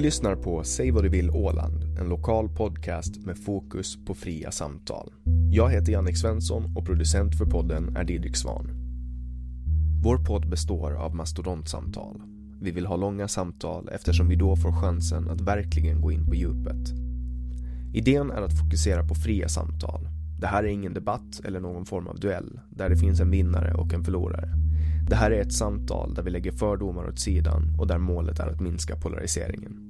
Du lyssnar på Säg vad du vill Åland, en lokal podcast med fokus på fria samtal. Jag heter Jannik Svensson och producent för podden är Didrik Svan. Vår podd består av mastodontsamtal. Vi vill ha långa samtal eftersom vi då får chansen att verkligen gå in på djupet. Idén är att fokusera på fria samtal. Det här är ingen debatt eller någon form av duell där det finns en vinnare och en förlorare. Det här är ett samtal där vi lägger fördomar åt sidan och där målet är att minska polariseringen.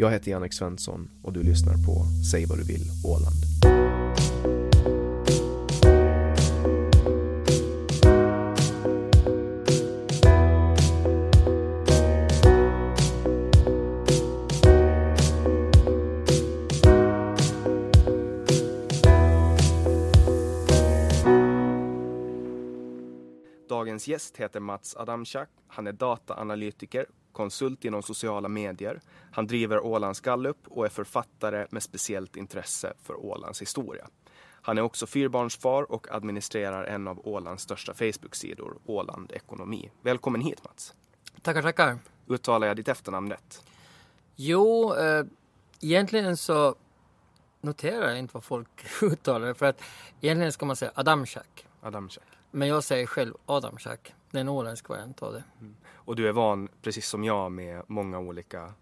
Jag heter Jannik Svensson och du lyssnar på Säg vad du vill Åland. Dagens gäst heter Mats Adamczak. Han är dataanalytiker, konsult inom sociala medier. Han driver Ålands Gallup och är författare med speciellt intresse för Ålands historia. Han är också fyrbarnsfar och administrerar en av Ålands största Facebook-sidor, Åland Ekonomi. Välkommen hit Mats! Tackar, tackar. Uttalar jag ditt efternamn rätt? Jo, eh, egentligen så noterar jag inte vad folk uttalar för att egentligen ska man säga Adamczak. Adamczak. Men jag säger själv Adamczak. Det är en åländsk variant av det. Och du är van, precis som jag, med många olika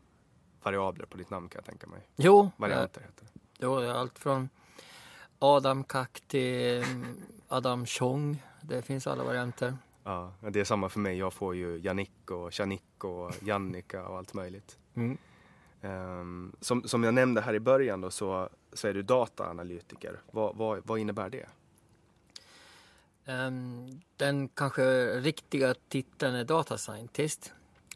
variabler på ditt namn kan jag tänka mig. Jo, Varianter heter det. Jo, det är allt från Adam Kack till mm, Adam Chong. Det finns alla varianter. Ja, det är samma för mig. Jag får ju Jannik och Janik och Jannika och allt möjligt. Mm. Ehm, som, som jag nämnde här i början då, så, så är du dataanalytiker. Vad, vad, vad innebär det? Ehm, den kanske riktiga titeln är data scientist.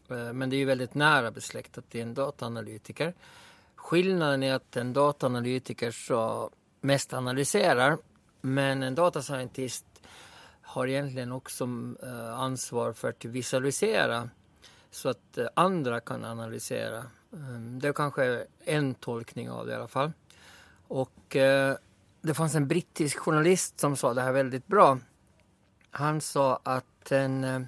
Ehm, men det är ju väldigt nära besläktat till en dataanalytiker. Skillnaden är att en dataanalytiker så mest analyserar. Men en datascientist har egentligen också eh, ansvar för att visualisera så att eh, andra kan analysera. Ehm, det är kanske en tolkning av det i alla fall. Och eh, det fanns en brittisk journalist som sa det här väldigt bra. Han sa att en, eh,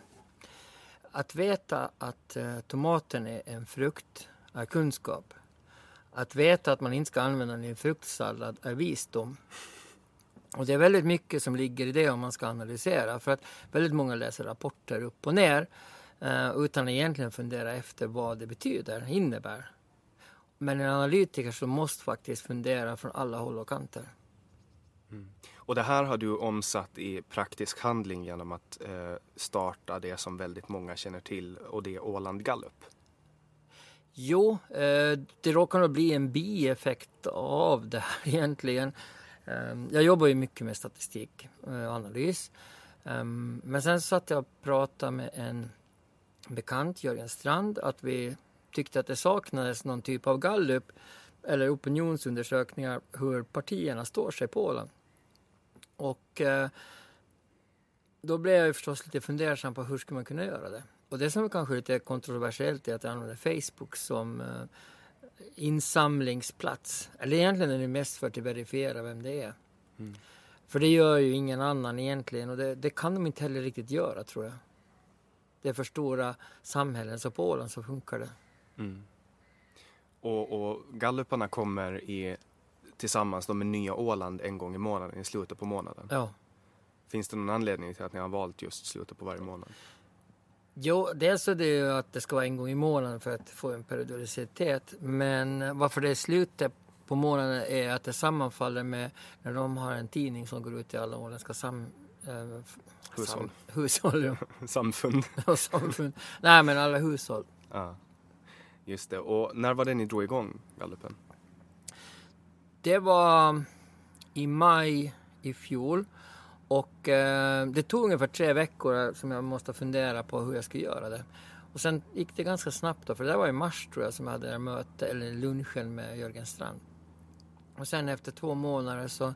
att veta att eh, tomaten är en frukt är kunskap. Att veta att man inte ska använda den i en fruktsallad är visdom. Och det är väldigt mycket som ligger i det om man ska analysera. För att väldigt många läser rapporter upp och ner eh, utan att egentligen fundera efter vad det betyder, innebär. Men en analytiker så måste faktiskt fundera från alla håll och kanter. Mm. Och det här har du omsatt i praktisk handling genom att eh, starta det som väldigt många känner till och det är Åland Gallup. Jo, eh, det råkar nog bli en bieffekt av det här egentligen. Eh, jag jobbar ju mycket med statistik eh, och analys. Ehm, men sen satt jag och pratade med en bekant, Jörgen Strand, att vi tyckte att det saknades någon typ av gallup eller opinionsundersökningar hur partierna står sig på Åland. Och eh, då blev jag förstås lite fundersam på hur skulle man kunna göra det. Och det som är kanske lite kontroversiellt är att jag använder Facebook som eh, insamlingsplats. Eller egentligen är det mest för att verifiera vem det är. Mm. För det gör ju ingen annan egentligen och det, det, kan de inte heller riktigt göra tror jag. Det är för stora samhällen, så på Åland så funkar det. Mm. Och, och galluparna kommer i, tillsammans med Nya Åland en gång i månaden, i slutet på månaden? Ja. Finns det någon anledning till att ni har valt just slutet på varje månad? Jo, dels är det ju att det ska vara en gång i månaden för att få en periodicitet. Men varför det är slutet på månaden är att det sammanfaller med när de har en tidning som går ut i alla åländska sam... Eh, hushåll. Sam, hushåll, ja. samfund. samfund. Nej, men alla hushåll. Ja, just det. Och när var det ni drog igång gallupen? Det var um, i maj i fjol. Och eh, det tog ungefär tre veckor eh, som jag måste fundera på hur jag skulle göra det. Och sen gick det ganska snabbt då, för det var i mars tror jag som jag hade det möte, eller lunchen med Jörgen Strand. Och sen efter två månader så,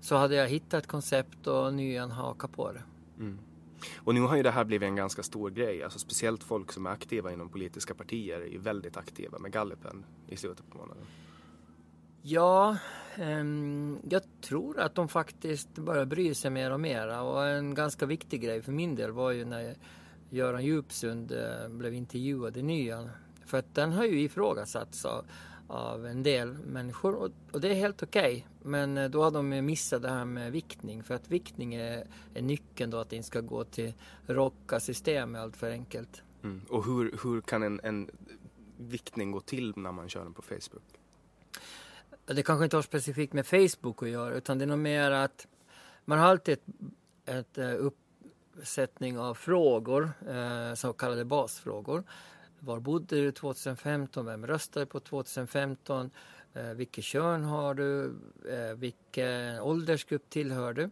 så hade jag hittat koncept och nyan haka på det. Mm. Och nu har ju det här blivit en ganska stor grej, alltså speciellt folk som är aktiva inom politiska partier är väldigt aktiva med gallupen i slutet på månaden. Ja, ehm, jag tror att de faktiskt börjar bry sig mer och mer. Och en ganska viktig grej för min del var ju när Göran Djupsund eh, blev intervjuad i Nyan. För att den har ju ifrågasatts av, av en del människor och, och det är helt okej. Okay. Men eh, då har de missat det här med viktning. För att viktning är, är nyckeln då att det inte ska gå till rocka system allt för enkelt. Mm. Och hur, hur kan en, en viktning gå till när man kör den på Facebook? Det kanske inte har specifikt med Facebook att göra utan det är nog mer att man har alltid ett, ett eh, uppsättning av frågor, eh, så kallade basfrågor. Var bodde du 2015? Vem röstade på 2015? Eh, vilket kön har du? Eh, vilken åldersgrupp tillhör du?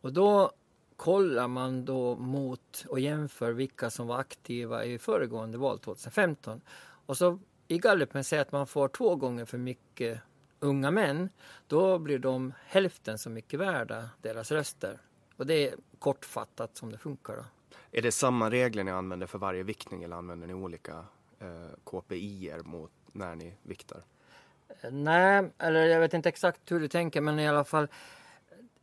Och då kollar man då mot och jämför vilka som var aktiva i föregående val 2015. Och så i gallupen säger att man får två gånger för mycket unga män, då blir de hälften så mycket värda, deras röster. Och det är kortfattat som det funkar. Då. Är det samma regler ni använder för varje viktning eller använder ni olika eh, KPI mot när ni viktar? Nej, eller jag vet inte exakt hur du tänker men i alla fall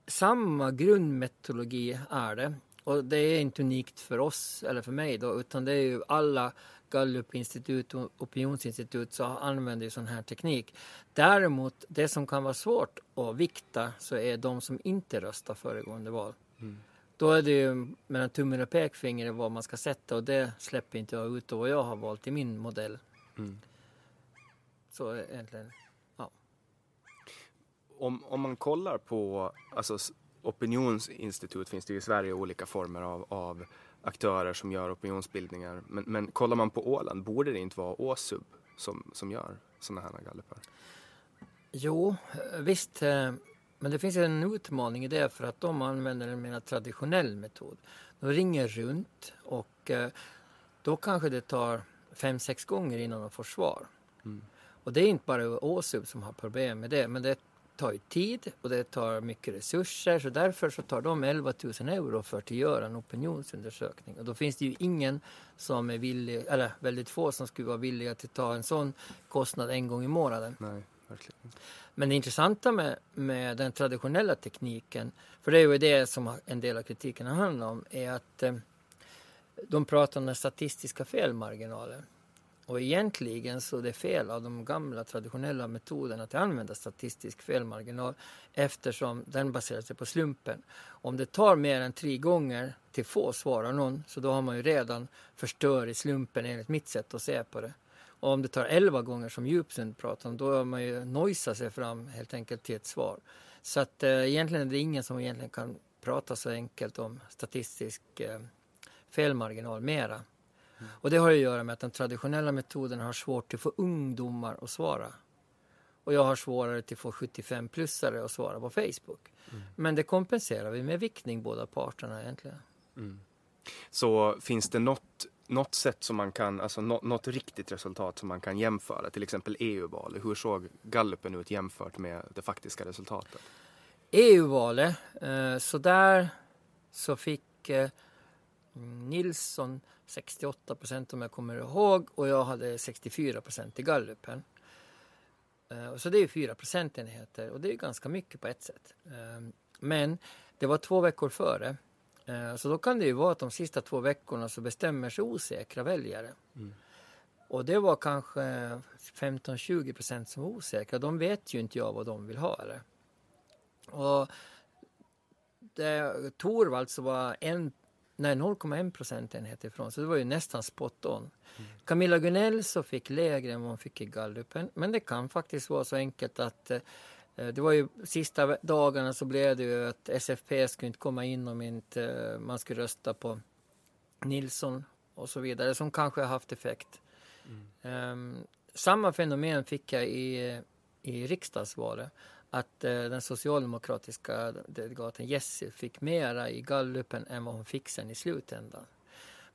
samma grundmetodologi är det. Och det är inte unikt för oss eller för mig då utan det är ju alla Gallupinstitut och opinionsinstitut så använder ju sån här teknik. Däremot, det som kan vara svårt att vikta så är de som inte röstar föregående val. Mm. Då är det ju mellan tummen och pekfingret vad man ska sätta och det släpper inte jag ut och vad jag har valt i min modell. Mm. Så egentligen, ja. Om, om man kollar på, alltså opinionsinstitut finns det ju i Sverige olika former av, av aktörer som gör opinionsbildningar. Men, men kollar man på Åland, borde det inte vara Åsub som, som gör sådana här gallupar? Jo, visst. Eh, men det finns en utmaning i det för att de använder en mer traditionell metod. De ringer runt och eh, då kanske det tar fem, sex gånger innan de får svar. Mm. Och det är inte bara Åsub som har problem med det, men det tar ju tid och det tar mycket resurser så därför så tar de 11 000 euro för att göra en opinionsundersökning. Och då finns det ju ingen som är villig, eller väldigt få som skulle vara villiga att ta en sån kostnad en gång i månaden. Nej, verkligen. Men det intressanta med, med den traditionella tekniken, för det är ju det som en del av kritiken handlar om, är att eh, de pratar om den statistiska felmarginalen. Och egentligen så är det fel av de gamla traditionella metoderna att använda statistisk felmarginal eftersom den baserar sig på slumpen. Om det tar mer än tre gånger till få svarar någon så då har man ju redan förstört i slumpen enligt mitt sätt att se på det. Och om det tar elva gånger som Djupsund pratar om då har man ju nojsat sig fram helt enkelt till ett svar. Så att eh, egentligen är det ingen som egentligen kan prata så enkelt om statistisk eh, felmarginal mera. Och det har att göra med att den traditionella metoden har svårt att få ungdomar att svara. Och jag har svårare till att få 75-plussare att svara på Facebook. Mm. Men det kompenserar vi med viktning båda parterna egentligen. Mm. Så finns det något, något sätt som man kan, alltså något, något riktigt resultat som man kan jämföra? Till exempel EU-valet. Hur såg gallupen ut jämfört med det faktiska resultatet? EU-valet, eh, så där så fick eh, Nilsson 68 procent om jag kommer ihåg och jag hade 64 procent i gallupen. Uh, så det är fyra procentenheter och det är ganska mycket på ett sätt. Uh, men det var två veckor före. Uh, så då kan det ju vara att de sista två veckorna så bestämmer sig osäkra väljare. Mm. Och det var kanske 15-20 procent som var osäkra. De vet ju inte jag vad de vill ha. Eller? Och det, Torvalds var en Nej, 0,1 procentenhet ifrån, så det var ju nästan spot on. Mm. Camilla Gunell så fick lägre än vad hon fick i gallupen, men det kan faktiskt vara så enkelt att eh, det var ju sista dagarna så blev det ju att SFP skulle inte komma in om inte eh, man skulle rösta på Nilsson och så vidare, som kanske har haft effekt. Mm. Um, samma fenomen fick jag i, i riksdagsvalet att eh, den socialdemokratiska delegaten Jessie fick mera i gallupen än vad hon fick sen i slutändan.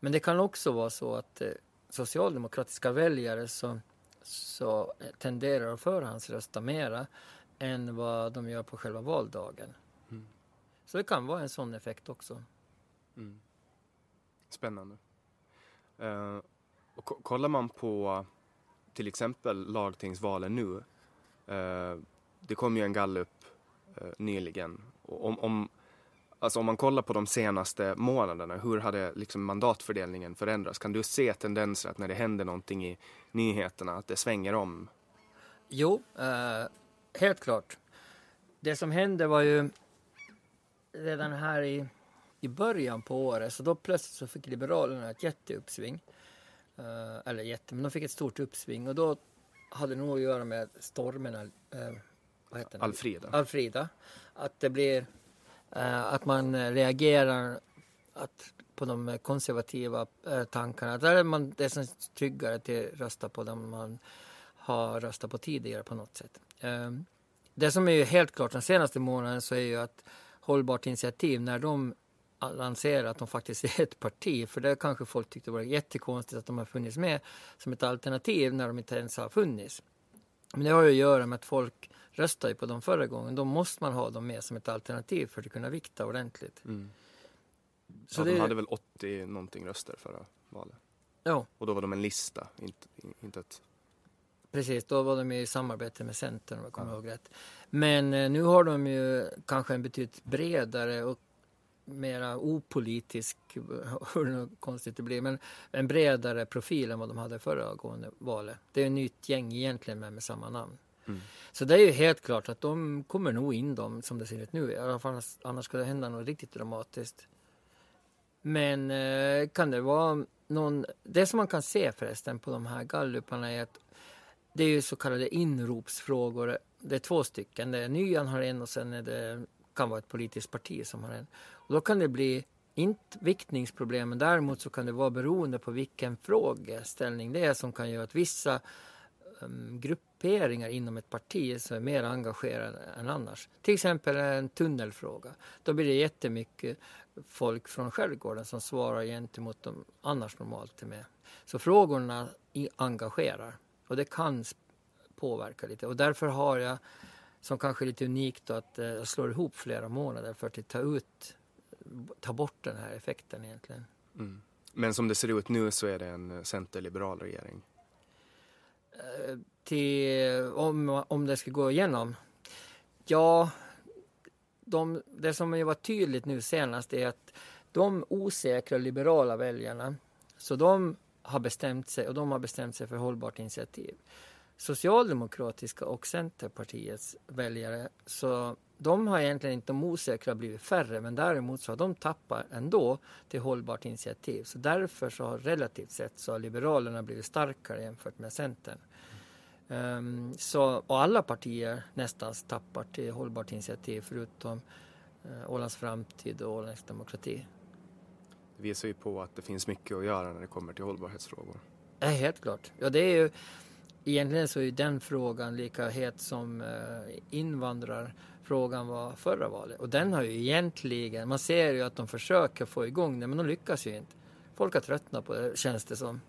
Men det kan också vara så att eh, socialdemokratiska väljare så, så tenderar att förhandsrösta mera än vad de gör på själva valdagen. Mm. Så det kan vara en sån effekt också. Mm. Spännande. Uh, och kollar man på till exempel lagtingsvalen nu uh, det kom ju en gallup eh, nyligen. Om, om, alltså om man kollar på de senaste månaderna, hur hade liksom mandatfördelningen förändrats? Kan du se tendenser att när det händer någonting i nyheterna, att det svänger om? Jo, eh, helt klart. Det som hände var ju redan här i, i början på året, så då plötsligt så fick Liberalerna ett jätteuppsving. Eh, eller jätte, men de fick ett stort uppsving och då hade det nog att göra med stormen. eh, vad heter Alfrida. Alfrida. Att det blir eh, att man reagerar att, på de konservativa eh, tankarna. Där är man det är tryggare till att rösta på dem man har röstat på tidigare på något sätt. Eh, det som är ju helt klart den senaste månaden så är ju att Hållbart initiativ när de lanserar att de faktiskt är ett parti. För det kanske folk tyckte var jättekonstigt att de har funnits med som ett alternativ när de inte ens har funnits. Men det har ju att göra med att folk röstade på dem förra gången. Då måste man ha dem med som ett alternativ för att kunna vikta ordentligt. Mm. Så ja, det... de hade väl 80 någonting röster förra valet? Ja. Och då var de en lista, inte, inte ett... Precis, då var de i samarbete med Centern om jag kommer ja. ihåg rätt. Men eh, nu har de ju kanske en betydligt bredare och mera opolitisk, hur konstigt det blir, men en bredare profil än vad de hade förra gående valet. Det är ett nytt gäng egentligen med, med samma namn. Mm. Så det är ju helt klart att de kommer nog in dem som det ser ut nu. I alla fall annars ska det hända något riktigt dramatiskt. Men eh, kan det vara någon... Det som man kan se förresten på de här galluparna är att det är ju så kallade inropsfrågor. Det är två stycken. Det är Nyan har en och sen är det, kan vara ett politiskt parti som har en. Och då kan det bli inte viktningsproblem, men däremot så kan det vara beroende på vilken frågeställning det är som kan göra att vissa um, grupperingar inom ett parti som är mer engagerade än annars. Till exempel en tunnelfråga. Då blir det jättemycket folk från skärgården som svarar gentemot de annars normalt är med. Så frågorna engagerar och det kan påverka lite och därför har jag som kanske är lite unikt då, att eh, jag slår ihop flera månader för att ta ut, ta bort den här effekten egentligen. Mm. Men som det ser ut nu så är det en centerliberal regering. Till, om, om det ska gå igenom? Ja, de, det som har varit tydligt nu senast är att de osäkra liberala väljarna, så de har bestämt sig och de har bestämt sig för hållbart initiativ. Socialdemokratiska och Centerpartiets väljare, så de har egentligen inte de osäkra blivit färre men däremot så har de tappat ändå till hållbart initiativ. Så därför så har relativt sett så har Liberalerna blivit starkare jämfört med Centern. Um, så, och alla partier nästan tappar till hållbart initiativ förutom uh, Ålands framtid och Ålands demokrati. Det visar ju på att det finns mycket att göra när det kommer till hållbarhetsfrågor. Ja, helt klart. Ja, det är ju, egentligen så är den frågan lika het som uh, invandrarfrågan var förra valet. Och den har ju egentligen, man ser ju att de försöker få igång det men de lyckas ju inte. Folk har tröttnat på det känns det som.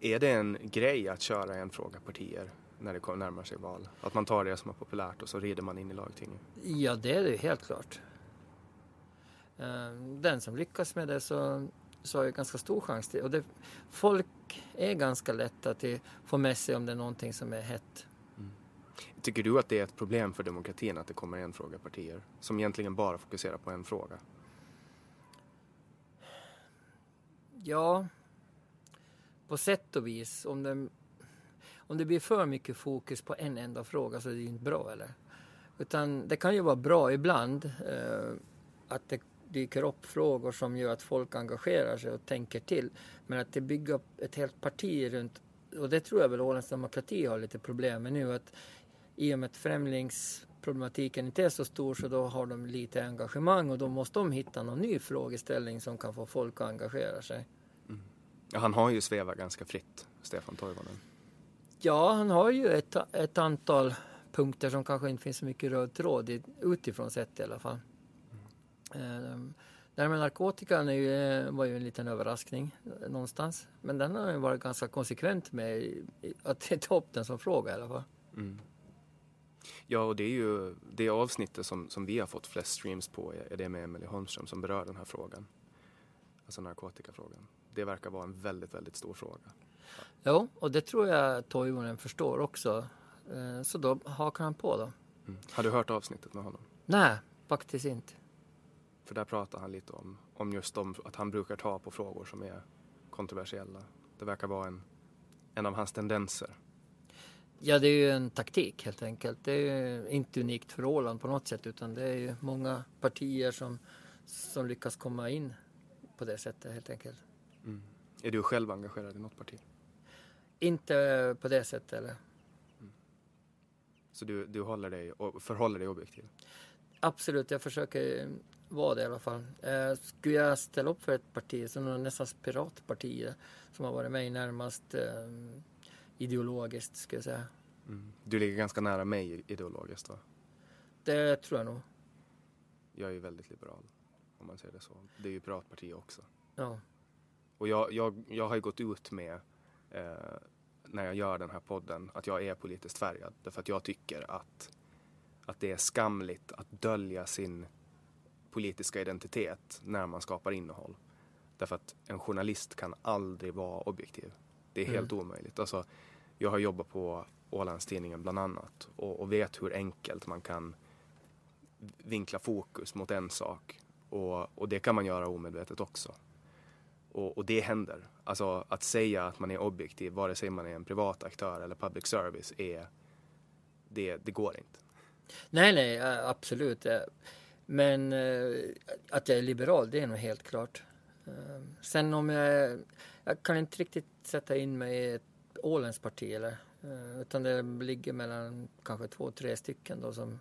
Är det en grej att köra en fråga partier när det närmar sig val? Att man tar det som är populärt och så rider man in i lagtinget? Ja, det är det helt klart. Ehm, den som lyckas med det så, så har ju ganska stor chans till. Och det, folk är ganska lätta att få med sig om det är någonting som är hett. Tycker du att det är ett problem för demokratin att det kommer en fråga partier som egentligen bara fokuserar på en fråga? Ja, på sätt och vis. Om det, om det blir för mycket fokus på en enda fråga så är det ju inte bra eller? Utan det kan ju vara bra ibland eh, att det dyker upp frågor som gör att folk engagerar sig och tänker till. Men att det bygger upp ett helt parti runt, och det tror jag väl Ålands Demokrati har lite problem med nu, att i och med att främlingsproblematiken inte är så stor så då har de lite engagemang och då måste de hitta någon ny frågeställning som kan få folk att engagera sig. Ja, han har ju svävat ganska fritt, Stefan Toivonen. Ja, han har ju ett, ett antal punkter som kanske inte finns så mycket röd tråd i, utifrån sett i alla fall. Mm. Det här med narkotikan är ju, eh, var ju en liten överraskning eh, någonstans. Men den har ju varit ganska konsekvent med att ta upp den som fråga i alla fall. Mm. Ja, och det är ju det avsnittet som, som vi har fått flest streams på är det med Emelie Holmström som berör den här frågan. Alltså narkotikafrågan det verkar vara en väldigt, väldigt stor fråga. Jo, och det tror jag Toivonen förstår också. Eh, så då hakar han på då. Mm. Har du hört avsnittet med honom? Nej, faktiskt inte. För där pratar han lite om, om just om att han brukar ta på frågor som är kontroversiella. Det verkar vara en, en av hans tendenser. Ja, det är ju en taktik helt enkelt. Det är ju inte unikt för Åland på något sätt utan det är ju många partier som, som lyckas komma in på det sättet helt enkelt. Mm. Är du själv engagerad i något parti? Inte på det sättet eller. Mm. Så du, du håller dig och förhåller dig objektiv? Absolut, jag försöker vara det i alla fall. Eh, skulle jag ställa upp för ett parti, är nästan piratpartiet som har varit mig närmast eh, ideologiskt, ska jag säga. Mm. Du ligger ganska nära mig ideologiskt då? Det tror jag nog. Jag är ju väldigt liberal, om man säger det så. Det är ju piratpartiet också. Ja. Och jag, jag, jag har ju gått ut med eh, när jag gör den här podden att jag är politiskt färgad. Därför att jag tycker att, att det är skamligt att dölja sin politiska identitet när man skapar innehåll. Därför att en journalist kan aldrig vara objektiv. Det är helt mm. omöjligt. Alltså, jag har jobbat på Ålandstidningen bland annat och, och, vet hur enkelt man kan vinkla fokus mot en sak. Och, och det kan man göra omedvetet också. Och, och, det händer. Alltså att säga att man är objektiv, vare sig man är en privat aktör eller public service, är, det, det går inte. Nej, nej, absolut. Men eh, att jag är liberal, det är nog helt klart. Eh, sen om jag... Jag kan inte riktigt sätta in mig i ett Ålands parti, eller, eh, utan det ligger mellan kanske två, tre stycken då som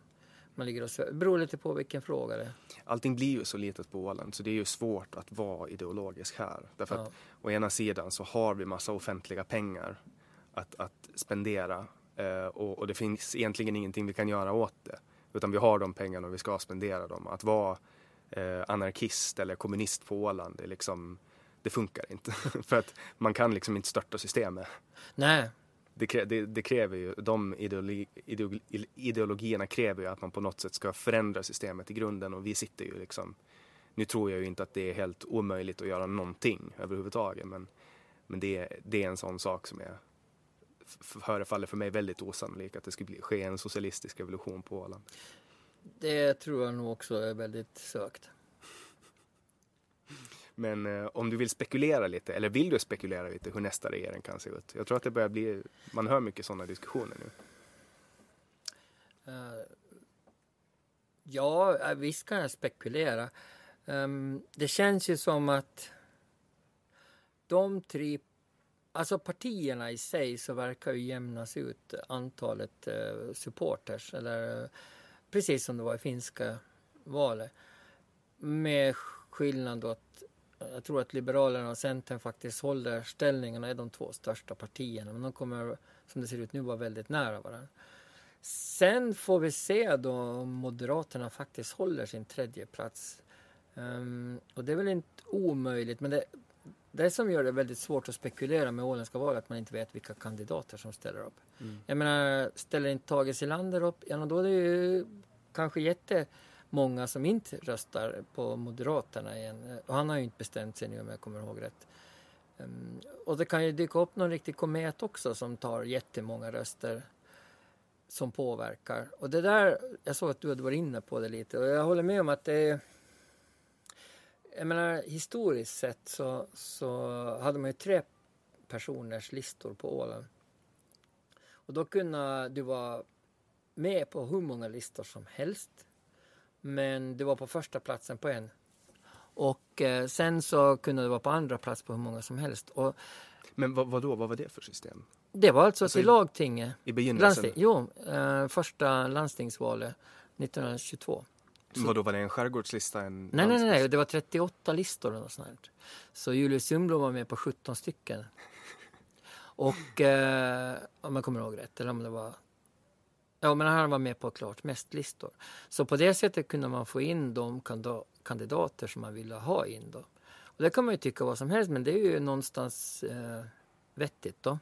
man ligger och Det beror lite på vilken fråga det är. Allting blir ju så litet på Åland så det är ju svårt att vara ideologisk här. Därför ja. att å ena sidan så har vi massa offentliga pengar att, att spendera eh, och, och, det finns egentligen ingenting vi kan göra åt det. Utan vi har de pengarna och vi ska spendera dem. Att vara eh, anarkist eller kommunist på Åland, det, liksom, det funkar inte. För att man kan liksom inte störta systemet. Nej. det, krä, det, det, kräver ju, de ideologi, ideologi, ideologierna kräver ju att man på något sätt ska förändra systemet i grunden och vi sitter ju liksom, nu tror jag ju inte att det är helt omöjligt att göra någonting överhuvudtaget men, men det, det är en sån sak som är förefaller för mig väldigt osannolik att det skulle bli, ske en socialistisk evolution på Åland. Det tror jag nog också är väldigt sökt. Men eh, om du vill spekulera lite, eller vill du spekulera lite hur nästa regering kan se ut? Jag tror att det börjar bli, man hör mycket sådana diskussioner nu. Uh, ja, eh, visst kan jag spekulera. Um, det känns ju som att de tre, alltså partierna i sig så verkar ju jämnas ut antalet uh, supporters, eller uh, precis som det var i finska valet. Med skillnad då att jag tror att Liberalerna och Centern faktiskt håller ställningarna i de två största partierna. Men de kommer, som det ser ut nu, vara väldigt nära varandra. Sen får vi se då om Moderaterna faktiskt håller sin tredje plats. Um, och det är väl inte omöjligt, men det, det som gör det väldigt svårt att spekulera med åländska valet att man inte vet vilka kandidater som ställer upp. Mm. Jag menar, ställer inte Tage Silander upp, ja då är det ju kanske jätte många som inte röstar på Moderaterna igen. Och han har ju inte bestämt sig nu om jag kommer ihåg rätt. Ehm, och det kan ju dyka upp någon riktig komet också som tar jättemånga röster som påverkar. Och det där, jag såg att du hade varit inne på det lite och jag håller med om att det är jag menar historiskt sett så, så hade man ju tre personers listor på Åland. Och då kunde du vara med på hur många listor som helst. Men det var på första platsen på en. Och eh, sen så kunde det vara på andra plats på hur många som helst. Och, Men vad, vad då? Vad var det för system? Det var alltså, alltså till lagtinget. I begynnelsen? Landsting, jo, eh, första landstingsvalet 1922. Så, Vadå, var det en skärgårdslista? En nej, nej, nej, det var 38 listor och sånt. Så Julius Sundblom var med på 17 stycken. Och eh, om jag kommer ihåg rätt, eller om det var Ja, men han var med på klart mest listor. Så på det sättet kunde man få in de kandidater som man ville ha in. Då. Och det kan man ju tycka vad som helst, men det är ju någonstans eh, vettigt. då.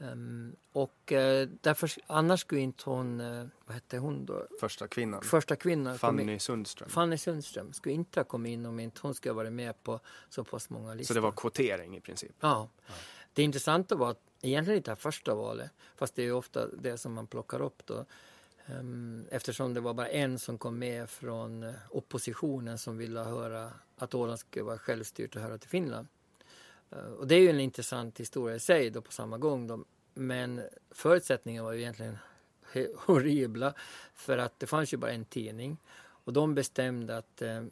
Um, och uh, därför, annars skulle inte hon, uh, vad hette hon då? Första kvinnan. Första kvinnan. Fanny Sundström. Fanny Sundström skulle inte ha kommit in om inte hon skulle ha varit med på så pass många listor. Så det var kvotering i princip? Ja. ja. Det intressanta var att egentligen inte det första valet, fast det är ofta det som man plockar upp då. Ehm, eftersom det var bara en som kom med från eh, oppositionen som ville höra att Åland skulle vara självstyrt och höra till Finland. Eh, och det är ju en intressant historia i sig då på samma gång. Då. Men förutsättningarna var ju egentligen horribla för att det fanns ju bara en tidning och de bestämde att eh,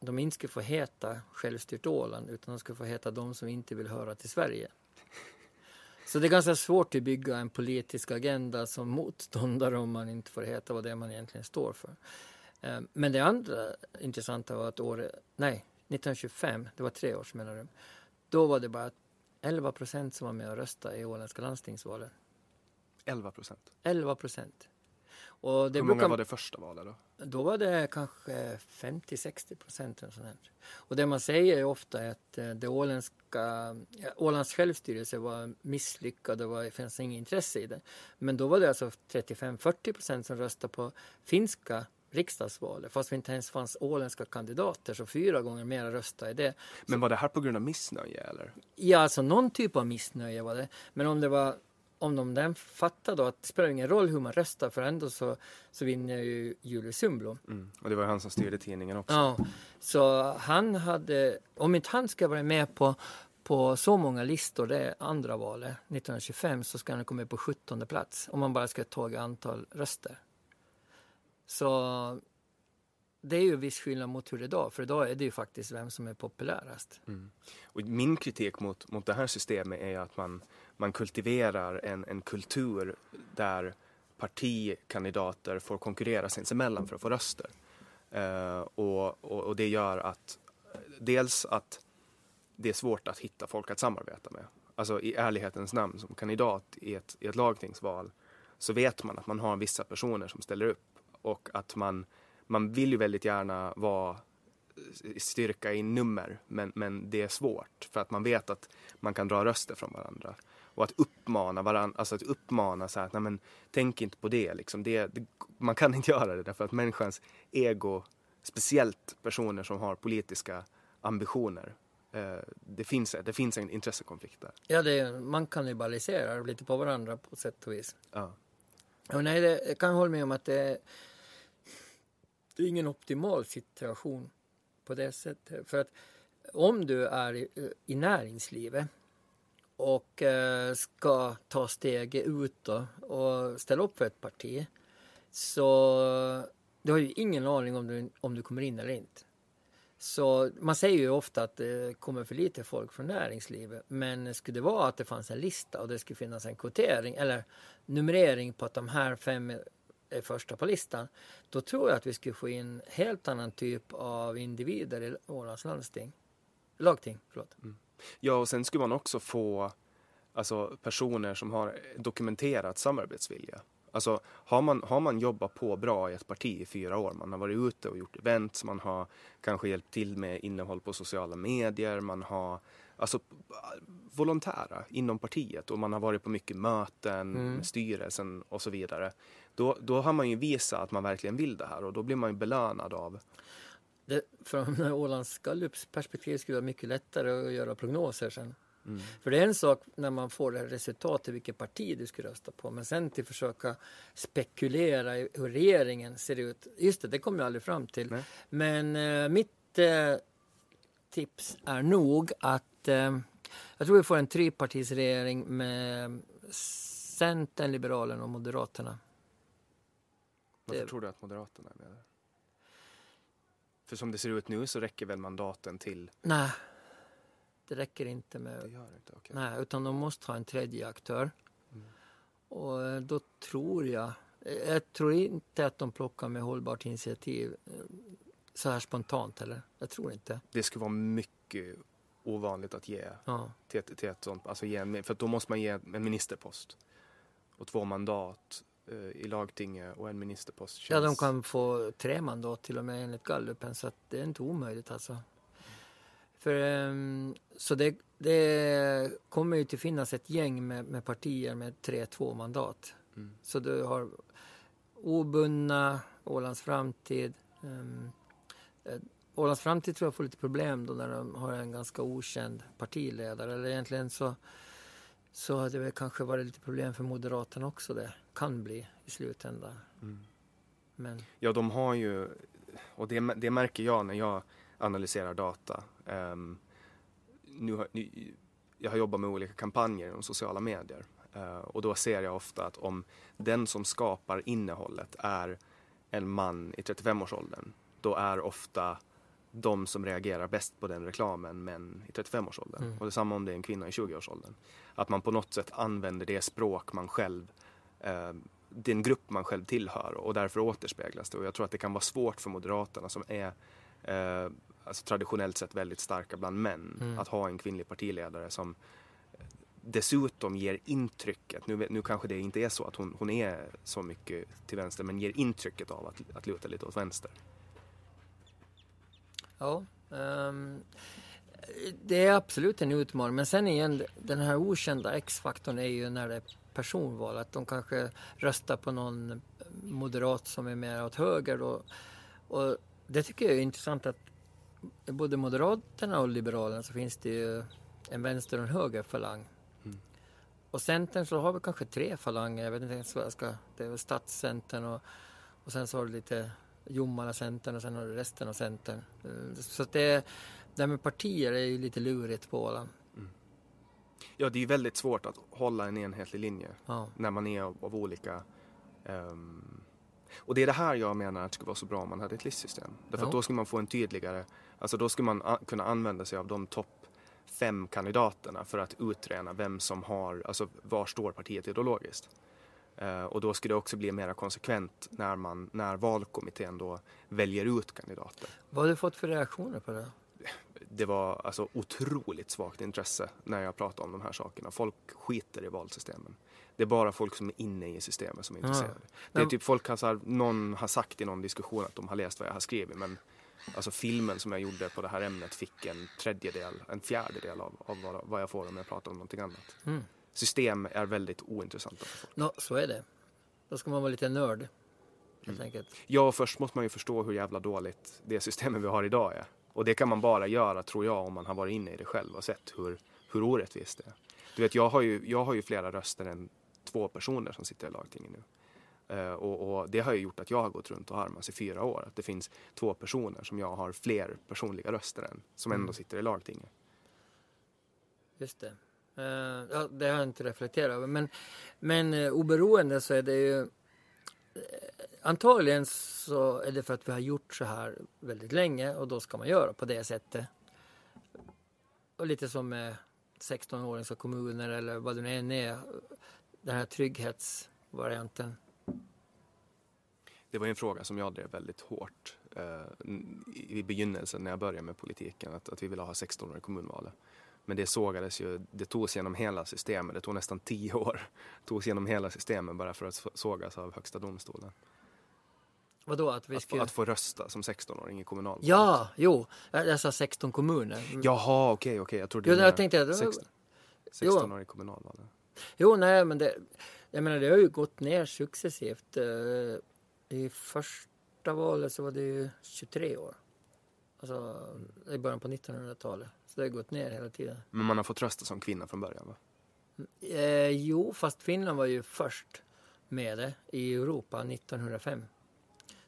de inte skulle få heta Självstyrt Åland utan de skulle få heta de som inte vill höra till Sverige. Så det är ganska svårt att bygga en politisk agenda som motståndare om man inte får heta vad det är man egentligen står för. Eh, men det andra intressanta var att året, nej, 1925, det var tre års mellanrum, då var det bara 11 procent som var med och röstade i åländska landstingsvalet. 11 procent? 11 procent. Och det Hur många brukar, var det första valet då? Då var det kanske 50-60 procent. Och det man säger är ofta att eh, det åländska, Ålands självstyrelse var misslyckad och det fanns inget intresse i det. Men då var det alltså 35-40 procent som röstade på finska riksdagsvalet fast det inte ens fanns åländska kandidater så fyra gånger mer röstade i det. Men var det här på grund av missnöje eller? Ja, alltså någon typ av missnöje var det. Men om det var om de den fattar då att det spelar ingen roll hur man röstar för ändå så, så vinner ju Julius Sundblom. Mm. Och det var han som styrde tidningen också. Ja, så han hade, om inte han ska vara med på, på så många listor det andra valet 1925 så ska han komma på 17 plats om man bara ska ta antal röster. Så det är ju viss skillnad mot hur det är idag, för idag är det ju faktiskt vem som är populärast. Mm. Och min kritik mot, mot det här systemet är att man man kultiverar en, en kultur där partikandidater får konkurrera sinsemellan för att få röster. Eh, och, och, och, det gör att dels att det är svårt att hitta folk att samarbeta med. Alltså i ärlighetens namn som kandidat i ett, i ett lagtingsval så vet man att man har vissa personer som ställer upp och att man, man vill ju väldigt gärna vara styrka i nummer men, men det är svårt för att man vet att man kan dra röster från varandra. Och att uppmana varandra, alltså att uppmana så här att nej men tänk inte på det liksom. Det, det, man kan inte göra det därför att människans ego, speciellt personer som har politiska ambitioner, eh, det, finns, det finns en intressekonflikt där. Ja, det, man kannibaliserar lite på varandra på sätt och vis. Ja. Och nej, det, jag kan hålla med om att det, det är ingen optimal situation på det sättet. För att om du är i, i näringslivet och eh, ska ta steget ut då, och ställa upp för ett parti så du har ju ingen aning om du, om du kommer in eller inte. Så man säger ju ofta att det kommer för lite folk från näringslivet. Men skulle det vara att det fanns en lista och det skulle finnas en kvotering eller numrering på att de här fem är första på listan. Då tror jag att vi skulle få in helt annan typ av individer i Ålands landsting. Lagting, förlåt. Mm. Ja, och sen skulle man också få alltså, personer som har dokumenterat samarbetsvilja. Alltså har man, har man jobbat på bra i ett parti i fyra år, man har varit ute och gjort events, man har kanske hjälpt till med innehåll på sociala medier, man har alltså volontära inom partiet och man har varit på mycket möten mm. med styrelsen och så vidare. Då, då har man ju visat att man verkligen vill det här och då blir man ju belönad av det, från Ålands Gallups perspektiv skulle det vara mycket lättare att göra prognoser sen. Mm. För det är en sak när man får det resultatet vilket parti du ska rösta på. Men sen till försöka spekulera i hur regeringen ser ut. Just det, det kommer jag aldrig fram till. Nej. Men eh, mitt eh, tips är nog att eh, jag tror vi får en trepartisregering med Centern, Liberalerna och Moderaterna. Varför det... tror du att Moderaterna är med? För som det ser ut nu så räcker väl mandaten till? Nej, det räcker inte med... Det gör inte, okay. Nej, utan de måste ha en tredje aktör. Mm. Och eh, då tror jag... Jag tror inte att de plockar med hållbart initiativ eh, så här spontant eller? Jag tror inte. Det skulle vara mycket ovanligt att ge ja. till, ett, till ett sånt, alltså ge en, för då måste man ge en ministerpost och två mandat i lagtinget och en ministerpost. Känns... Ja, de kan få tre mandat till och med enligt gallupen så att det är inte omöjligt alltså. För, um, så det, det, kommer ju till finnas ett gäng med, med partier med tre två mandat. Mm. Så du har obundna, Ålands framtid. Um, Ålands framtid tror jag får lite problem då när de har en ganska okänd partiledare. Eller egentligen så, så hade det kanske varit lite problem för Moderaterna också det. Kan bli i slutändan. Mm. Men... Ja, de har ju, och det, det märker jag när jag analyserar data. Um, nu, har, nu, jag har jobbat med olika kampanjer inom sociala medier uh, och då ser jag ofta att om den som skapar innehållet är en man i 35-årsåldern, då är ofta de som reagerar bäst på den reklamen män i 35-årsåldern. Mm. Och detsamma om det är en kvinna i 20-årsåldern. Att man på något sätt använder det språk man själv, eh, den grupp man själv tillhör och därför återspeglas det. Och jag tror att det kan vara svårt för Moderaterna som är eh, alltså traditionellt sett väldigt starka bland män mm. att ha en kvinnlig partiledare som dessutom ger intrycket, nu, nu kanske det inte är så att hon, hon är så mycket till vänster, men ger intrycket av att, att luta lite åt vänster. Ja, um, det är absolut en utmaning. Men sen igen, den här okända X-faktorn är ju när det är personval. Att de kanske röstar på någon moderat som är mer åt höger. Då. Och det tycker jag är intressant att både Moderaterna och Liberalerna så finns det ju en vänster och en höger falang. Mm. Och Centern så har vi kanske tre falanger. Jag vet inte ens vad jag ska... Det är väl Stadscentern och, och sen så har du lite Jomala-centern och sen har du resten av centern. Eh, så att det, det här med partier är ju lite lurigt på Åland. Mm. Ja, det är väldigt svårt att hålla en enhetlig linje ja. när man är av, av olika um... och det är det här jag menar att det skulle vara så bra om man hade ett listsystem. Därför ja. att då skulle man få en tydligare, alltså då skulle man kunna använda sig av de topp fem kandidaterna för att utröna vem som har, alltså var står partiet ideologiskt. Uh, och då skulle det också bli mer konsekvent när, man, när valkommittén då väljer ut kandidater. Vad har du fått för reaktioner på det? Det var alltså otroligt svagt intresse när jag pratade om de här sakerna. Folk skiter i valsystemen. Det är bara folk som är inne i systemet som är intresserade. Ja. Det är typ folk har, någon har sagt i någon diskussion att de har läst vad jag har skrivit men Alltså filmen som jag gjorde på det här ämnet fick en tredjedel, en fjärdedel av, av vad, vad jag får om jag pratar om någonting annat. Mm. System är väldigt ointressanta för folk. Nå, så är det. Då ska man vara lite nörd. Enkelt. Ja, först måste man ju förstå hur jävla dåligt det systemet vi har idag är. Och det kan man bara göra, tror jag, om man har varit inne i det själv och sett hur, hur orättvist det är. Du vet, jag har, ju, jag har ju flera röster än två personer som sitter i lagtinget nu. Eh, och, och det har ju gjort att jag har gått runt och harmats i fyra år. Att det finns två personer som jag har fler personliga röster än, som ändå sitter i lagtinget. Just det. Eh, ja, det har jag inte reflekterat över. Men, men eh, oberoende så är det ju... Eh, antagligen så är det för att vi har gjort så här väldigt länge och då ska man göra på det sättet. Och lite som med 16-åriga kommuner eller vad det nu än är. Den här trygghetsvarianten. Det var en fråga som jag drev väldigt hårt eh, i begynnelsen när jag började med politiken. Att, att vi ville ha 16 år i kommunvalet. Men det sågades ju, det togs genom hela systemet. Det tog nästan 10 år. Det togs genom hela systemet bara för att så- sågas av högsta domstolen. Vadå att vi Att, få, skulle... att få rösta som 16-åring i kommunalvalet. Ja, jo. Jag, sa 16 kommuner. Jaha, okej, okej. Jag trodde Jo, jag tänkte att- 16, Jo. 16 år i kommunalvalet. Jo, nej, men det, jag menar, det har ju gått ner successivt. Eh, I första valet så var det ju 23 år. Alltså i början på 1900-talet. Så det har gått ner hela tiden. Men man har fått rösta som kvinna från början va? Eh, jo, fast Finland var ju först med det i Europa 1905.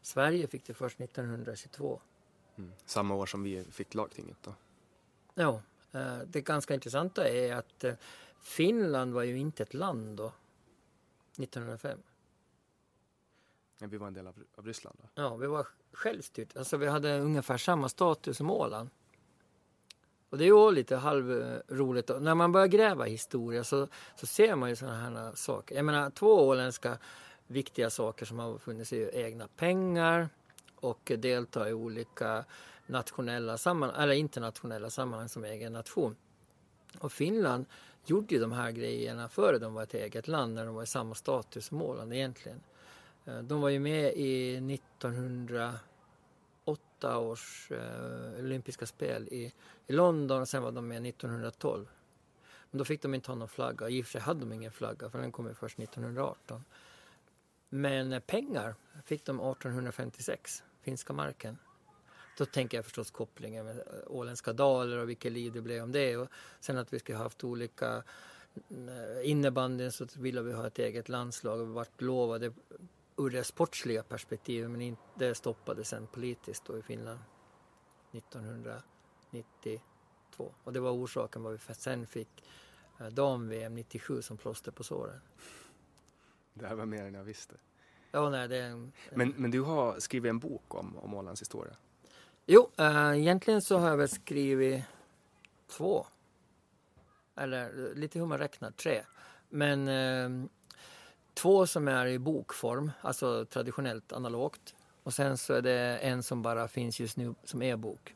Sverige fick det först 1922. Mm. Samma år som vi fick lagtinget då. Ja, eh, det ganska intressanta är att eh, Finland var ju inte ett land då. 1905. Ja, Vi var en del av, av Ryssland då. Ja, vi var självstyrt. Alltså vi hade ungefär samma status som Åland. Och det är ju lite halvroligt. När man börjar gräva historia så, så ser man ju sådana här saker. Jag menar, två åländska viktiga saker som har funnits är ju egna pengar och delta i olika nationella sammanhang, eller internationella sammanhang som egen nation. Och Finland gjorde ju de här grejerna före de var ett eget land, när de var i samma status som Åland egentligen. Eh, de var ju med i 1908 års eh, olympiska spel i, i London och sen var de med 1912. Men då fick de inte ha någon flagga. I och för sig hade de ingen flagga för den kom ju först 1918. Men eh, pengar fick de 1856, finska marken. Då tänker jag förstås kopplingen med eh, åländska daler och vilket liv det blev om det. Och sen att vi skulle ha haft olika eh, innebandyn så ville vi ha ett eget landslag och vi vart lovade ur det sportsliga perspektivet men inte, det stoppades sen politiskt då i Finland 1992. Och det var orsaken var vi sen fick eh, dam-VM 97 som plåster på såren. Det här var mer än jag visste. Ja, nej, det är en, Men, men du har skrivit en bok om, om Ålands historia. Jo, äh, egentligen så har jag väl skrivit två. Eller lite hur man räknar, tre. Men eh, två som är i bokform, alltså traditionellt analogt. Och sen så är det en som bara finns just nu som e-bok.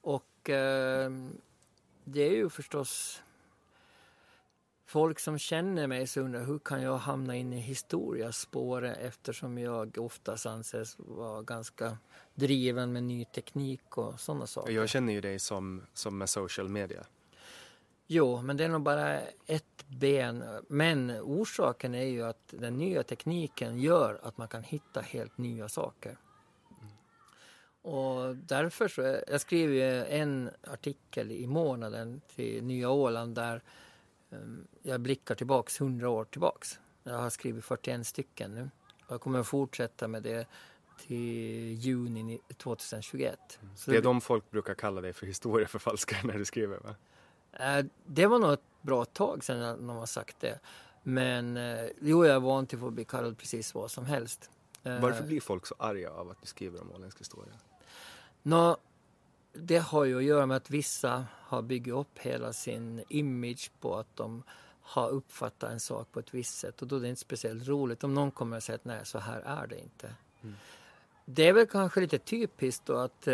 Och eh, det är ju förstås folk som känner mig så undrar hur kan jag hamna in i historiaspåret eftersom jag oftast anses vara ganska driven med ny teknik och sådana saker. Jag känner ju dig som, som med social media. Jo, men det är nog bara ett ben. Men orsaken är ju att den nya tekniken gör att man kan hitta helt nya saker. Och därför så, jag skriver en artikel i månaden till Nya Åland där um, jag blickar tillbaks 100 år tillbaks. Jag har skrivit 41 stycken nu. Jag kommer att fortsätta med det till juni ni- 2021. Så Det är de folk brukar kalla dig för historieförfalskare när du skriver va? Eh, Det var nog ett bra tag sedan när någon har sagt det. Men eh, jo, jag är van till att få bli kallad precis vad som helst. Eh, Varför blir folk så arga av att du skriver om åländsk historia? Nå, det har ju att göra med att vissa har byggt upp hela sin image på att de har uppfattat en sak på ett visst sätt och då är det inte speciellt roligt om någon kommer och säger att nej, så här är det inte. Det är väl kanske lite typiskt då att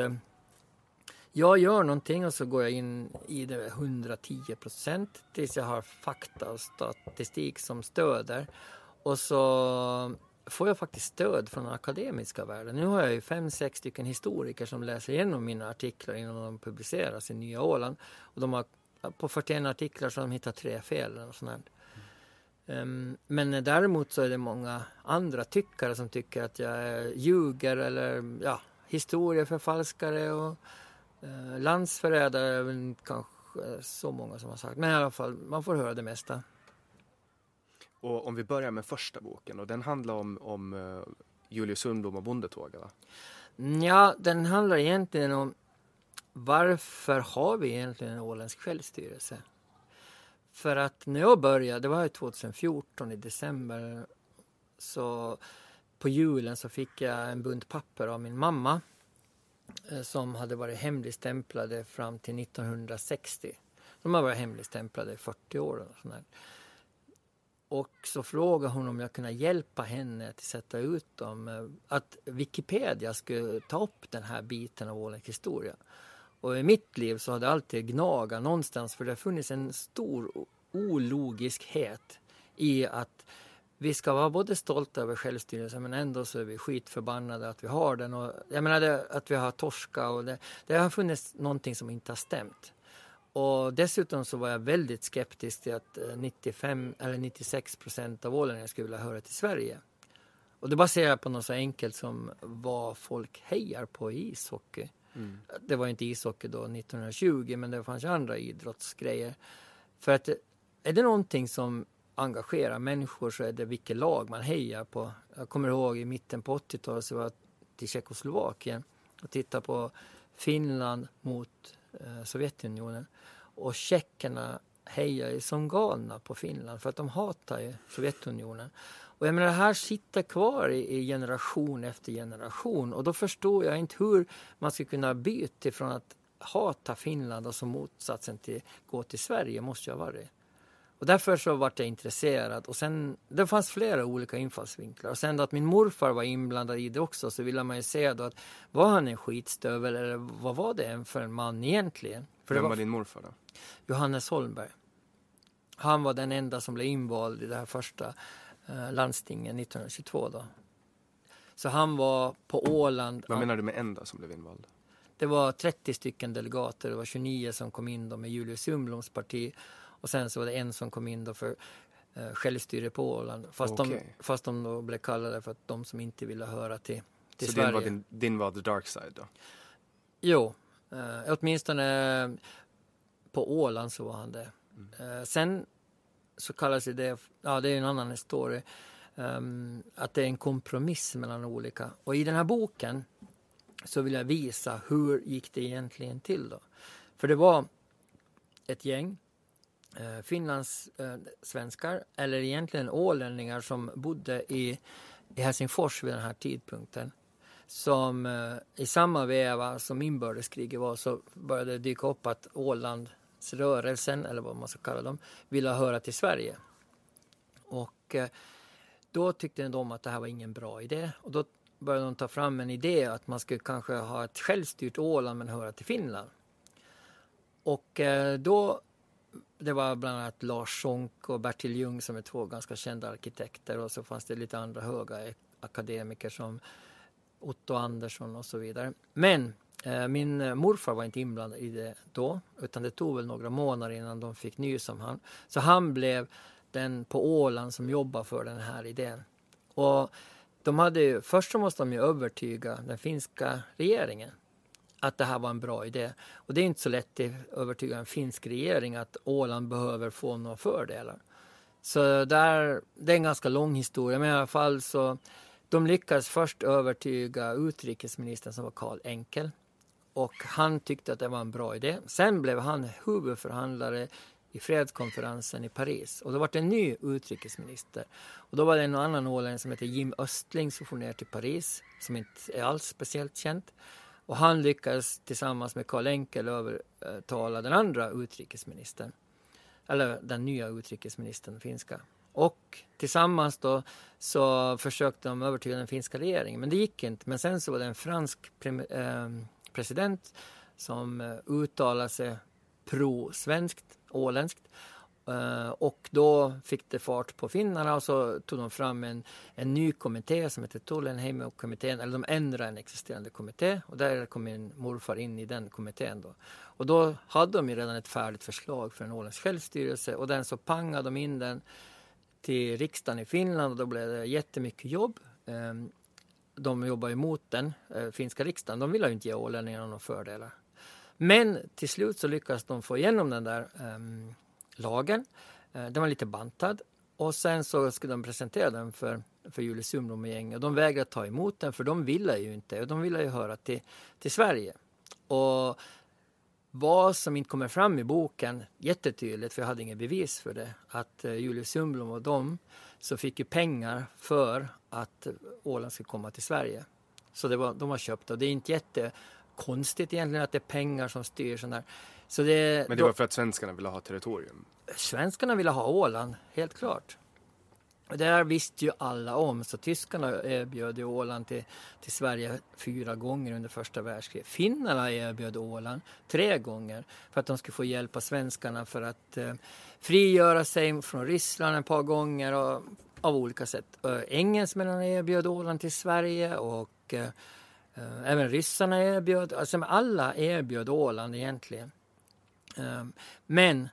jag gör någonting och så går jag in i det 110 procent tills jag har fakta och statistik som stöder. Och så får jag faktiskt stöd från den akademiska världen. Nu har jag ju fem, sex stycken historiker som läser igenom mina artiklar innan de publiceras i Nya Åland. Och de har på 41 artiklar så har de hittat tre fel. Eller något sånt. Um, men däremot så är det många andra tyckare som tycker att jag ljuger eller ja, historieförfalskare och uh, landsförrädare är väl kanske så många som har sagt. Men i alla fall, man får höra det mesta. Och om vi börjar med första boken och den handlar om, om uh, Julius Sundblom och bondetåget va? Ja, den handlar egentligen om varför har vi egentligen en åländsk självstyrelse? För att när jag började, det var 2014 i december, så på julen så fick jag en bunt papper av min mamma eh, Eh, som hade varit hemligstämplade fram till 1960. De har varit hemligstämplade i 40 år. Och, sånt och så frågade hon om jag kunde hjälpa henne att sätta ut dem. Eh, att Wikipedia skulle ta upp den här biten av Ålands historia. Och i mitt liv så har det alltid gnagat någonstans för det har funnits en stor ologiskhet i att vi ska vara både stolta över självstyrelsen men ändå så är vi skitförbannade att vi har den. Och, jag menar det, att vi har torska och det, det har funnits någonting som inte har stämt. Och dessutom så var jag väldigt skeptisk till att 95 eh, eller 96 procent av ålänningarna skulle vilja höra till Sverige. Och det baserar jag på något så enkelt som vad folk hejar på i ishockey. Mm. Det var inte ishockey då 1920 men det fanns andra idrottsgrejer. För att är det någonting som engagerar människor så är det vilket lag man hejar på. Jag kommer ihåg i mitten på 80-talet så var jag till Tjeckoslovakien och tittade på Finland mot eh, Sovjetunionen. Och tjeckerna hejar ju som galna på Finland för att de hatar ju Sovjetunionen. Och jag menar, det här sitter kvar i, i, generation efter generation och då förstår jag inte hur man ska kunna byta från att hata Finland och som motsatsen till gå till Sverige måste jag vara det. Och därför så vart jag intresserad och sen, det fanns flera olika infallsvinklar. Och sen att min morfar var inblandad i det också så ville man ju se då att var han en skitstövel eller vad var det för en man egentligen? För Vem var, var din morfar då? Johannes Holmberg. Han var den enda som blev invald i det här första eh, landstingen 1922 då. Så han var på Åland. Vad menar du med enda som blev invald? Det var 30 stycken delegater, det var 29 som kom in då med Julius Sundbloms parti och sen så var det en som kom in då för eh, självstyre på Åland. Fast, okay. de, fast de då blev kallade för att de som inte ville höra till, till så Sverige. Så din var, din, din var the dark side då? Jo, eh, åtminstone på Åland så var han det. Mm. Eh, sen så kallas det, ja det är en annan historia, um, att det är en kompromiss mellan olika. Och i den här boken så vill jag visa hur gick det egentligen till då. För det var ett gäng eh, Finlands eh, svenskar eller egentligen ålänningar som bodde i, i Helsingfors vid den här tidpunkten. Som eh, i samma veva som inbördeskriget var så började det dyka upp att Ålandsrörelsen, eller vad man ska kalla dem, ville höra till Sverige. Och eh, då tyckte de att det här var ingen bra idé och då började de ta fram en idé att man skulle kanske ha ett självstyrt Åland men höra till Finland. Och eh, då det var bland annat Lars Sonck och Bertil Ljung som är två ganska kända arkitekter och så fanns det lite andra höga akademiker som Otto Andersson och så vidare. Men eh, min eh, morfar var inte inblandad i det då utan det tog väl några månader innan de fick nys om han. Så han blev den på Åland som jobbade för den här idén. Och de hade ju, först så måste de ju övertyga den finska regeringen att det här var en bra idé. Och det är inte så lätt att övertyga en finsk regering att Åland behöver få några fördelar. Så där, det är en ganska lång historia, men i alla fall så de lyckades först övertyga utrikesministern som var Karl Enkel. Och han tyckte att det var en bra idé. Sen blev han huvudförhandlare i fredskonferensen i Paris. Och då var det en ny utrikesminister. Och då var det en annan ålänning som hette Jim Östling som for ner till Paris, som inte är alls speciellt känt. Och han lyckades tillsammans med Karl Enkel övertala den andra utrikesministern, eller den nya utrikesministern, finska. Och tillsammans då så försökte de övertyga den finska regeringen, men det gick inte. Men sen så var det en fransk pre eh, president som eh, uttalade sig pro-svenskt, åländskt. Eh, och då fick det fart på finnarna och så tog de fram en, en ny kommitté som heter Tullenheimo-kommittén, eller de ändrade en existerande kommitté och där kom min morfar in i den kommittén då. Och då hade de ju redan ett färdigt förslag för en åländsk självstyrelse och den så pangade de in den till riksdagen i Finland och då blev det jättemycket jobb. Ehm, de jobbar emot den, eh, finska riksdagen. De ville ju inte ge ålänningarna några fördelar. Men till slut så lyckades de få igenom den där ehm, lagen. Eh, den var lite bantad och sen så skulle de presentera den för, för Julius Sundblom och gänget. De vägrade ta emot den för de ville ju inte. De ville ju höra till, till Sverige. Och vad som inte kommer fram i boken jättetydligt, för jag hade inget bevis för det, att uh, Julius Sundblom och de så fick ju pengar för att Åland skulle komma till Sverige. Så det var, de har köpt och det är inte jättekonstigt egentligen att det är pengar som styr sådär. Så det, Men det var för att svenskarna ville ha territorium? Svenskarna ville ha Åland, helt klart. Det här visste ju alla om, så tyskarna erbjöd Åland till, till Sverige fyra gånger under första världskriget. Finnarna erbjöd Åland tre gånger för att de skulle få hjälpa svenskarna för att eh, frigöra sig från Ryssland ett par gånger och, av olika sätt. Engelsmännen erbjöd Åland till Sverige och eh, Eh, även ryssarna erbjöd, alltså alla erbjöd Åland egentligen. Ehm, men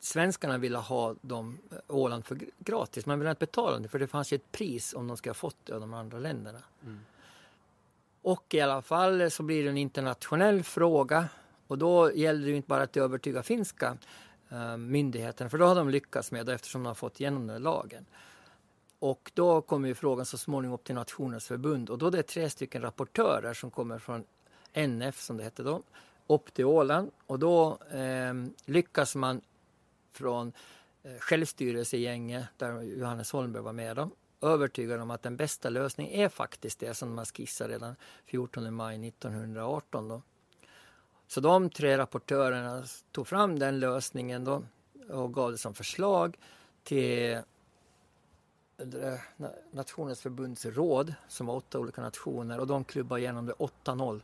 svenskarna ville ha dem, eh, Åland för gratis. Man ville inte betala det för det fanns ju ett pris om de skulle ha fått det av de andra länderna. Mm. Och i alla fall så blir det en internationell fråga och då gäller det inte bara att övertyga finska uh, myndigheterna för då har de lyckats med det eftersom de har fått igenom den lagen. Och då kommer ju frågan så småningom upp till Nationernas förbund och då är det tre stycken rapportörer som kommer från NF som det hette då, upp till Åland och då eh, lyckas man från eh, självstyrelsegänget där Johannes Holmberg var med dem övertyga dem att den bästa lösningen är faktiskt det som man skissade redan 14 maj 1918 då. Så de tre rapportörerna tog fram den lösningen då och gav det som förslag till eh, Nationens förbundsråd som var åtta olika nationer och de klubbade igenom det 8-0.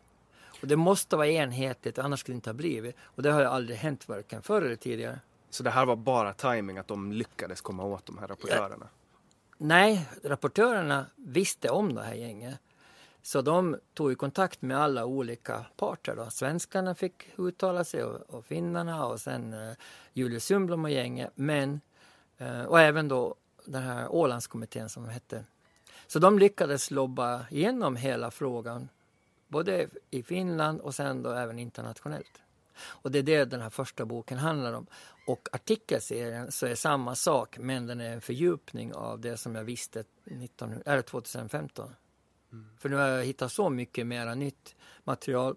Och det måste vara enhetligt, annars skulle det inte ha blivit. Och det har ju aldrig hänt varken förr eller tidigare. Så det här var bara timing att de lyckades komma åt de här rapportörerna? Nej, rapportörerna visste om det här gänget. Så de tog ju kontakt med alla olika parter. Då. Svenskarna fick uttala sig och, och finnarna och sen uh, Julius Sundblom och gänget. Men, uh, och även då den här Ålandskommittén som hette. Så de lyckades lobba igenom hela frågan, både i Finland och sen då även internationellt. Och det är det den här första boken handlar om. Och artikelserien så är samma sak, men den är en fördjupning av det som jag visste 19, äh, 2015. Mm. För nu har jag hittat så mycket mera nytt material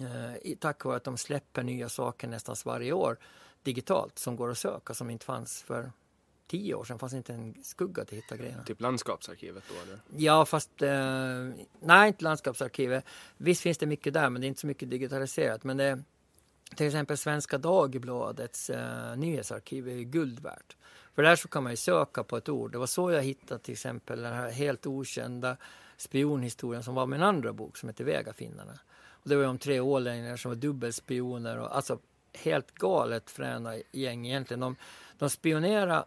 eh, tack vare att de släpper nya saker nästan varje år digitalt som går att söka som inte fanns för tio år sedan fanns inte en skugga till att hitta grejerna. Typ landskapsarkivet då eller? Ja fast, eh, nej inte landskapsarkivet. Visst finns det mycket där men det är inte så mycket digitaliserat. Men det, till exempel Svenska Dagbladets eh, nyhetsarkiv är guld värt. För där så kan man ju söka på ett ord. Det var så jag hittade till exempel den här helt okända spionhistorien som var min andra bok som heter Vägafinnarna. Och det var om tre ålänningar som var dubbelspioner och alltså helt galet fräna gäng egentligen. De, de spionerade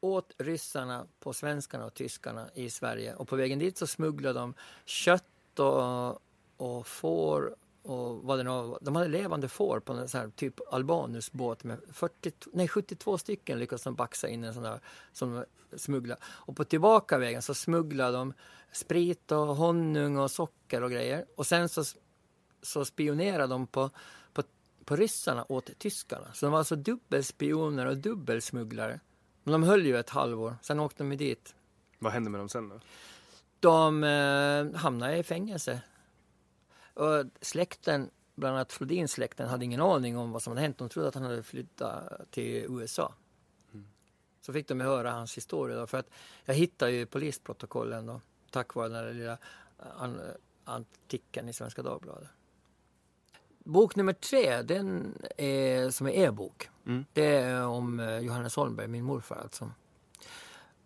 åt ryssarna på svenskarna och tyskarna i Sverige. Och på vägen dit så smugglade de kött och, och får och vad det nu De hade levande får på en sån här typ Albanusbåt med 40, nej, 72 stycken lyckades de baxa in en sån där som smuggla. Och på tillbakavägen så smugglade de sprit och honung och socker och grejer. Och sen så, så spionerade de på, på, på ryssarna åt tyskarna. Så de var alltså dubbelspioner och dubbelsmugglare. Men de höll ju ett halvår, sen åkte de dit. Vad hände med dem sen då? De eh, hamnade i fängelse. Och släkten, bland annat Flodins släkten, hade ingen aning om vad som hade hänt. De trodde att han hade flyttat till USA. Mm. Så fick de höra hans historia då, för att jag hittade ju polisprotokollen då, tack vare den där lilla an, artikeln i Svenska Dagbladet. Bok nummer tre, den är som är e-bok. Mm. Det är om eh, Johannes Holmberg, min morfar alltså.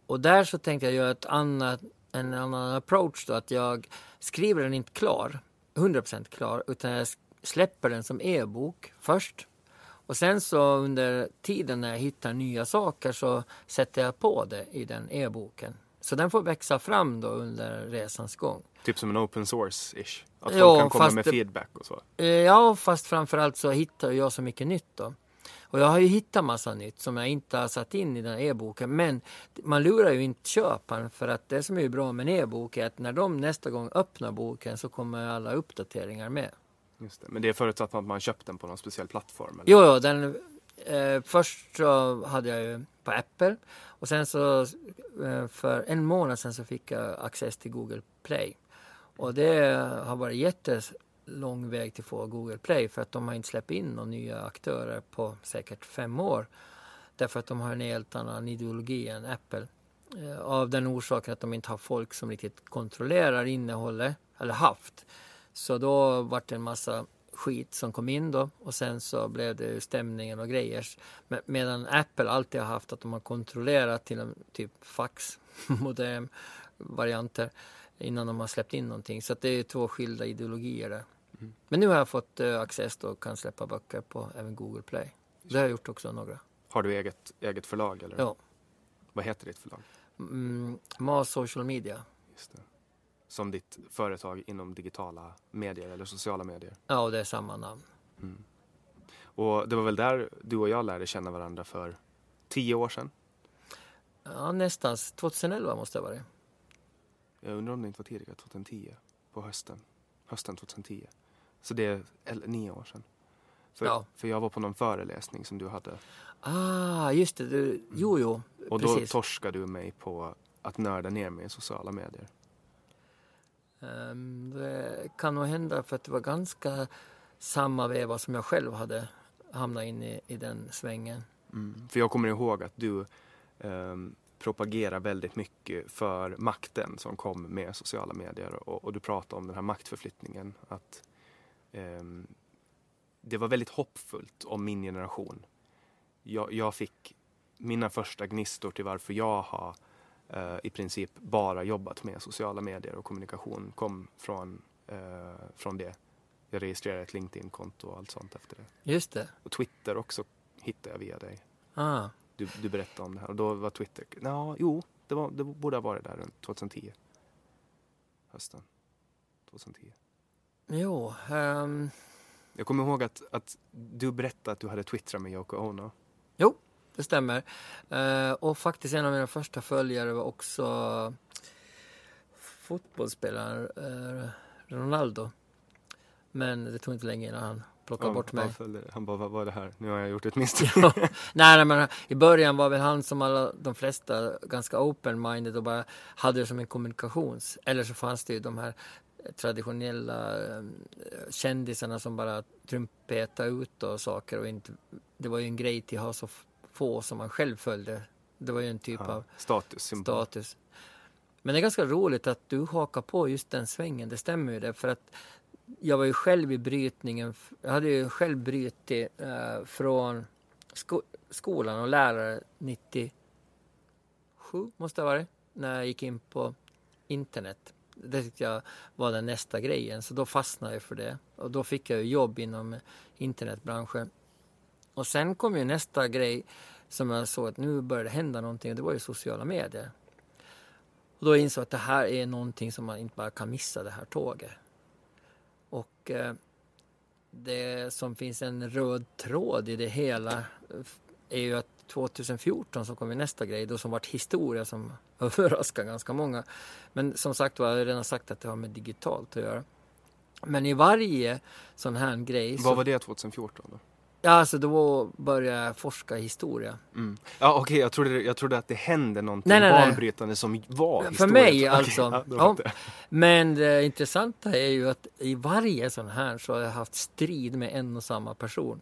Och där så tänkte jag göra ett annat, en annan approach då, att jag skriver den inte klar, 100% klar, utan jag släpper den som e-bok först. Och sen så under tiden när jag hittar nya saker så sätter jag på det i den e-boken. Så den får växa fram då under resans gång. Typ som en open source-ish. Att folk Ja, kan komma med det- feedback och så. Eh, Ja, fast framförallt så hittar jag så mycket nytt då. Och jag har ju hittat massa nytt som jag inte har satt in i den här e-boken. Men man lurar ju inte köparen för att det som är bra med en e-bok är att när de nästa gång öppnar boken så kommer alla uppdateringar med. Just det. Men det är förutsatt att man köpt den på någon speciell plattform? Eller? Jo, jo den, eh, först så hade jag ju på Apple och sen så eh, för en månad sedan så fick jag access till Google Play. Och det har varit lång väg till att få Google Play för att de har inte släppt in några nya aktörer på säkert fem år. Därför att de har en helt annan ideologi än Apple. Eh, av den orsaken att de inte har folk som riktigt kontrollerar innehållet, eller haft. Så då vart det en massa skit som kom in då och sen så blev det stämningen och grejer. Medan Apple alltid har haft att de har kontrollerat till en typ faxmodem varianter innan de har släppt in någonting. Så att det är två skilda ideologier där. Men nu har jag fått eh, access och kan släppa böcker på även Google Play. Det har jag gjort också några. Har du eget, eget förlag? Eller? Ja. Vad heter ditt förlag? Mm, Mas Social Media. Just det. Som ditt företag inom digitala medier eller sociala medier. Ja, och det är samma namn. Och det var väl där du och jag lärde känna varandra för tio år sedan. Ja, nästan. 2011 måste det ha varit. Jag undrar om det inte var tidigare, 2010. På hösten. Hösten 2010. Så det är nio år sedan. För, Ja. för jag var på någon föreläsning som du hade. Ah, just det. Du, jo, jo. Och då precis. torskade du mig på att nörda ner mig i sociala medier. Ehm, det kan nog hända för att det var ganska samma veva som jag själv hade hamnat in i, i den svängen. Mm. För jag kommer ihåg att du ehm, propagerar väldigt mycket för makten som kom med sociala medier och, och du pratade om den här maktförflyttningen. Att det var väldigt hoppfullt om min generation. Jag, jag fick mina första gnistor till varför jag har eh, i princip bara jobbat med sociala medier och kommunikation kom från, eh, från det. Jag registrerade ett LinkedIn-konto och allt sånt efter det. Just det. Och Twitter också hittade jag via dig. Ah, Du, du berättade om det här och då var Twitter, ja, jo, det, var, det borde ha varit där runt 2010. Hösten 2010. Jo. ehm, Jag kommer ihåg att, att du berättade att du hade twittrat med Yoko Ono. jo, det stämmer. Eh, och faktiskt en av mina första följare var också fotbollsspelaren eh, Ronaldo. Men det tog inte länge innan han plockade bort mig. Han, följde, han bara, vad var det här? Nu har jag gjort ett misstag. Ja. nej, men i början var väl han som alla de flesta ganska open-minded och bara hade det som en kommunikations... Eller så fanns det ju de här traditionella eh, kändisarna som bara trumpetade ut och saker och inte... Det var ju en grej till att ha så få som man själv följde. Det var ju en typ Ja, av statussymbol. status. Men det är ganska roligt att du hakar på just den svängen. Det stämmer ju det. För att jag var ju själv i brytningen. Jag hade ju själv brutit eh, från sko skolan och lärare 97 måste det ha varit. När jag gick in på internet. Det tyckte jag var den nästa grejen. Så då fastnade jag för det. Och då fick jag jobb inom internetbranschen. Och sen kom ju nästa grej som jag såg att nu började det hända någonting och det var ju sociala medier. Och då insåg jag att det här är någonting som man inte bara kan missa det här tåget. Och eh, det som finns en röd tråd i det hela eh, är ju att 2014 så kommer nästa grej då som vart historia som överraskar ganska många. Men som sagt var, jag har redan sagt att det har med digitalt att göra. Men i varje sån här grej Vad var det 2014 då? Ja, alltså då började jag forska historia. Mm. Ja, okej, jag, trodde, jag trodde att det hände någonting Nej, nej, nej. banbrytande som var För historia. mig alltså. ja, ja. Men det intressanta är ju att i varje sån här så har jag haft strid med en och samma person.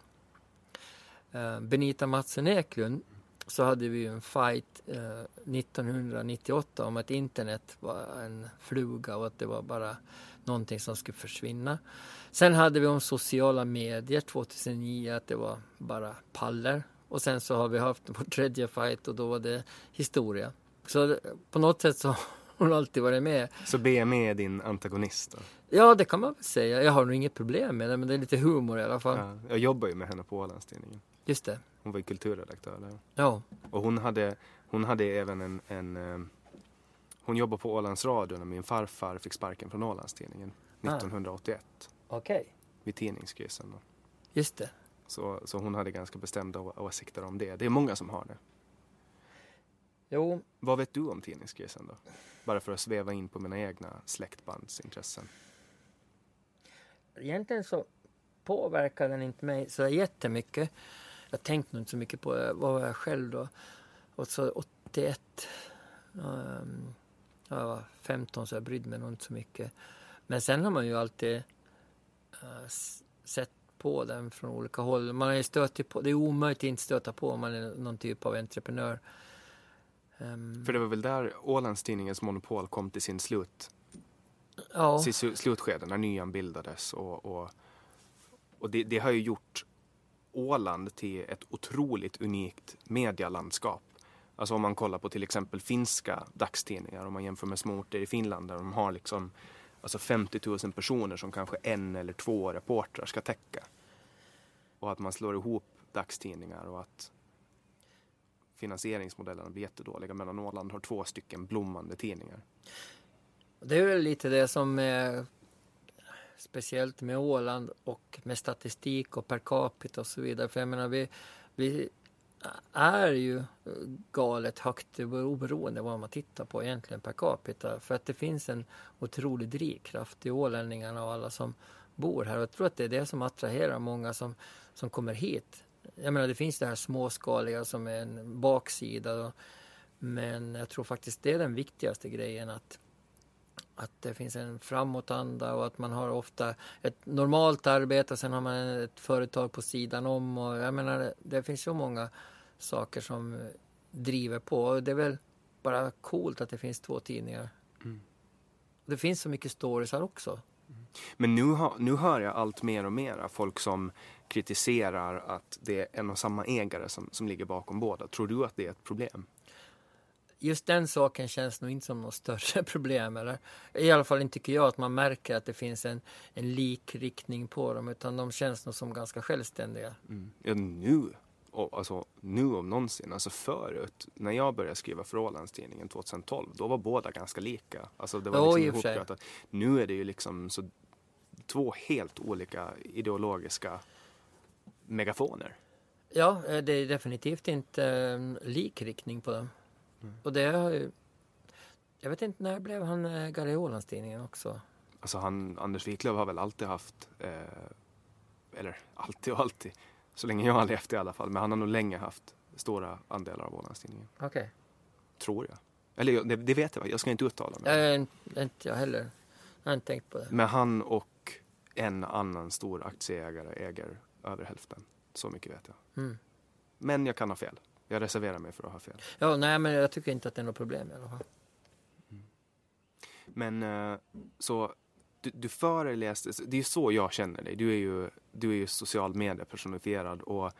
Eh, Benita Mattsson Eklund så hade vi en fight eh, 1998 om att internet var en fluga och att det var bara någonting som skulle försvinna. Sen hade vi om sociala medier 2009 att det var bara paller. Och sen så har vi haft vår tredje fight och då var det historia. Så på något sätt så har hon alltid varit med. Så BME är din antagonist då? Ja, det kan man väl säga. Jag har nog inget problem med det, men det är lite humor i alla fall. Ja, jag jobbar ju med henne på Ålandstidningen. Just det. Hon var ju kulturredaktör där. Ja, Och hon hade, hon hade även en, en eh, hon jobbade på Ålands Radio när min farfar fick sparken från Ålandstidningen Ah. 1981 okej. vid tidningskrisen. Då. Just det. Så, så hon hade ganska bestämda åsikter om det. Det är många som har det. Jo, Vad vet du om tidningskrisen då? Bara för att sväva in på mina egna släktbandsintressen. egentligen så påverkar den inte mig så jättemycket. Jag tänkte nog inte så mycket på det. Vad var jag själv då? Och så 81. Um, jag var 15 så jag brydde mig nog inte så mycket. Men sen har man ju alltid eh, s- sett på den från olika håll. Man har ju stött på, det är omöjligt att inte stöta på om man är någon typ av entreprenör. Ehm, För det var väl där Ålandstidningens monopol kom till sin slut, ja, sitt slu- slutskede när Nyan bildades. Och, och, och det, det har ju gjort Åland till ett otroligt unikt medialandskap. Alltså om man kollar på till exempel finska dagstidningar, om man jämför med små orter i Finland där de har liksom alltså 50 000 personer som kanske en eller två reportrar ska täcka. Och att man slår ihop dagstidningar och att finansieringsmodellerna blir jättedåliga medan Åland har två stycken blommande tidningar. Det är väl lite det som eh, speciellt med Åland och med statistik och per capita och så vidare. För jag menar, vi, vi är ju galet högt oberoende vad man tittar på egentligen per capita. För att det finns en otrolig drivkraft i ålänningarna och alla som bor här. Och jag tror att det är det som attraherar många som, som kommer hit. Jag menar, det finns det här småskaliga som är en baksida. Då. Men jag tror faktiskt det är den viktigaste grejen att att det finns en framåtanda och att man har ofta ett normalt arbete och sen har man ett företag på sidan om. Och jag menar, det finns så många saker som driver på. Och det är väl bara coolt att det finns två tidningar. Det finns så mycket stories här också. Men nu, har, nu hör jag allt mer och mer av folk som kritiserar att det är en och samma ägare som, som ligger bakom båda. Tror du att det är ett problem? Just den saken känns nog inte som något större problem. Eller? I alla fall inte tycker jag att man märker att det finns en, en likriktning på dem. Utan de känns nog som ganska självständiga. Ja, nu, och, alltså, nu om någonsin. Alltså förut, när jag började skriva för Ålandstidningen 2012, då var båda ganska lika. Alltså det var i liksom ihoppratat. Nu är det ju liksom så, två helt olika ideologiska megafoner. Ja, eh, det är definitivt inte en likriktning på dem. Och det har ju... Jag vet inte, när blev han ägare i Ålandstidningen också? Alltså han, Anders Wiklöf har väl alltid haft, eh, eller alltid och alltid, så länge jag har levt i alla fall, men han har nog länge haft stora andelar av Ålandstidningen. Okej. Tror jag. Eller det, det vet jag, jag ska inte uttala mig. Okay. Inte inte jag heller. Jag har inte tänkt på det. Men han och en annan stor aktieägare äger över hälften. Så mycket vet jag. Mm. Men jag kan ha fel. Jag reserverar mig för att ha fel. Ja, nej, men jag tycker inte att det är något problem i alla fall. Men eh, så du, du föreläste, det är ju så jag känner dig. Du är ju, du är ju social media personifierad och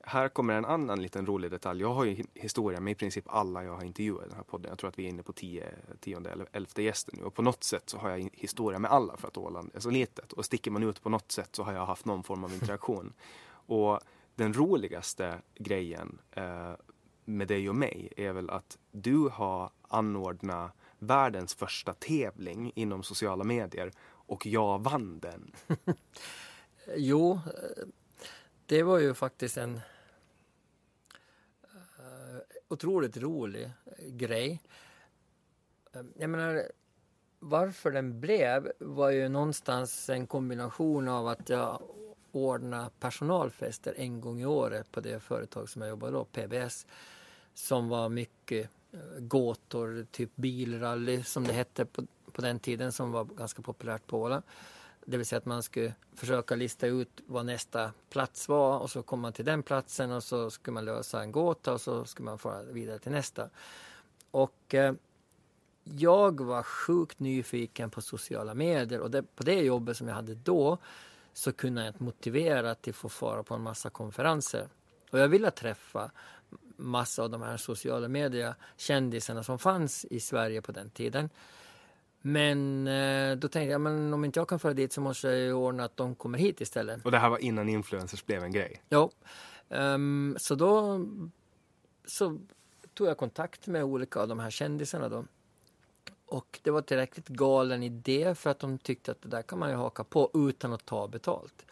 här kommer en annan liten rolig detalj. Jag har ju hi- historia med i princip alla jag har intervjuat i den här podden. Jag tror att vi är inne på tio, tionde eller elfte gästen nu och på något sätt så har jag historia med alla för att Åland är så litet och sticker man ut på något sätt så har jag haft någon form av interaktion. och den roligaste grejen eh, med dig och mig är väl att du har anordnat världens första tävling inom sociala medier och jag vann den. Jo, eh, det var ju faktiskt en eh, otroligt rolig eh, grej. Jag menar, varför den blev var ju någonstans en kombination av att jag ordna personalfester en gång i året på det företag som jag jobbade då, PBS, som var mycket eh, gåtor, typ bilrally som det hette på, på den tiden som var ganska populärt på Åland. Det vill säga att man skulle försöka lista ut vad nästa plats var och så kom man till den platsen och så skulle man lösa en gåta och så skulle man fara vidare till nästa. Och eh, jag var sjukt nyfiken på sociala medier och det, på det jobbet som jag hade då så kunde jag inte motivera att få fara på en massa konferenser. Och jag ville träffa massa av de här sociala media kändisarna som fanns i Sverige på den tiden. Men eh, då tänkte jag, men om inte jag kan föra dit så måste jag ju ordna att de kommer hit istället. Och det här var innan influencers blev en grej. Ja, Ehm, så då så tog jag kontakt med olika av de här kändisarna då. Och det var tillräckligt galen idé för att de tyckte att det där kan man ju haka på utan att ta betalt.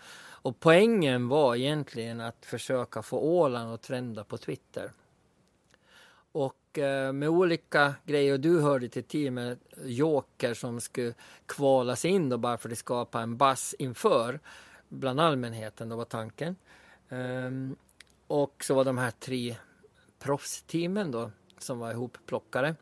Och poängen var egentligen att försöka få Åland att trenda på Twitter. Och eh, med olika grejer, du hörde till teamet Joker som skulle kvalas in då bara för att skapa en bass inför bland allmänheten, då var tanken. Ehm, och så var de här tre proffsteamen då som var ihopplockade.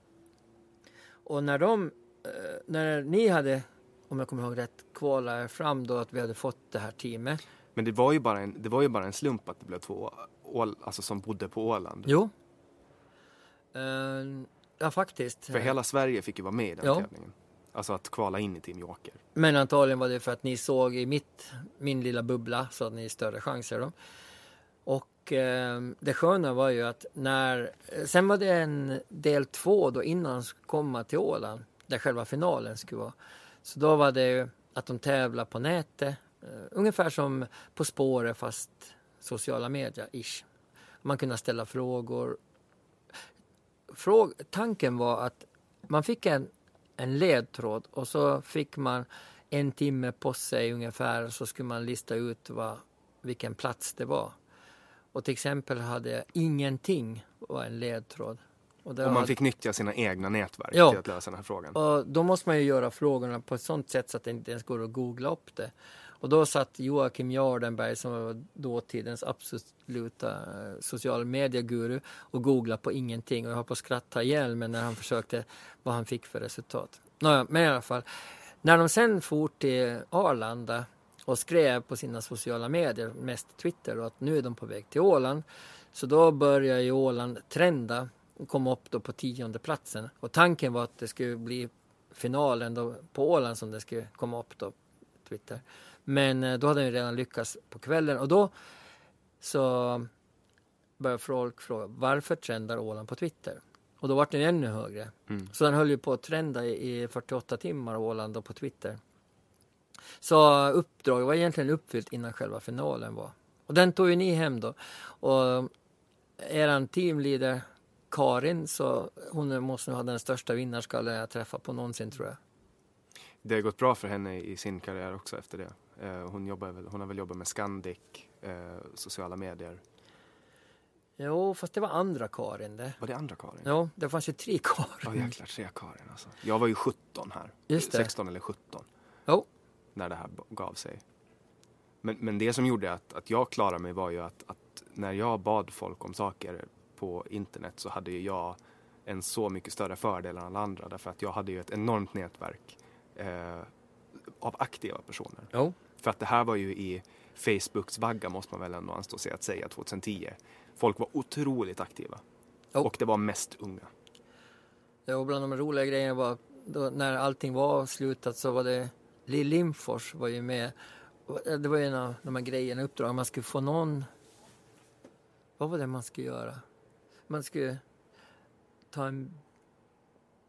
Och när de, eh, när ni hade, om jag kommer ihåg rätt, kvalat fram då att vi hade fått det här teamet. Men det var ju bara en, det var ju bara en slump att det blev två ål, alltså som bodde på Åland. Jo. Ehm, ja, faktiskt. För hela Sverige fick ju vara med i den Ja. tävlingen. Alltså att kvala in i Team Joker. Men antagligen var det för att ni såg i mitt, min lilla bubbla så hade ni större chanser då. Och eh, det sköna var ju att när, sen var det en del två då innan han skulle komma till Åland, där själva finalen skulle vara. Så då var det ju att de tävlar på nätet, eh, ungefär som På spåret fast sociala medier ish. Man kunde ställa frågor. Fråg, tanken var att man fick en, en ledtråd och så fick man en timme på sig ungefär så skulle man lista ut vad, vilken plats det var. Och till exempel hade jag ingenting var en ledtråd. Och, Och man hade- fick nyttja sina egna nätverk Ja. till att lösa den här frågan. och då måste man ju göra frågorna på ett sånt sätt så att det inte ens går att googla upp det. Och då satt Joakim Jardenberg som var dåtidens absoluta eh, social media-guru och googlade på ingenting. Och jag har på att skratta ihjäl mig när han försökte vad han fick för resultat. Nåja, men i alla fall. När de sen for till Arlanda och skrev på sina sociala medier, mest Twitter, då, att nu är de på väg till Åland. Så då började ju Åland trenda och kom upp då på tionde platsen. Och tanken var att det skulle bli finalen då på Åland som det skulle komma upp då, Twitter. Men eh, då hade den redan lyckats på kvällen och då så började folk fråga varför trendar Åland på Twitter? Och då var den ännu högre. Mm. Så den höll ju på att trenda i i 48 timmar Åland då på Twitter. Så uppdraget var egentligen uppfyllt innan själva finalen var. Och den tog ju ni hem då. Och eran teamleader Karin, så hon måste nog ha den största vinnarskallen jag träffat på någonsin tror jag. Det har gått bra för henne i sin karriär också efter det. Eh, Hon, jobbar hon har väl jobbat med Scandic, eh, sociala medier. Jo, fast det var andra Karin det. Var det andra Karin? Jo, det fanns ju tre Ja Karin. jäklar, tre Karin alltså. Jag var ju 17 här. Just det. 16 eller 17 Jo, när det här gav sig. Men, men det som gjorde att, att jag klarade mig var ju att, att när jag bad folk om saker på internet så hade ju jag en så mycket större fördel än alla andra därför att jag hade ju ett enormt nätverk eh, av aktiva personer. jo. För att det här var ju i Facebooks vagga måste man väl ändå anstå sig att säga 2010. Folk var otroligt aktiva. Jo. Och det var mest unga. Jo, bland de roliga grejerna var då, när allting var avslutat så var det Lill Lindfors var ju med. Det var ju en av de här grejerna, uppdrag. Man skulle få någon... Vad var det man skulle göra? Man skulle ta en...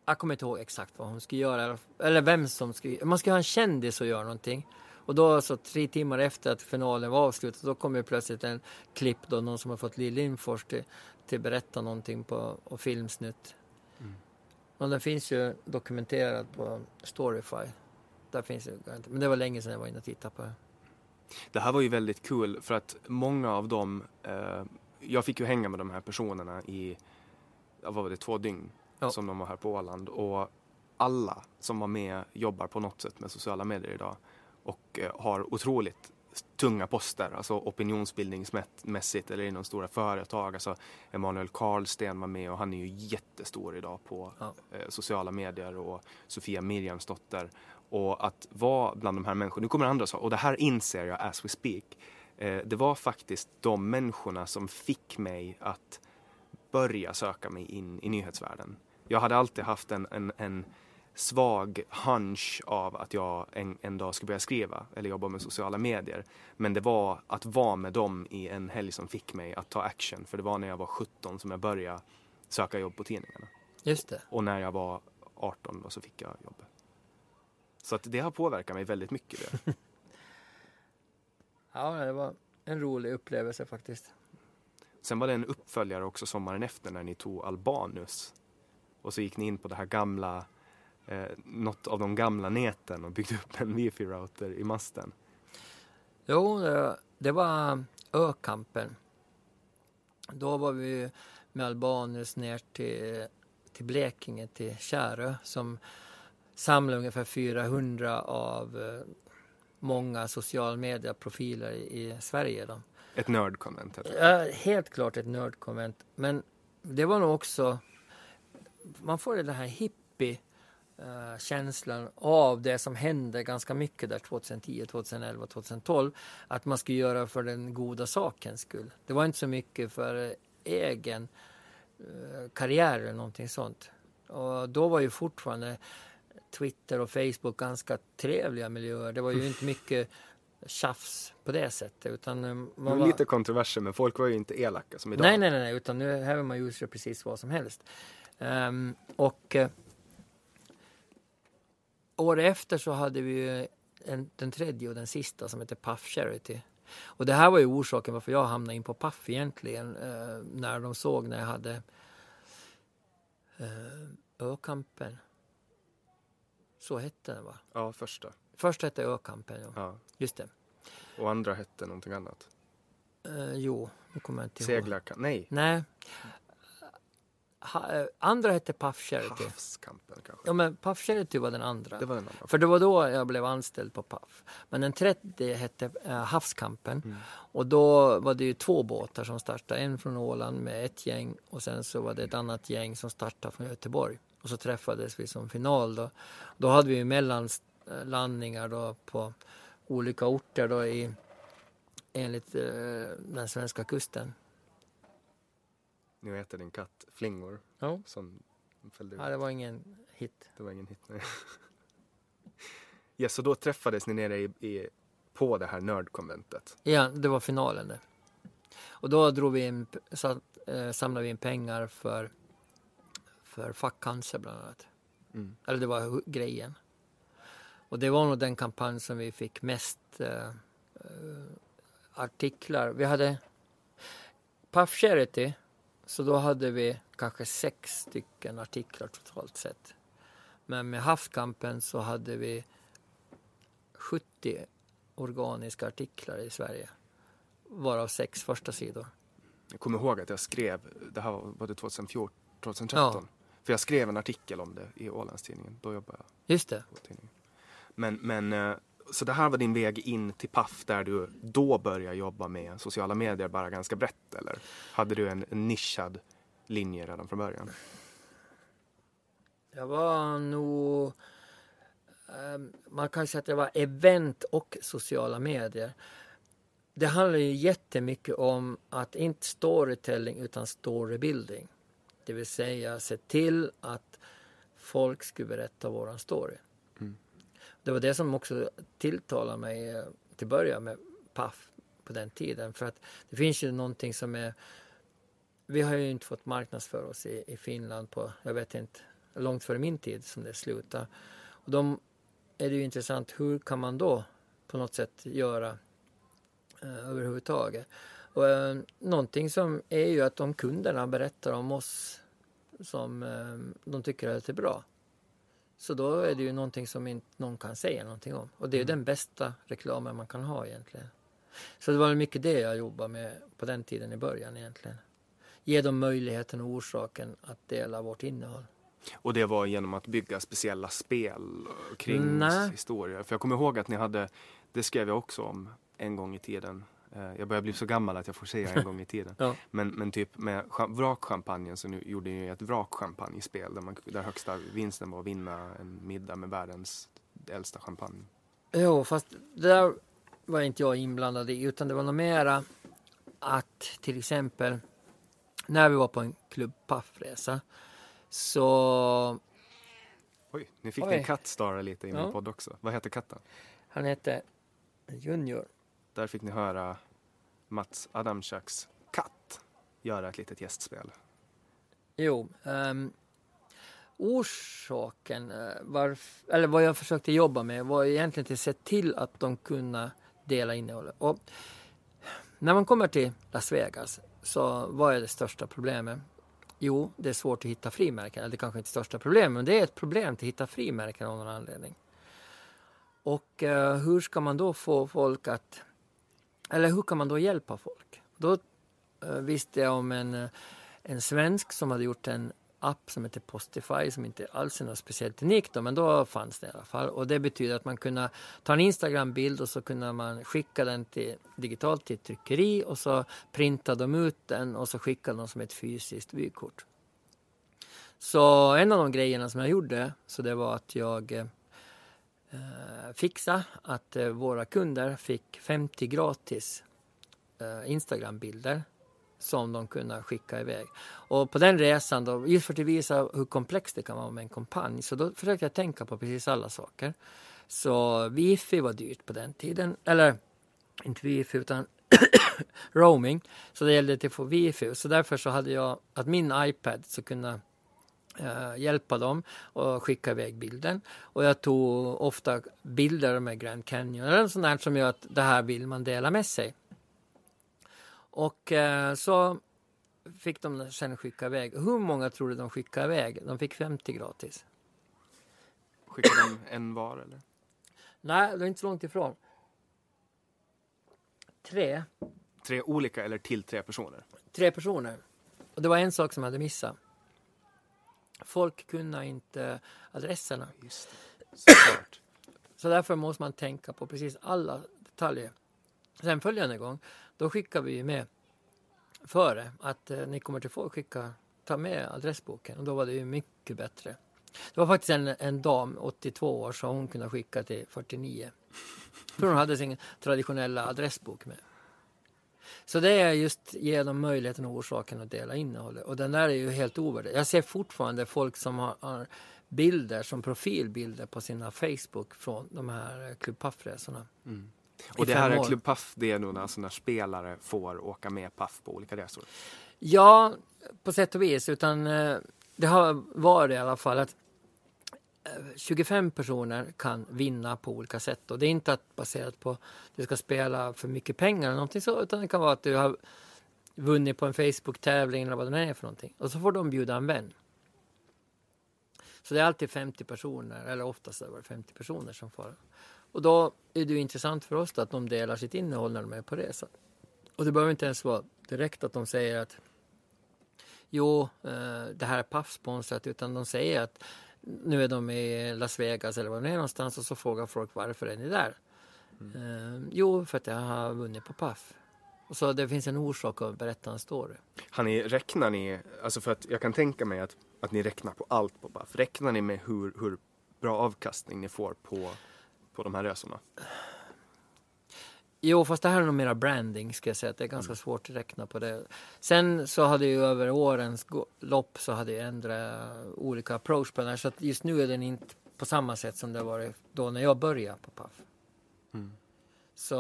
Jag kommer inte ihåg exakt vad hon skulle göra. Eller vem som skulle... Man skulle ha en kändis och göra någonting. Och då så tre timmar efter att finalen var avslutad då kom ju plötsligt en klipp då någon som har fått Lill Lindfors till, till berätta någonting på och filmsnutt. Och den finns ju dokumenterad på Storyfy. Där finns det, men det var länge sedan jag var inne och tittade på det. Det här var ju väldigt kul för att många av dem, eh, jag fick ju hänga med de här personerna i, vad var det, två dygn Ja. som de var här på Åland och alla som var med jobbar på något sätt med sociala medier idag och eh, har otroligt tunga poster, alltså opinionsbildningsmässigt eller inom stora företag. Alltså Emanuel Karlsten var med och han är ju jättestor idag på Ja. eh, sociala medier och Sofia Mirjamsdotter. Och att vara bland de här människorna, nu kommer andra saker, och det här inser jag as we speak. Eh, det var faktiskt de människorna som fick mig att börja söka mig in i nyhetsvärlden. Jag hade alltid haft en, en, en svag hunch av att jag en, en dag skulle börja skriva eller jobba med sociala medier. Men det var att vara med dem i en helg som fick mig att ta action. För det var när jag var 17 som jag började söka jobb på tidningarna. Just det. Och när jag var 18 då så fick jag jobbet. Så att det har påverkat mig väldigt mycket. Det. Ja, det var en rolig upplevelse faktiskt. Sen var det en uppföljare också sommaren efter när ni tog Albanus. Och så gick ni in på det här gamla, eh, något av de gamla näten och byggde upp en wifi-router i masten. Jo, det- var ökampen. Då var vi med Albanus ner till, till Blekinge, till Kärö som samlar ungefär 400 av eh, många social media-profiler i, i Sverige. Då. Ett nördkonvent. Ja, helt klart ett nördkonvent. Men det var nog också... Man får den här hippie eh, känslan av det som hände ganska mycket där 2010, 2011, 2012. Att man skulle göra för den goda sakens skull. Det var inte så mycket för eh, egen karriär eller någonting sånt. Och då var ju fortfarande Twitter och Facebook ganska trevliga miljöer. Det var ju inte mycket tjafs på det sättet. Utan eh, Det man var var... lite kontroverser men folk var ju inte elaka som idag. Nej, nej, nej, utan nu vill man ju precis vad som helst. Ehm, och eh, året efter så hade vi ju en, den tredje och den sista som heter Puff Charity. Och det här var ju orsaken varför jag hamnade in på Puff egentligen. eh, när de såg när jag hade uh, Ökampen. Så hette den va? Ja, första. Först hette Ökampen, ja. Ja. Just det. Och andra hette någonting annat. Eh, jo, nu kommer jag inte ihåg. Seglarkamp. Nej, Nej. Ha, eh, andra hette Puff Charity. Havskampen kanske. Ja, men Puff Charity var den andra. Det var den andra. För det var då jag blev anställd på Puff. Men den tredje hette eh, Havskampen. Mm. Och då var det ju två båtar som startade. En från Åland med ett gäng och sen så var det ett annat gäng som startade från Göteborg. Och så träffades vi som final då. Då hade vi mellanlandningar då på olika orter då i enligt eh, den svenska kusten. Nu äter din katt flingor Ja. som fällde Ja, det var ingen hit. Det var ingen hit. Nej. ja, så då träffades ni nere i, i, på det här nördkonventet. Ja, det var finalen det. Och då drog vi in, så, eh, samlade vi in pengar för, för fackcancer bland annat. Mm. Eller det var grejen. Och det var nog den kampanj som vi fick mest eh, eh, artiklar. Vi hade Puff Charity, så då hade vi kanske sex stycken artiklar totalt sett. Men med Havskampen så hade vi 70 organiska artiklar i Sverige. Varav sex första sidor. Jag kommer ihåg att jag skrev, det här var det 2014, 2013. För jag skrev en artikel om det i Ålandstidningen. Då jobbade jag Just det. på tidningen. Men, men, eh, så det här var din väg in till Paf där du då började jobba med sociala medier bara ganska brett eller? Hade du en, nischad linje redan från början? Jag var nog... ehm, man kan säga att jag var event och sociala medier. Det handlar ju jättemycket om att inte storytelling utan storybuilding. Det vill säga se till att folk skulle berätta våran story. Mm. Det var det som också tilltalade mig eh, till början med Paf på den tiden. För att det finns ju någonting som är... Vi har ju inte fått marknadsföra oss i, i Finland på, jag vet inte, långt före min tid som det slutade. Och då är det ju intressant, hur kan man då på något sätt göra eh, överhuvudtaget? Och, eh, någonting som är ju att om kunderna berättar om oss som eh, de tycker är lite bra. Så då är det ju någonting som inte någon kan säga någonting om. Och det är ju den bästa reklamen man kan ha egentligen. Så det var mycket det jag jobbade med på den tiden i början egentligen. Ge dem möjligheten och orsaken att dela vårt innehåll. Och det var genom att bygga speciella spel kring historier. För jag kommer ihåg att ni hade, det skrev jag också om en gång i tiden. Eh, Jag börjar bli så gammal att jag får säga en gång i tiden. Ja. Men, men typ med cha- vrakchampagnen så nu gjorde ni ett vrakchampagnespel där, man, där högsta vinsten var att vinna en middag med världens äldsta champagne. Jo, fast det där var inte jag inblandad i utan det var nog mera att till exempel när vi var på en Club Paff-resa så Oj, nu fick Oj. ni en katt stara lite i min Ja. podd också. Vad heter katten? han hette Junior. Där fick ni höra Mats Adamczaks katt göra ett litet gästspel. Jo, um, orsaken, eh, varf, eller vad jag försökte jobba med var egentligen att se till att de kunde dela innehållet. Och när man kommer till Las Vegas Så vad är det största problemet? Jo, det är svårt att hitta frimärken. Eller det kanske inte är största problemet, men det är ett problem att hitta frimärken av någon anledning. Och eh, hur ska man då få folk att... Eller hur kan man då hjälpa folk? Då eh, visste jag om en, eh, en svensk som hade gjort en app som heter Postify som inte alls är något speciellt unikt då, men då fanns det i alla fall. Och det betyder att man kunde ta en Instagram-bild och så kunde man skicka den till, digitalt till ett tryckeri och så printade de ut den och så skickade de som ett fysiskt vykort. Så en av de grejerna som jag gjorde så det var att jag eh, Eh, fixa att eh, våra kunder fick 50 gratis eh, Instagram-bilder som de kunde skicka iväg. Och på den resan, då, just för att visa hur komplext det kan vara med en kampanj, så då försökte jag tänka på precis alla saker. Så wifi var dyrt på den tiden, eller inte wifi utan roaming. Så det gällde att få wifi. Så därför så hade jag att min iPad så kunde Uh, hjälpa dem och skicka iväg bilden. Och jag tog ofta bilder med Grand Canyon eller sånt där som gör att det här vill man dela med sig. Och uh, så fick de sen skicka iväg. Hur många tror du de skickade iväg? De fick 50 gratis. Skickade de en var eller? Nej, det är inte så långt ifrån. Tre. Tre olika eller till tre personer? Tre personer. Och det var en sak som jag hade missat. Folk kunde inte adresserna. Just det. Så därför måste man tänka på precis alla detaljer. Sen följande gång, då skickar vi med före att eh, ni kommer till få skicka, ta med adressboken och då var det ju mycket bättre. Det var faktiskt en, en dam, 82 år, så hon kunde skicka till 49. För hon hade sin traditionella adressbok med. Så det är just ge dem möjligheten och orsaken att dela innehållet. Och den där är ju helt ovärderlig. Jag ser fortfarande folk som har, har, bilder som profilbilder på sina Facebook från de här Club Paff-resorna. Mm. Och det här är Club Paff, det är nog alltså när spelare får åka med Paff på olika resor? Ja, på sätt och vis. Utan eh, det har varit i alla fall att 25 personer kan vinna på olika sätt. Och det är inte att baserat på att du ska spela för mycket pengar eller någonting så, utan det kan vara att du har vunnit på en Facebook-tävling eller vad det är för någonting. Och så får de bjuda en vän. Så det är alltid 50 personer, eller oftast är det 50 personer som får. Och då är det ju intressant för oss att de delar sitt innehåll när de är på resa. Och det behöver inte ens vara direkt att de säger att jo, eh, det här är Paf-sponsrat, utan de säger att nu är de i Las Vegas eller var de är någonstans och så frågar folk varför är ni där? Mm. Uh, jo, för att jag har vunnit på Paf. Och så det finns en orsak att berätta en story. Har ni, räknar ni, alltså för att jag kan tänka mig att, att ni räknar på allt på Paf. Räknar ni med hur, hur bra avkastning ni får på, på de här resorna? Jo, fast det här är nog mera branding ska jag säga. Det är ganska mm. svårt att räkna på det. Sen så hade ju över årens lopp så hade jag ändrat olika approach på den här. Så att just nu är den inte på samma sätt som det var då när jag började på PAF. Mm. Så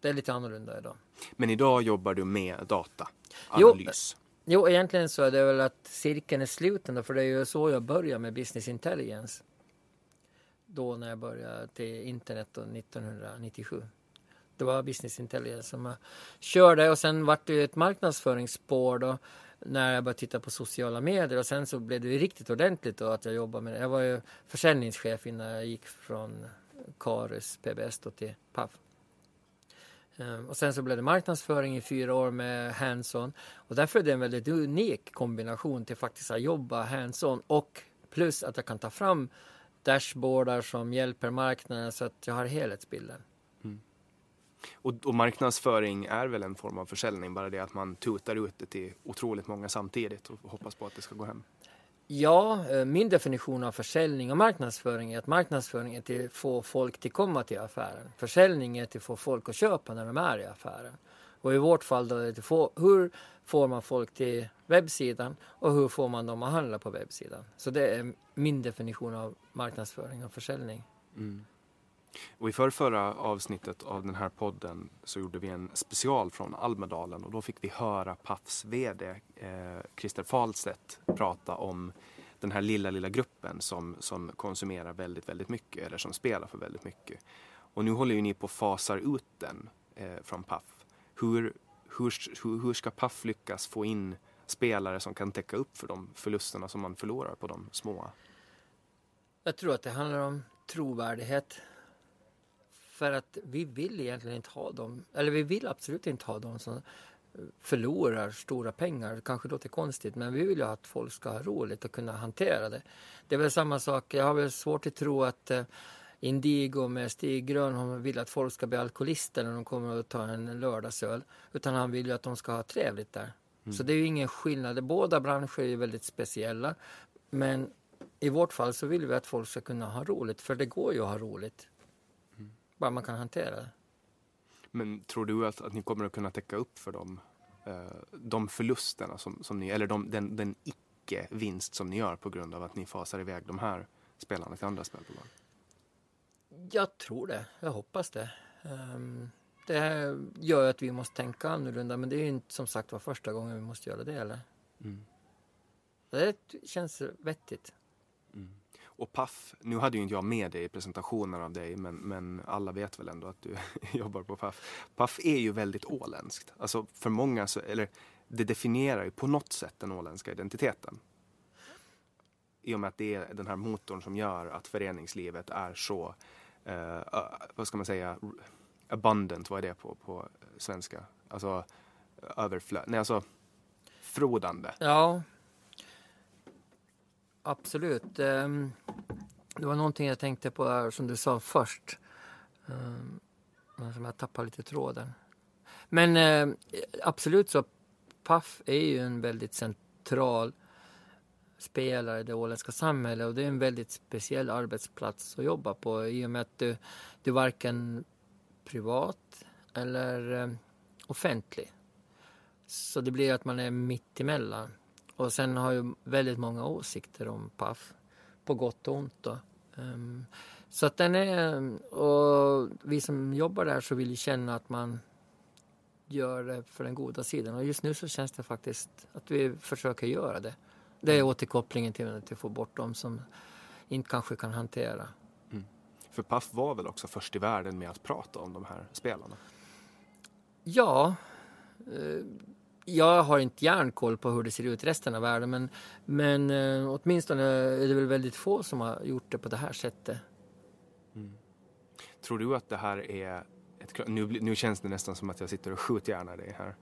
det är lite annorlunda idag. Men idag jobbar du med dataanalys? Jo, jo, egentligen så är det väl att cirkeln är sluten. För det är ju så jag började med business intelligence. Då när jag började till internet då, 1997 det var Business Intelligence som jag körde och sen vart det ett marknadsföringsspår då när jag började titta på sociala medier och sen så blev det riktigt ordentligt då att jag jobbade med det. Jag var ju försäljningschef innan jag gick från Karus PBS då till PAF. Ehm, och sen så blev det marknadsföring i fyra år med hands-on. Och därför är det en väldigt unik kombination till faktiskt att jobba hands-on och plus att jag kan ta fram dashboardar som hjälper marknaden så att jag har helhetsbilden. Och, och, marknadsföring är väl en form av försäljning, bara det att man tutar ut det till otroligt många samtidigt och hoppas på att det ska gå hem. Ja, eh, min definition av försäljning och marknadsföring är att marknadsföring är till att få folk till komma till affären. Försäljning är till att få folk att köpa när de är i affären. Och i vårt fall då är det få, hur får man folk till webbsidan och hur får man dem att handla på webbsidan. Så det är min definition av marknadsföring och försäljning. Mm. Och i förrförra avsnittet av den här podden så gjorde vi en special från Almedalen och då fick vi höra Pafs VD eh, Christer Fahlstedt prata om den här lilla, lilla gruppen som, som konsumerar väldigt, väldigt mycket eller som spelar för väldigt mycket. Och nu håller ju ni på att fasar ut den eh, från Paf. Hur, hur, hur ska Paf lyckas få in spelare som kan täcka upp för de förlusterna som man förlorar på de små? Jag tror att det handlar om trovärdighet. För att vi vill egentligen inte ha dem, eller vi vill absolut inte ha dem som förlorar stora pengar. Det kanske låter konstigt men vi vill ju att folk ska ha roligt och kunna hantera det. Det är väl samma sak, jag har väl svårt att tro att eh, Indigo med Stig Grönholm vill att folk ska bli alkoholister när de kommer att ta en lördagsöl. Utan han vill ju att de ska ha trevligt där. Mm. Så det är ju ingen skillnad. Båda branscher är ju väldigt speciella. Men i vårt fall så vill vi att folk ska kunna ha roligt. För det går ju att ha roligt. Bara man kan hantera det. Men tror du att, att ni kommer att kunna täcka upp för dem, eh, de förlusterna som, som ni, eller de, den, den icke-vinst som ni gör på grund av att ni fasar iväg de här spelarna till andra spelbolag? Jag tror det. Jag hoppas det. Um, det gör att vi måste tänka annorlunda men det är inte som sagt var första gången vi måste göra det. Eller? Mm. Det känns vettigt. Mm. Och Paf, nu hade ju inte jag med dig i presentationen av dig men, men alla vet väl ändå att du jobbar på Paf. Paf är ju väldigt åländskt. Alltså för många så, eller det definierar ju på något sätt den åländska identiteten. I och med att det är den här motorn som gör att föreningslivet är så, eh, vad ska man säga, abundant, vad är det på, på svenska? Alltså överflöd, nej alltså frodande. Ja, absolut. Ehm, det var någonting jag tänkte på där som du sa först. Ehm, som jag tappade lite tråden. Men ehm, absolut så, Paf är ju en väldigt central spelare i det åländska samhället och det är en väldigt speciell arbetsplats att jobba på i och med att du, du varken privat eller offentlig. Så det blir att man är mitt emellan. Och sen har ju väldigt många åsikter om Paf, på gott och ont. Um, så att den är, och vi som jobbar där så vill ju känna att man gör det för den goda sidan. Och just nu så känns det faktiskt att vi försöker göra det. Det är mm. återkopplingen till att få bort dem som inte kanske kan hantera. Mm. För Paf var väl också först i världen med att prata om de här spelarna? Ja, eh, jag har inte järnkoll på hur det ser ut i resten av världen men, men eh, åtminstone är det väl väldigt få som har gjort det på det här sättet. Mm. Tror du att det här är ett, nu, nu känns det nästan som att jag sitter och skjuter gärna dig här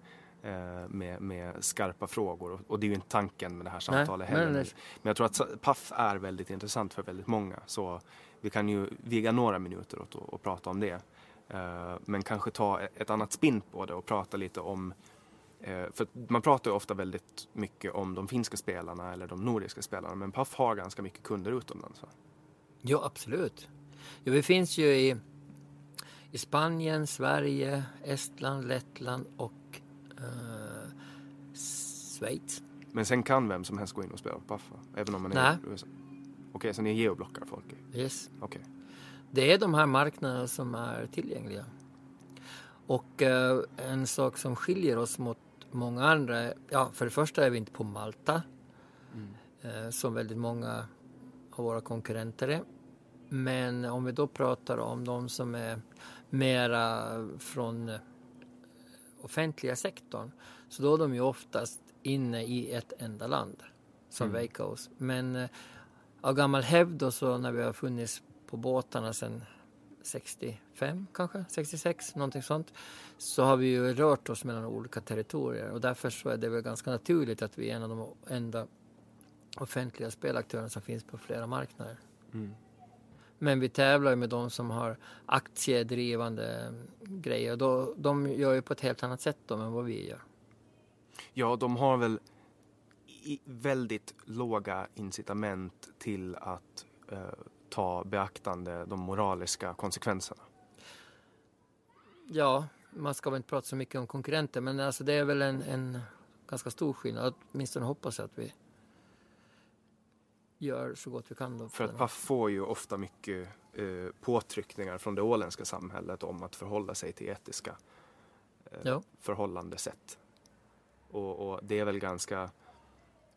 eh, med, med, skarpa frågor och, och, det är ju inte tanken med det här samtalet nej, heller. Nej, nej. Men jag tror att Paf är väldigt intressant för väldigt många så vi kan ju viga några minuter åt och, och prata om det. Eh, men kanske ta ett annat spinn på det och prata lite om för man pratar ofta väldigt mycket om de finska spelarna eller de nordiska spelarna men Paf har ganska mycket kunder utomlands va? Ja absolut. Ja, vi finns ju i, i Spanien, Sverige, Estland, Lettland och uh, Schweiz. Men sen kan vem som helst gå in och spela på Paf Även om man är i USA? Okej, okay, så ni geoblockar folk? Yes. Okay. Det är de här marknaderna som är tillgängliga. Och uh, en sak som skiljer oss mot många andra, ja för det första är vi inte på Malta mm. eh, som väldigt många av våra konkurrenter är. Men om vi då pratar om de som är mera från eh, offentliga sektorn så då är de ju oftast inne i ett enda land som mm. Veikkaus. Men eh, av gammal hävd och så när vi har funnits på båtarna sedan 65 kanske, 66, någonting sånt. Så har vi ju rört oss mellan olika territorier och därför så är det väl ganska naturligt att vi är en av de enda offentliga spelaktörerna som finns på flera marknader. Mm. Men vi tävlar med de som har aktiedrivande grejer. Då, de gör ju på ett helt annat sätt då än vad vi gör. Ja, de har väl väldigt låga incitament till att uh ta beaktande de moraliska konsekvenserna? Ja, man ska väl inte prata så mycket om konkurrenter men alltså det är väl en, en ganska stor skillnad. Åtminstone hoppas jag att vi gör så gott vi kan. Då För att Paf får ju ofta mycket eh, påtryckningar från det åländska samhället om att förhålla sig till etiska eh, ja. förhållandesätt. Och, och det är väl ganska,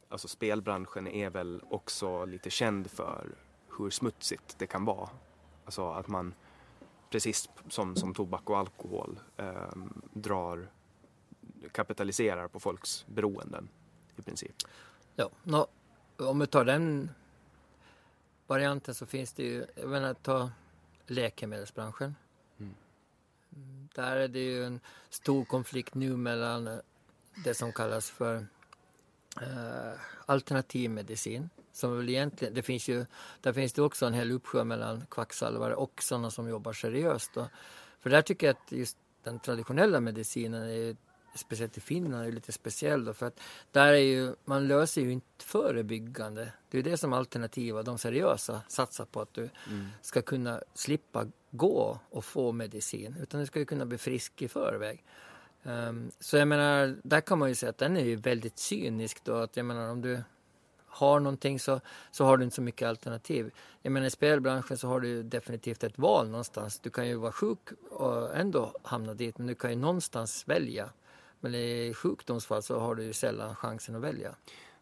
alltså spelbranschen är väl också lite känd för hur smutsigt det kan vara. Alltså att man, precis som, som tobak och alkohol, eh, drar kapitaliserar på folks beroenden i princip. Ja, nå, om vi tar den varianten så finns det ju, jag menar ta läkemedelsbranschen. Mm. Där är det ju en stor konflikt nu mellan det som kallas för eh, alternativmedicin. Som väl egentligen, det finns ju, där finns det också en hel uppsjö mellan kvacksalvare och sådana som jobbar seriöst. Då. För där tycker jag att just den traditionella medicinen är speciellt i Finland är lite speciell då, för att där är ju, man löser ju inte förebyggande. Det är det som alternativa, de seriösa, satsar på att du mm. ska kunna slippa gå och få medicin, utan du ska ju kunna bli frisk i förväg. Um, så jag menar, där kan man ju säga att den är ju väldigt cynisk då, att jag menar om du har någonting så, så har du inte så mycket alternativ. Jag menar i spelbranschen så har du definitivt ett val någonstans. Du kan ju vara sjuk och ändå hamna dit, men du kan ju någonstans välja. Men i sjukdomsfall så har du ju sällan chansen att välja.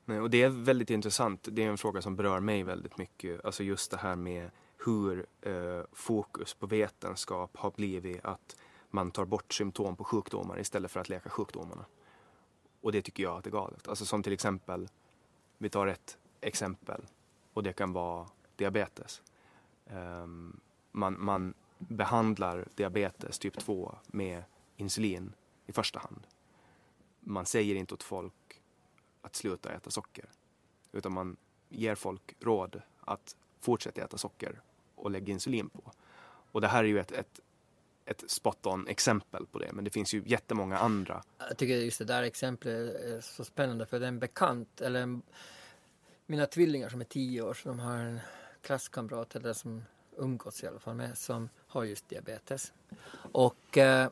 Nej, och det är väldigt intressant. Det är en fråga som berör mig väldigt mycket. Alltså just det här med hur eh, fokus på vetenskap har blivit att man tar bort symptom på sjukdomar istället för att läka sjukdomarna. Och det tycker jag att är galet. Alltså som till exempel, vi tar ett exempel och det kan vara diabetes. Um, man, man behandlar diabetes typ 2 med insulin i första hand man säger inte åt folk att sluta äta socker. Utan man ger folk råd att fortsätta äta socker och lägga insulin på. Och det här är ju ett, ett, ett spot on exempel på det. Men det finns ju jättemånga andra. Jag tycker just det där exemplet är så spännande för det är en bekant, eller en, mina tvillingar som är tio år, så de har en klasskamrat, eller som umgås i alla fall med, som har just diabetes. Och eh,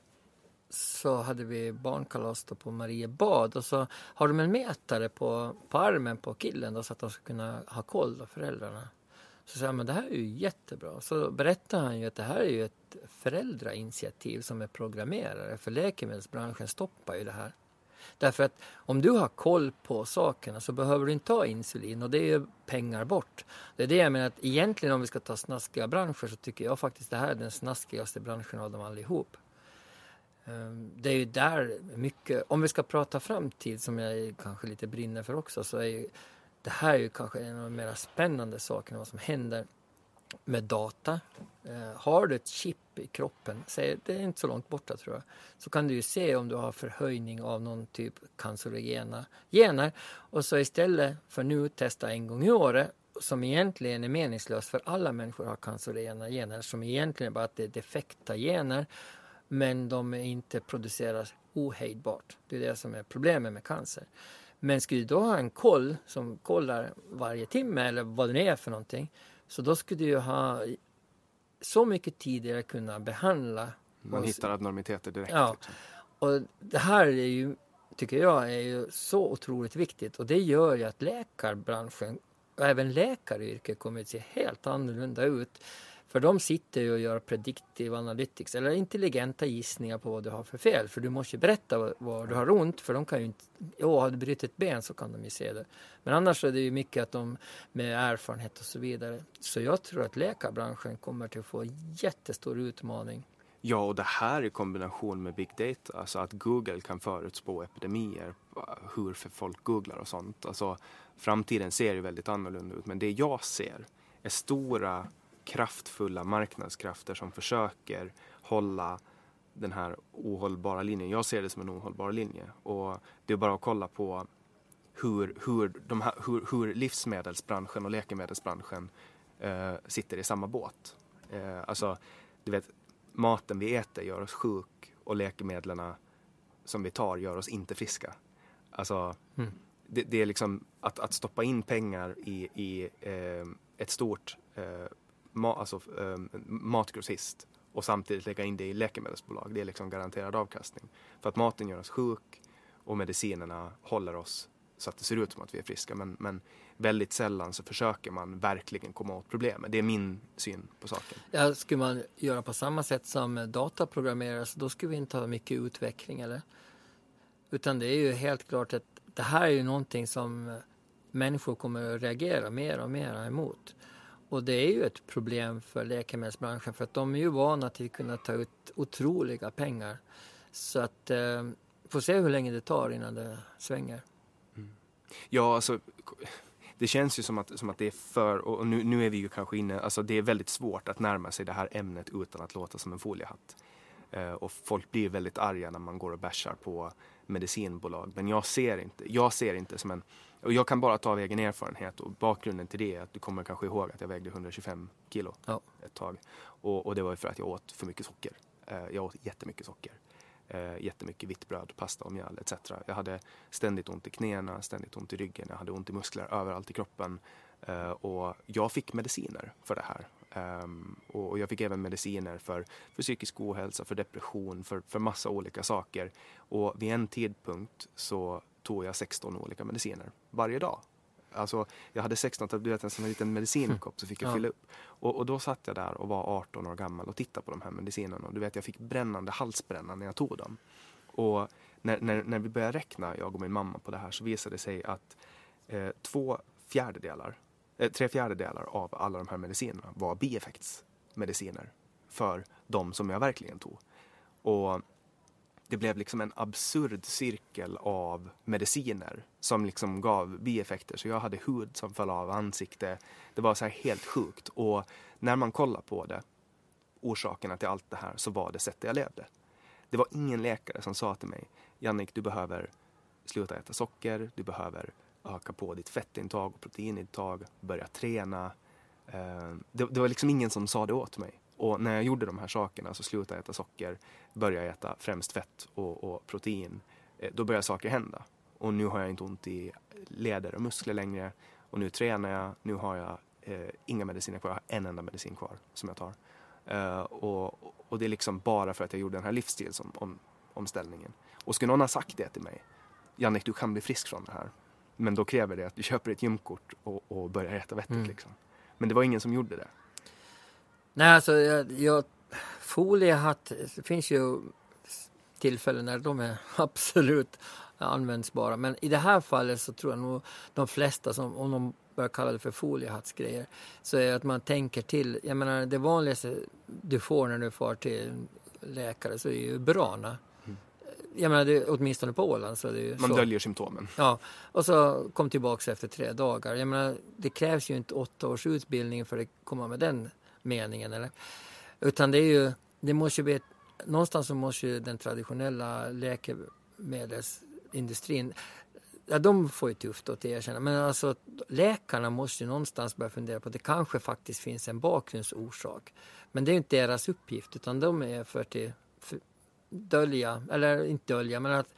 så hade vi barnkalas då på Mariebad och så har de en mätare på, på armen på killen då, så att de ska kunna ha koll på föräldrarna. Så sa jag, men det här är ju jättebra. Så berättade han ju att det här är ju ett föräldrainitiativ som är programmerare för läkemedelsbranschen stoppar ju det här. Därför att om du har koll på sakerna så behöver du inte ha insulin och det är ju pengar bort. Det är det jag menar att egentligen om vi ska ta snaskiga branscher så tycker jag faktiskt det här är den snaskigaste branschen av dem allihop. Ehm, det är ju där mycket, om vi ska prata framtid som jag kanske lite brinner för också, så är ju det här är ju kanske en av de mer spännande sakerna vad som händer med data. Eh, har du ett chip i kroppen, säg, det är inte så långt borta tror jag, så kan du ju se om du har förhöjning av någon typ cancerogena gener och så istället för nu testa en gång i året som egentligen är meningslöst för alla människor har cancerogena gener som egentligen bara att det är defekta gener men de inte produceras ohejdbart. Det är det som är problemet med cancer. Men skulle du då ha en koll som kollar varje timme eller vad det är för någonting så då skulle du ha så mycket tidigare kunna behandla. Man hittar abnormiteter direkt. Ja. Liksom. Och det här är ju, tycker jag, är ju så otroligt viktigt och det gör ju att läkarbranschen och även läkaryrket kommer att se helt annorlunda ut för de sitter ju och gör predictive analytics eller intelligenta gissningar på vad du har för fel. För du måste ju berätta vad, du har ont för de kan ju inte, jo har du brutit ett ben så kan de ju se det. Men annars är det ju mycket att de med erfarenhet och så vidare. Så jag tror att läkarbranschen kommer till att få en jättestor utmaning. Ja, och det här i kombination med big data, alltså att Google kan förutspå epidemier, hur för folk googlar och sånt. Alltså framtiden ser ju väldigt annorlunda ut, men det jag ser är stora kraftfulla marknadskrafter som försöker hålla den här ohållbara linjen. Jag ser det som en ohållbar linje och det är bara att kolla på hur, hur, de här, hur, hur livsmedelsbranschen och läkemedelsbranschen eh, sitter i samma båt. Eh, alltså, du vet, maten vi äter gör oss sjuk och läkemedlen som vi tar gör oss inte friska. Alltså, mm. det, det, är liksom att, att stoppa in pengar i, i eh, ett stort eh, ma alltså, um, matgrossist och samtidigt lägga in det i läkemedelsbolag. Det är liksom garanterad avkastning. För att maten gör oss sjuk och medicinerna håller oss så att det ser ut som att vi är friska. Men, men väldigt sällan så försöker man verkligen komma åt problemet. Det är min syn på saken. Ja, skulle man göra på samma sätt som dataprogrammerare då skulle vi inte ha mycket utveckling eller? Utan det är ju helt klart att det här är ju någonting som människor kommer att reagera mer och mer emot. Och det är ju ett problem för läkemedelsbranschen för att de är ju vana till att kunna ta ut otroliga pengar. Så att eh, får se hur länge det tar innan det svänger. Mm. Ja, alltså det känns ju som att, som att det är för, och nu, nu är vi ju kanske inne, alltså det är väldigt svårt att närma sig det här ämnet utan att låta som en foliehatt. Eh, och folk blir väldigt arga när man går och bärsar på medicinbolag. Men jag ser inte, jag ser inte som en, och jag kan bara ta av egen erfarenhet och bakgrunden till det är att du kommer kanske ihåg att jag vägde 125 kilo Ja. ett tag. Och, och det var ju för att jag åt för mycket socker. Eh, jag åt jättemycket socker. Eh, jättemycket vitt bröd, pasta och mjöl etc. Jag hade ständigt ont i knäna, ständigt ont i ryggen, jag hade ont i muskler överallt i kroppen. Eh, och jag fick mediciner för det här. Ehm, och, och jag fick även mediciner för, för psykisk ohälsa, för depression, för, för massa olika saker. Och vid en tidpunkt så tog jag 16 olika mediciner varje dag. Alltså, jag hade 16 tabletter som en liten medicinkopp så fick jag Ja. fylla upp. Och, och då satt jag där och var 18 år gammal och tittade på de här medicinerna. Och du vet, jag fick brännande halsbränna när jag tog dem. Och när, när, när vi började räkna, jag och min mamma, på det här så visade det sig att eh, två fjärdedelar, eh, tre fjärdedelar av alla de här medicinerna var bieffektsmediciner för de som jag verkligen tog. Och det blev liksom en absurd cirkel av mediciner som liksom gav bieffekter. Så jag hade hud som föll av ansikte. Det var så här helt sjukt. Och när man kollar på det, orsakerna till allt det här, så var det sättet jag levde. Det var ingen läkare som sa till mig, Jannik, du behöver sluta äta socker, du behöver öka på ditt fettintag och proteinintag, börja träna. Eh, det var liksom ingen som sa det åt mig. Och när jag gjorde de här sakerna, så slutade jag äta socker, började äta främst fett och, och protein, eh, då började saker hända. Och nu har jag inte ont i leder och muskler längre. Och nu tränar jag, nu har jag eh, inga mediciner kvar, jag har en enda medicin kvar som jag tar. Eh, och, och det är liksom bara för att jag gjorde den här livsstilsomställningen. Och skulle någon ha sagt det till mig, Jannik du kan bli frisk från det här. Men då kräver det att du köper ett gymkort och, och börjar äta vettigt Mm. liksom. Men det var ingen som gjorde det. Nej, alltså jag, jag, foliehatt, det finns ju tillfällen när de är absolut användbara. Men i det här fallet så tror jag nog de flesta, som, om de börjar kalla det för foliehattsgrejer, så är att man tänker till. Jag menar det vanligaste du får när du får till läkare så är ju Burana. Jag menar det, åtminstone på Åland så är det ju Man så. döljer symptomen. Ja, och så kom tillbaks efter tre dagar. Jag menar, det krävs ju inte åtta års utbildning för att komma med den meningen. Eller? Utan det är ju, det måste ju bli, ett- någonstans så måste ju den traditionella läkemedelsindustrin, ja de får ju tufft att erkänna, men alltså läkarna måste ju någonstans börja fundera på att det kanske faktiskt finns en bakgrundsorsak. Men det är ju inte deras uppgift, utan de är för att för, dölja, eller inte dölja, men att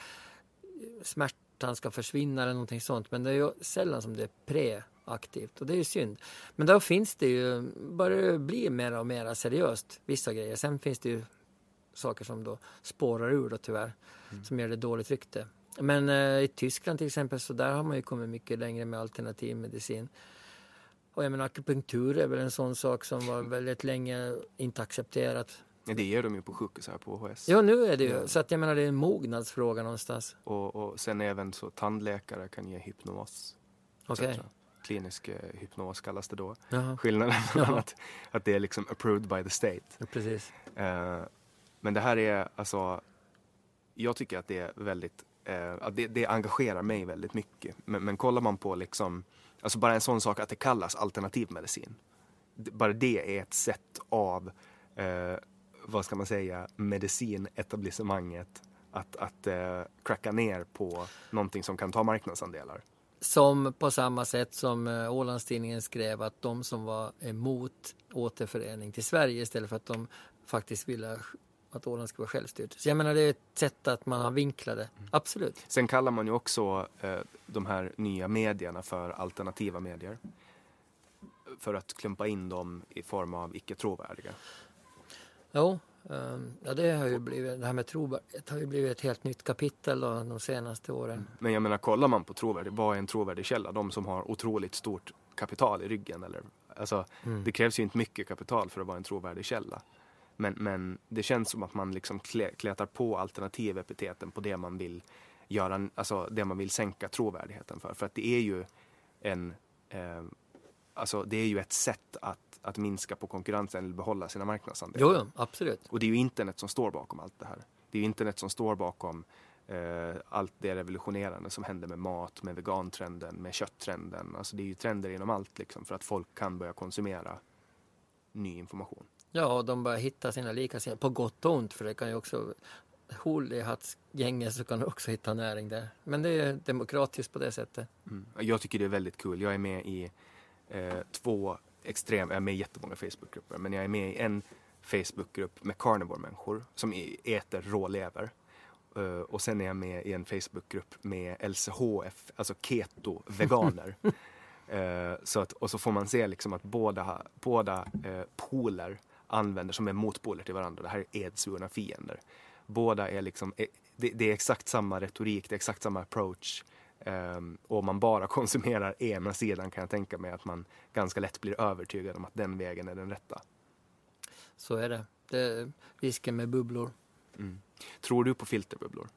smärtan ska försvinna eller någonting sånt. Men det är ju sällan som det är pre preaktivt och det är ju synd. Men då finns det ju, börjar det bli mer och mer seriöst, vissa grejer. Sen finns det ju saker som då spårar ur då tyvärr, som gör det dåligt rykte. Men eh, i Tyskland till exempel så där har man ju kommit mycket längre med alternativmedicin. Och jag menar akupunktur är väl en sån sak som var väldigt länge inte accepterat. Det ger de ju på sjukhus här på OHS. Ja, nu är det ju. Så att jag menar det är en mognadsfråga någonstans. Och, och sen även så tandläkare kan ge hypnos. Okej. etc. Klinisk eh, hypnos kallas det då. Jaha. Skillnaden mellan att, att det är liksom approved by the state. Ja, precis. Eh, men det här är alltså, jag tycker att det är väldigt, eh, att det, det engagerar mig väldigt mycket. Men, men kollar man på liksom, alltså bara en sån sak att det kallas alternativmedicin. Det- Bara det är ett sätt av, eh, vad ska man säga, medicinetablissemanget att, att eh, cracka ner på någonting som kan ta marknadsandelar. Som på samma sätt som eh, Ålandstidningen skrev att de som var emot återförening till Sverige istället för att de faktiskt ville att Åland skulle vara självstyrt. Så jag menar det är ett sätt att man har vinklat det. Absolut. Sen kallar man ju också eh, de här nya medierna för alternativa medier. För att klumpa in dem i form av icke trovärdiga. Jo, ja, det har ju blivit, det här med trovärdighet har ju blivit ett helt nytt kapitel då, de senaste åren. Men jag menar, kollar man på trovärdig, vad är en trovärdig källa? De som har otroligt stort kapital i ryggen. Eller, alltså, Det krävs ju inte mycket kapital för att vara en trovärdig källa. Men, men det känns som att man liksom klä, klätar på alternativepiteten på det man vill göra, alltså det man vill sänka trovärdigheten för. För att det är ju en, eh, alltså det är ju ett sätt att, att minska på konkurrensen eller behålla sina marknadsandelar. Jo, jo, absolut. Och det är ju internet som står bakom allt det här. Det är ju internet som står bakom eh, allt det revolutionerande som händer med mat, med vegantrenden, med kötttrenden. Alltså det är ju trender inom allt liksom för att folk kan börja konsumera ny information. Ja, och de börjar hitta sina likasinnade, på gott och ont, för det kan ju också hattgänget så kan du också hitta näring där. Men det är demokratiskt på det sättet. Mm. Jag tycker det är väldigt kul. Jag är med i eh, två extrem, jag är med i jättemånga Facebookgrupper, men jag är med i en Facebookgrupp med carnivore-människor som äter rålever. Uh, och sen är jag med i en Facebookgrupp med LCHF, alltså keto-veganer. uh, så att, och så får man se liksom att båda, båda uh, poler använder, som är motpoler till varandra, det här är edsvurna fiender. Båda är liksom, det, det, är exakt samma retorik, det är exakt samma approach. Um, och om man bara konsumerar ena sidan kan jag tänka mig att man ganska lätt blir övertygad om att den vägen är den rätta. Så är det. Det är risken med bubblor. Mm. Tror du på filterbubblor?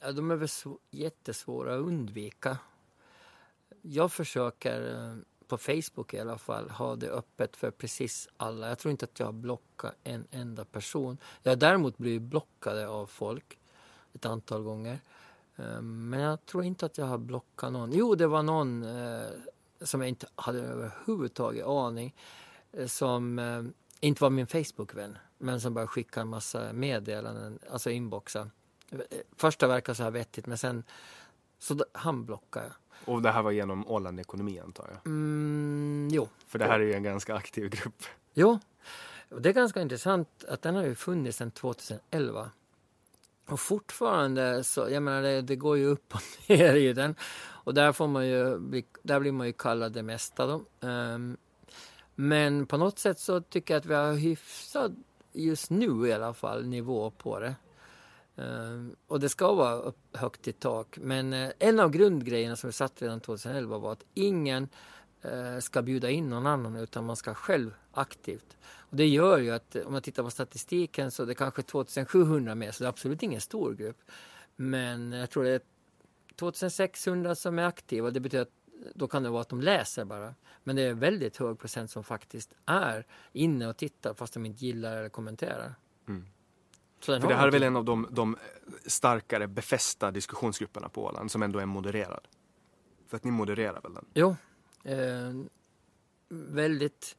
Ja, de är väl jättesvåra att undvika. Jag försöker, eh, på Facebook i alla fall, ha det öppet för precis alla. Jag tror inte att jag har blockat en enda person. Jag har däremot blivit blockad av folk ett antal gånger. Eh, men jag tror inte att jag har blockat någon. Jo, det var någon eh, som jag inte hade överhuvudtaget aning som inte var min Facebook-vän, men som bara skickade en massa meddelanden, alltså inboxar. Första verkar så här vettigt, men sen så han blockade jag. Och det här var genom Åland Ekonomi antar jag? Mm, jo. För det här är ju en ganska aktiv grupp. Jo. Det är ganska intressant att den har ju funnits sedan 2011. Och fortfarande så, jag menar det, det, går ju upp och ner i den. Och där får man ju, där blir man ju kallad det mesta då. Um, men på något sätt så tycker jag att vi har hyfsat, just nu i alla fall, nivå på det. Um, och det ska vara upp, högt i tak. Men uh, en av grundgrejerna som vi satt redan 2011 var att ingen uh, ska bjuda in någon annan utan man ska själv aktivt. Och det gör ju att om man tittar på statistiken så är det kanske 2700 med så det är absolut ingen stor grupp. Men jag tror det är 2600 som är aktiva. Det betyder att då kan det vara att de läser bara. Men det är väldigt hög procent som faktiskt är inne och tittar fast de inte gillar eller kommenterar. Mm. För det här är väl en av de, de, starkare befästa diskussionsgrupperna på Åland som ändå är modererad? För att ni modererar väl den? Jo. Eh, väldigt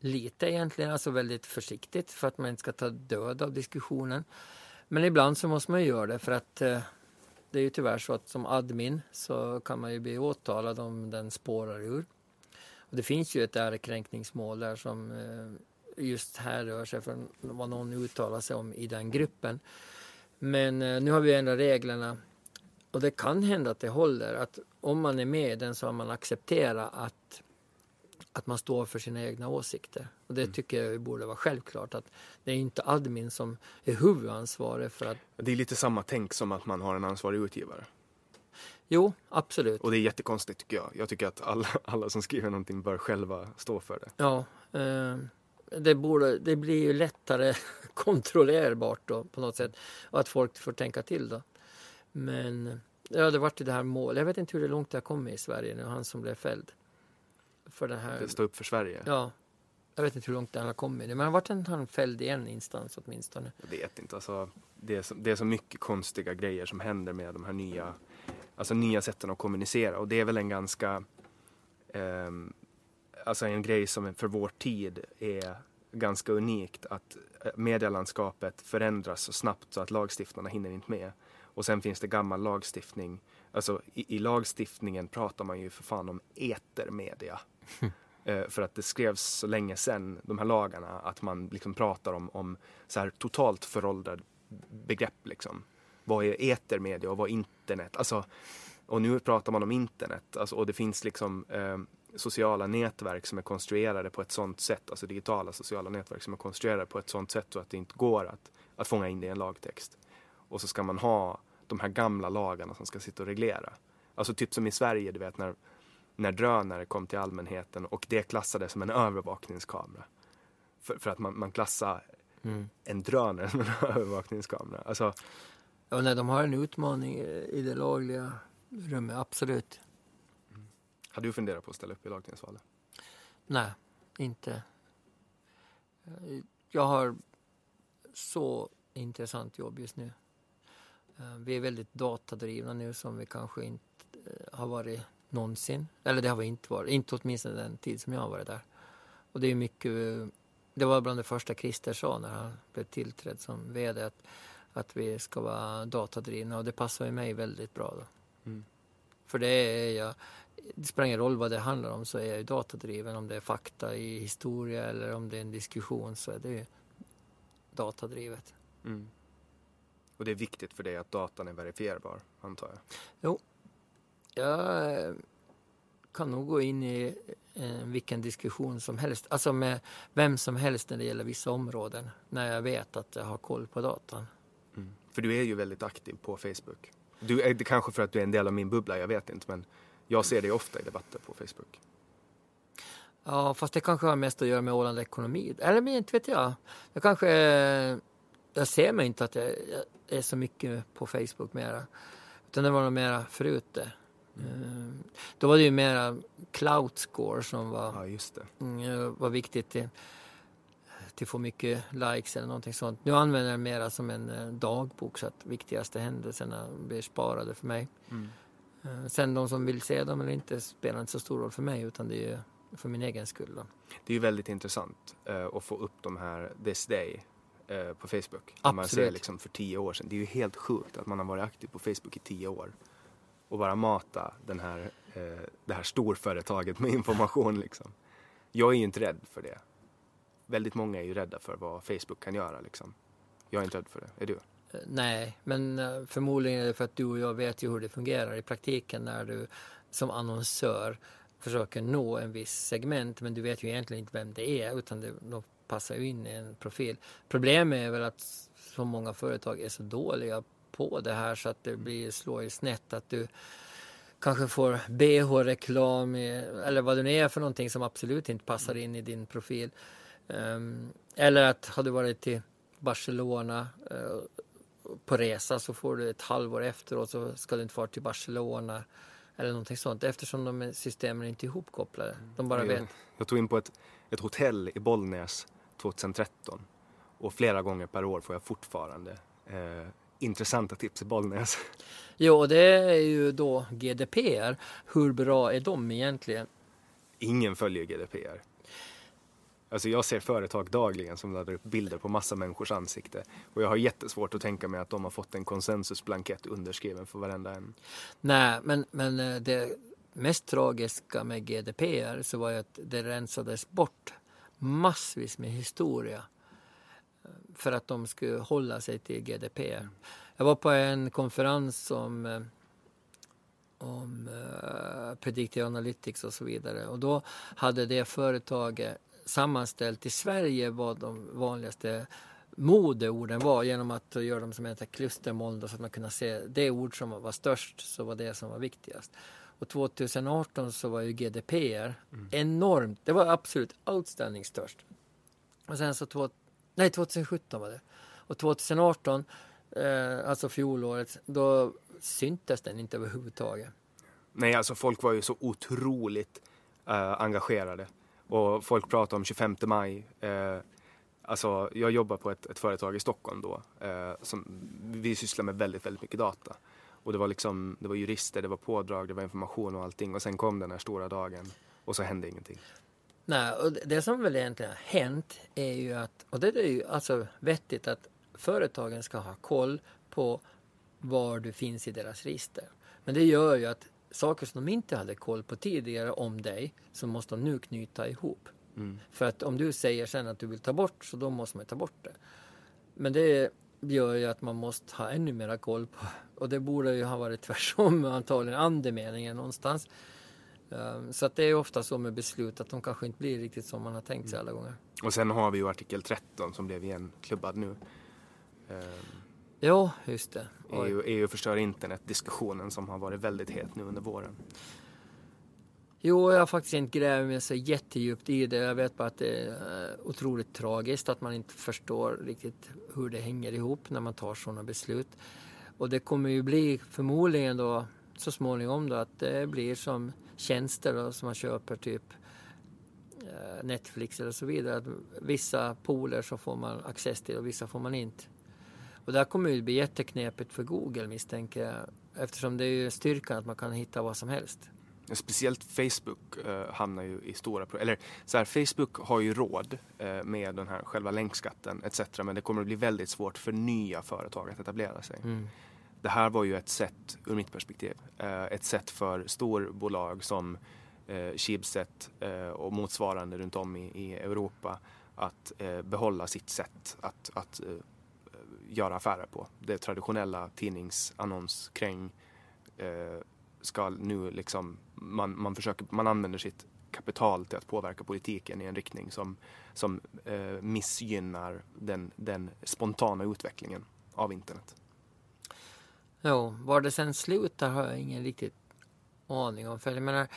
lite egentligen, alltså väldigt försiktigt för att man inte ska ta död av diskussionen. Men ibland så måste man göra det för att eh, det är ju tyvärr så att som admin så kan man ju bli åtalad om den spårar ur. Och det finns ju ett ärekränkningsmål där som eh, just här rör sig från vad någon uttalar sig om i den gruppen. Men eh, nu har vi ändrat reglerna och det kan hända att det håller. Att om man är med i den så har man accepterat att att man står för sina egna åsikter. Och det mm. tycker jag borde vara självklart att det är inte admin som är huvudansvarig för att... Det är lite samma tänk som att man har en ansvarig utgivare. Jo, absolut. Och det är jättekonstigt tycker jag. Jag tycker att alla, alla som skriver någonting bör själva stå för det. Ja, eh, det, borde, det blir ju lättare kontrollerbart då på något sätt. Och att folk får tänka till då. Men ja, det vart ju det här målet. Jag vet inte hur långt det har kommit i Sverige nu, han som blev fälld för det här. Stå upp för Sverige? Ja. Jag vet inte hur långt den har kommit. Men har varit en, han fälld i en instans åtminstone. Jag vet inte. Alltså, det, är så, det är så mycket konstiga grejer som händer med de här nya, alltså nya sätten att kommunicera. Och det är väl en ganska, eh, alltså en grej som för vår tid är ganska unikt. Att eh, medielandskapet förändras så snabbt så att lagstiftarna hinner inte med. Och sen finns det gammal lagstiftning. Alltså i, i lagstiftningen pratar man ju för fan om etermedia. Eh, för att det skrevs så länge sedan, de här lagarna, att man liksom pratar om, om så här totalt föråldrade begrepp. Liksom. Vad är etermedia och vad är internet? Alltså, och nu pratar man om internet alltså, och det finns liksom eh, sociala nätverk som är konstruerade på ett sånt sätt, alltså digitala sociala nätverk som är konstruerade på ett sånt sätt så att det inte går att, att fånga in det i en lagtext. Och så ska man ha de här gamla lagarna som ska sitta och reglera. Alltså typ som i Sverige, du vet när när drönare kom till allmänheten och det klassades som en övervakningskamera. För, för att man, man klassar mm. en drönare som en övervakningskamera. Alltså, ja, nej, de har en utmaning i det lagliga rummet, absolut. Mm. Har du funderat på att ställa upp i lagtingsvalet? Nej, inte. Jag har så intressant jobb just nu. Eh, Vi är väldigt datadrivna nu som vi kanske inte eh, har varit någonsin. Eller det har vi inte varit, inte åtminstone den tid som jag har varit där. Och det är mycket, det var bland det första Christer sa när han blev tillträdd som VD att, att vi ska vara datadrivna och det passar ju mig väldigt bra då. Mm. För det är jag, det spelar ingen roll vad det handlar om så är jag datadriven. Om det är fakta i historia eller om det är en diskussion så är det ju datadrivet. Mm. Och det är viktigt för dig att datan är verifierbar, antar jag? Jag eh, kan nog gå in i eh, vilken diskussion som helst, alltså med vem som helst när det gäller vissa områden, när jag vet att jag har koll på datan. Mm. För du är ju väldigt aktiv på Facebook. Du är det kanske för att du är en del av min bubbla, jag vet inte, men jag ser dig ofta i debatter på Facebook. Ja, fast det kanske har mest att göra med Åland Ekonomi. Eller men inte vet jag. Jag kanske... eh, Jag ser mig inte att jag jag är så mycket på Facebook mera. Utan det var nog mera förut det. Eh, Då var det ju mera cloud score som var, Ja, just det. mm, var viktigt till, till att få mycket likes eller någonting sånt. Nu använder jag det mera som en eh, dagbok så att viktigaste händelserna blir sparade för mig. Mm. Eh, Sen de som vill se dem eller inte spelar inte så stor roll för mig utan det är ju för min egen skull. Då. Det är ju väldigt intressant eh, att få upp de här this day eh, på Facebook. Om Man ser Absolut. liksom för tio år sedan. Det är ju helt sjukt att man har varit aktiv på Facebook i tio år. Och bara mata den här, eh, det här storföretaget med information liksom. Jag är ju inte rädd för det. Väldigt många är ju rädda för vad Facebook kan göra liksom. Jag är inte rädd för det. Är du? Eh, Nej, men eh, förmodligen är det för att du och jag vet ju hur det fungerar i praktiken när du som annonsör försöker nå en viss segment men du vet ju egentligen inte vem det är utan det, de passar ju in i en profil. Problemet är väl att så många företag är så dåliga på det här så att det blir, slår ju snett att du kanske får bh-reklam eller vad det nu är för någonting som absolut inte passar in i din profil. Ehm, eller att har du varit till Barcelona eh, på resa så får du ett halvår efteråt så ska du inte fara till Barcelona eller någonting sånt eftersom de är- systemen inte är ihopkopplade. De bara jag, vet. jag tog in på ett, ett hotell i Bollnäs 2013 och flera gånger per år får jag fortfarande eh, intressanta tips i Bollnäs. Jo, och det är ju då GDPR. Hur bra är de egentligen? Ingen följer GDPR. Alltså jag ser företag dagligen som laddar upp bilder på massa människors ansikte och jag har jättesvårt att tänka mig att de har fått en konsensusblankett underskriven för varenda en. Nej, men, men eh, det mest tragiska med GDPR så var ju att det rensades bort massvis med historia eh, för att de skulle hålla sig till GDPR. Jag var på en konferens om, eh, om uh, Predictive Analytics och så vidare och då hade det företaget sammanställt i Sverige vad de vanligaste modeorden var genom att göra dem som heter klustermoln så att man kunde se det ord som var störst så var det som var viktigast. Och 2018 så var ju GDPR enormt, det var absolut outstanding störst. Och sen så två, nej 2017 var det. Och 2018, eh, alltså fjolåret, då syntes den inte överhuvudtaget. Nej, alltså folk var ju så otroligt eh, engagerade och folk pratade om 25 maj. Eh, alltså jag jobbar på ett, ett företag i Stockholm då eh, som vi sysslar med väldigt, väldigt mycket data. Och det var liksom, det var jurister, det var pådrag, det var information och allting och sen kom den här stora dagen och så hände ingenting. Nej, och det- som väl egentligen har hänt är ju att, och det är ju alltså vettigt att företagen ska ha koll på var du finns i deras register. Men det gör ju att saker som de inte hade koll på tidigare om dig så måste de nu knyta ihop. För att om du säger sen att du vill ta bort så då måste man ta bort det. Men det gör ju att man måste ha ännu mera koll på och det borde ju ha varit tvärtom antagligen andemeningen någonstans. Um, Så att det är ofta så med beslut att de kanske inte blir riktigt som man har tänkt sig alla gånger. Och sen har vi ju artikel 13 som blev igen klubbad nu. Eh, Ja, just det. EU, EU förstör internet, diskussionen som har varit väldigt het nu under våren. Jo, jag har faktiskt inte grävt mig så jättedjupt i det. Jag vet bara att det är eh, otroligt tragiskt att man inte förstår riktigt hur det hänger ihop när man tar sådana beslut. Och det kommer ju bli förmodligen då så småningom då att det blir som tjänster då, som man köper typ eh, Netflix eller så vidare. Att vissa pooler så får man access till och vissa får man inte. Och där kommer det bli jätteknepigt för Google misstänker jag. Eftersom det är ju styrkan att man kan hitta vad som helst. Speciellt Facebook eh, hamnar ju i stora problem. Eller så här, Facebook har ju råd eh, med den här själva länkskatten etc. Men det kommer att bli väldigt svårt för nya företag att etablera sig. Mm. Det här var ju ett sätt, ur mitt perspektiv, eh, ett sätt för storbolag som eh, Schibsted eh, och motsvarande runt om i, i Europa att eh, behålla sitt sätt att, att eh, göra affärer på. Det traditionella tidningsannonskräng ska nu liksom, man, man, försöker, man använder sitt kapital till att påverka politiken i en riktning som, som eh, missgynnar den, den spontana utvecklingen av internet. Ja, var det sen slutar har jag ingen riktigt aning om. För jag menar,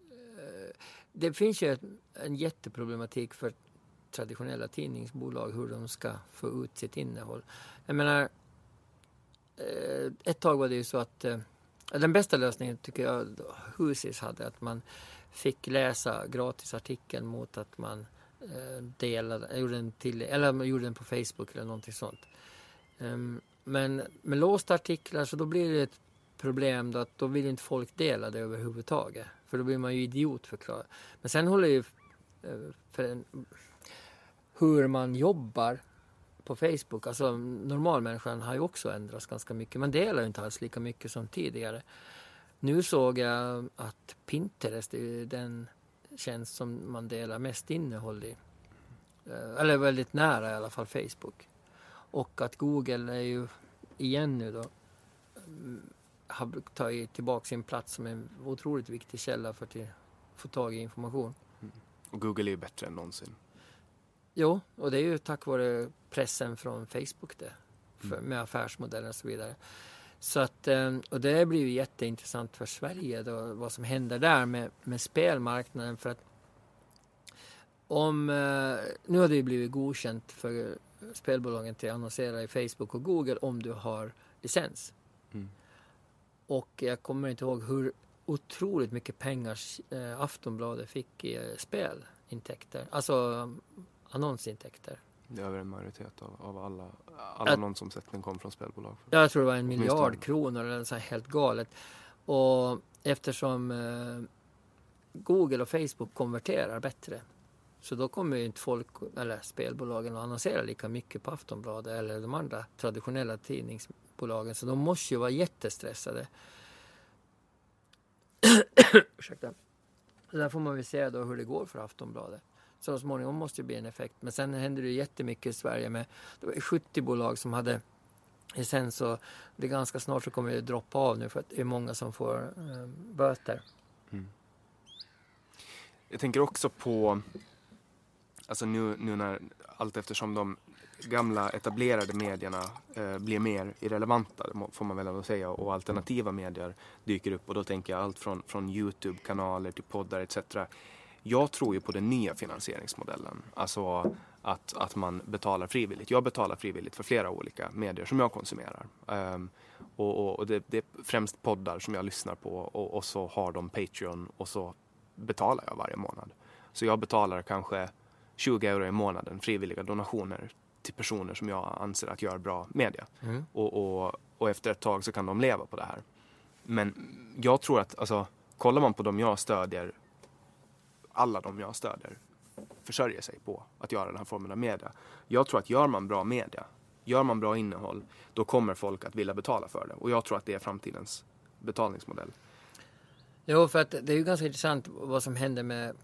eh, det finns ju en jätteproblematik för traditionella tidningsbolag hur de ska få ut sitt innehåll. Jag menar, Eh, ett tag var det ju så att eh, den bästa lösningen tycker jag Husis hade, att man fick läsa gratisartikeln mot att man eh, delade, eh, gjorde den till, eller man gjorde den på Facebook eller någonting sånt. Ehm, men med låsta artiklar så då blir det ett problem då att då vill inte folk dela det överhuvudtaget. För då blir man ju idiotförklarad. Men sen håller ju för en, hur man jobbar på Facebook, alltså normalmänniskan har ju också ändrats ganska mycket. Man delar ju inte alls lika mycket som tidigare. Nu såg jag att Pinterest är den tjänst som man delar mest innehåll i. Eh, eller väldigt nära i alla fall Facebook. Och att Google är ju igen nu då mm, har tagit tillbaka sin plats som en otroligt viktig källa för att få tag i information. Mm. Och Google är ju bättre än någonsin. Jo, och det är ju tack vare pressen från Facebook det. För, mm. Med affärsmodeller och så vidare. Så att, eh, och det blir ju jätteintressant för Sverige då, vad som händer där med, med spelmarknaden. För att om, eh, nu har det ju blivit godkänt för spelbolagen till att annonsera i Facebook och Google om du har licens. Mm. Och jag kommer inte ihåg hur otroligt mycket pengar eh, Aftonbladet fick i eh, spelintäkter, alltså annonsintäkter. Det är över en majoritet av, av alla, all annonsomsättning kom från spelbolag. Jag tror det var en miljard kronor eller så helt galet. Och eftersom eh, Google och Facebook konverterar bättre så då kommer ju inte folk, eller spelbolagen att annonsera lika mycket på Aftonbladet eller de andra traditionella tidningsbolagen. Så de måste ju vara jättestressade. Ursäkta. Så där får man väl se då hur det går för Aftonbladet. Så småningom måste det bli en effekt. Men sen hände det jättemycket i Sverige med det var 70 bolag som hade sen så det ganska snart så kommer det droppa av nu för att det är många som får eh, böter. Mm. Jag tänker också på alltså nu, nu när allt eftersom de gamla etablerade medierna eh, blir mer irrelevanta, får man väl ändå säga, och alternativa medier dyker upp och då tänker jag allt från, från Youtube-kanaler till poddar etc. Jag tror ju på den nya finansieringsmodellen, alltså att, att man betalar frivilligt. Jag betalar frivilligt för flera olika medier som jag konsumerar. Um, och, och, och det, det, är främst poddar som jag lyssnar på och, och så har de Patreon och så betalar jag varje månad. Så jag betalar kanske 20 euro i månaden frivilliga donationer till personer som jag anser att gör bra media. Mm. Och, och, efter ett tag så kan de leva på det här. Men jag tror att, alltså, kollar man på dem jag stödjer, alla de jag stödjer försörjer sig på att göra den här formen av media. Jag tror att gör man bra media, gör man bra innehåll, då kommer folk att vilja betala för det. Och jag tror att det är framtidens betalningsmodell. Jo, för att det är ju ganska intressant vad som händer med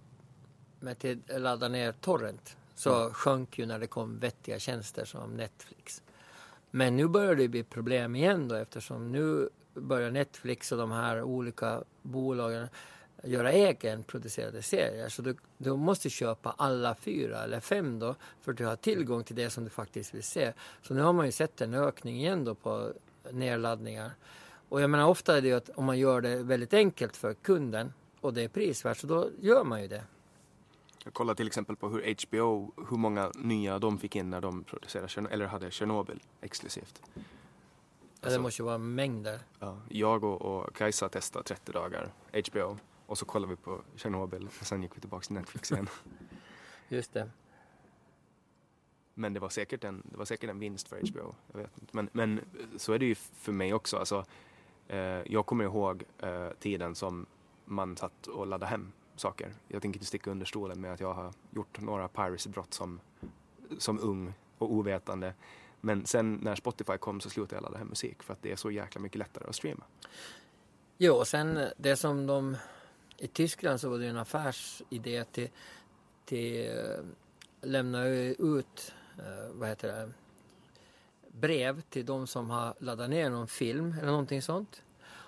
med att ladda ner torrent så mm. sjönk ju när det kom vettiga tjänster som Netflix. Men nu börjar det bli problem igen då eftersom nu börjar Netflix och de här olika bolagen göra egenproducerade serier. Så du, du måste köpa alla fyra eller fem då för att du har tillgång till det som du faktiskt vill se. Så nu har man ju sett en ökning igen då på nedladdningar. Och jag menar ofta är det ju att om man gör det väldigt enkelt för kunden och det är prisvärt så då gör man ju det. Jag kollar till exempel på hur HBO, hur många nya de fick in när de producerade eller hade Chernobyl exklusivt. Ja, det alltså, måste ju vara mängder. Ja, jag och, och Kajsa testade 30 dagar HBO Och så kollade vi på Tjernobyl och sen gick vi tillbaka till Netflix igen. Just det. Men det var säkert en, det var säkert en vinst för HBO. Jag vet inte. Men, men så är det ju för mig också. Alltså, eh, jag kommer ihåg eh, tiden som man satt och laddade hem saker. Jag tänker inte sticka under stolen med att jag har gjort några piracy-brott som, som ung och ovetande. Men sen när Spotify kom så slutade jag ladda hem musik för att det är så jäkla mycket lättare att streama. Jo, och sen det som de... I Tyskland så var det en affärsidé till, till eh, lämna ut, eh, vad heter det, brev till de som har laddat ner någon film eller någonting sånt.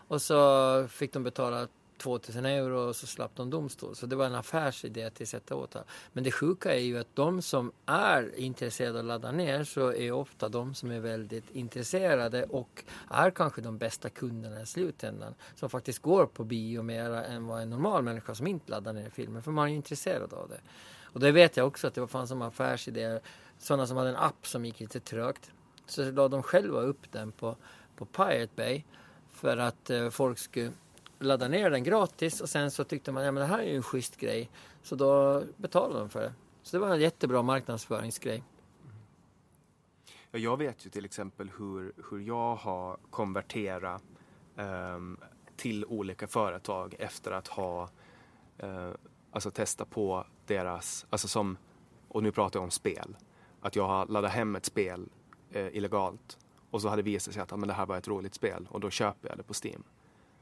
Och så fick de betala 2000 euro och så slapp de domstol. Så det var en affärsidé till sätta åt. Men det sjuka är ju att de som är intresserade av att ladda ner så är ofta de som är väldigt intresserade och är kanske de bästa kunderna i slutändan. Som faktiskt går på bio mer än vad en normal människa som inte laddar ner filmer för man är intresserad av det. Och det vet jag också att det fanns som affärsidéer, sådana som hade en app som gick lite trögt. Så la de själva upp den på, på Pirate Bay för att eh, folk skulle ladda ner den gratis och sen så tyckte man att ja, det här är ju en schysst grej. Så då betalade de för det. Så det var en jättebra marknadsföringsgrej. Ja, jag vet ju till exempel hur, hur jag har konverterat um, till olika företag efter att ha uh, alltså testat på deras, alltså som, och nu pratar jag om spel, att jag har laddat hem ett spel uh, illegalt och så hade det visat sig att ah, men det här var ett roligt spel och då köper jag det på Steam.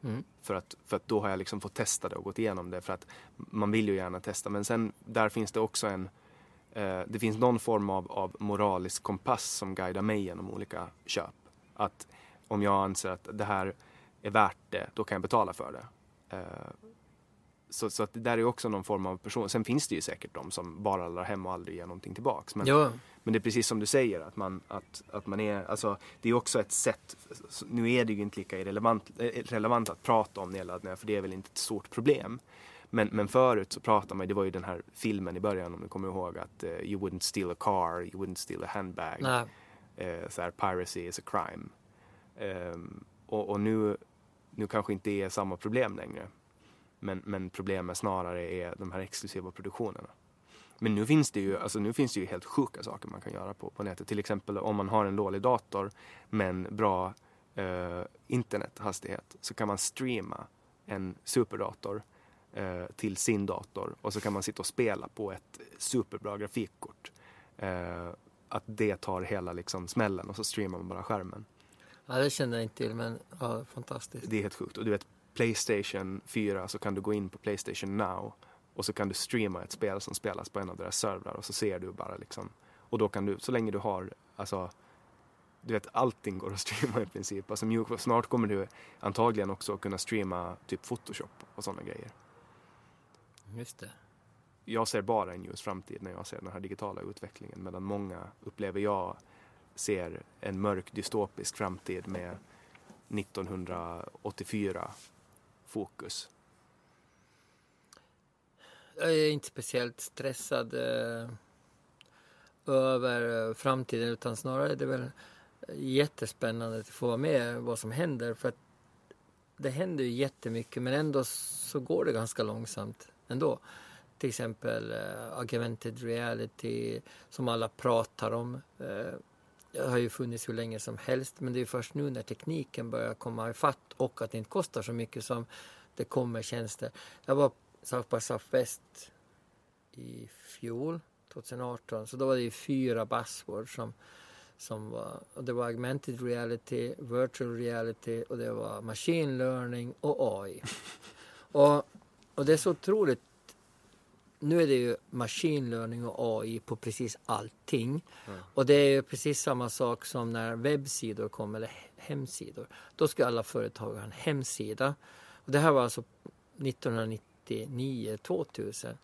Mm. För, att, för att då har jag liksom fått testa det och gått igenom det. För att man vill ju gärna testa. Men sen där finns det också en eh, det finns någon form av, av moralisk kompass som guidar mig genom olika köp. Att om jag anser att det här är värt det, då kan jag betala för det. Eh, så, så att det där är också någon form av person. Sen finns det ju säkert de som bara laddar hem och aldrig ger någonting tillbaks. Men, ja. Men det är precis som du säger att man, att, att man är, alltså det är också ett sätt, nu är det ju inte lika irrelevant, eh, relevant att prata om nedladdningar för det är väl inte ett stort problem. Men, men förut så pratade man, det var ju den här filmen i början om du kommer ihåg att uh, you wouldn't steal a car, you wouldn't steal a handbag. Uh, så här, piracy is a crime. Um, och, och nu, nu kanske inte är samma problem längre. Men, men problemet snarare är de här exklusiva produktionerna. Men nu finns det ju, alltså nu finns det ju helt sjuka saker man kan göra på, på nätet. Till exempel om man har en dålig dator men bra eh, internethastighet så kan man streama en superdator eh, till sin dator och så kan man sitta och spela på ett superbra grafikkort. Eh, att det tar hela liksom smällen och så streamar man bara skärmen. Ja, det känner jag inte till men ja, fantastiskt. Det är helt sjukt. Och du vet, Playstation 4 så kan du gå in på Playstation Now och så kan du streama ett spel som spelas på en av deras servrar och så ser du bara liksom och då kan du, så länge du har, alltså du vet allting går att streama i princip. Alltså snart kommer du antagligen också kunna streama typ Photoshop och sådana grejer. Just det. Jag ser bara en ljus framtid när jag ser den här digitala utvecklingen medan många upplever jag ser en mörk dystopisk framtid med 1984 fokus? Jag är inte speciellt stressad eh, över eh, framtiden utan snarare är det väl jättespännande att få vara med vad som händer. För att det händer ju jättemycket men ändå så går det ganska långsamt ändå. Till exempel uh, augmented reality som alla pratar om. Uh, det har ju funnits hur länge som helst men det är först nu när tekniken börjar komma ifatt och att det inte kostar så mycket som det kommer tjänster. Jag var på Southwest i fjol, 2018, så då var det ju fyra buzzwords som, som var, och det var augmented reality, virtual reality och det var machine learning och AI. och, och det är så otroligt nu är det ju machine learning och AI på precis allting. Mm. Och det är ju precis samma sak som när webbsidor kom, eller hemsidor. Då ska alla företag ha en hemsida. Och det här var alltså 99, 2000.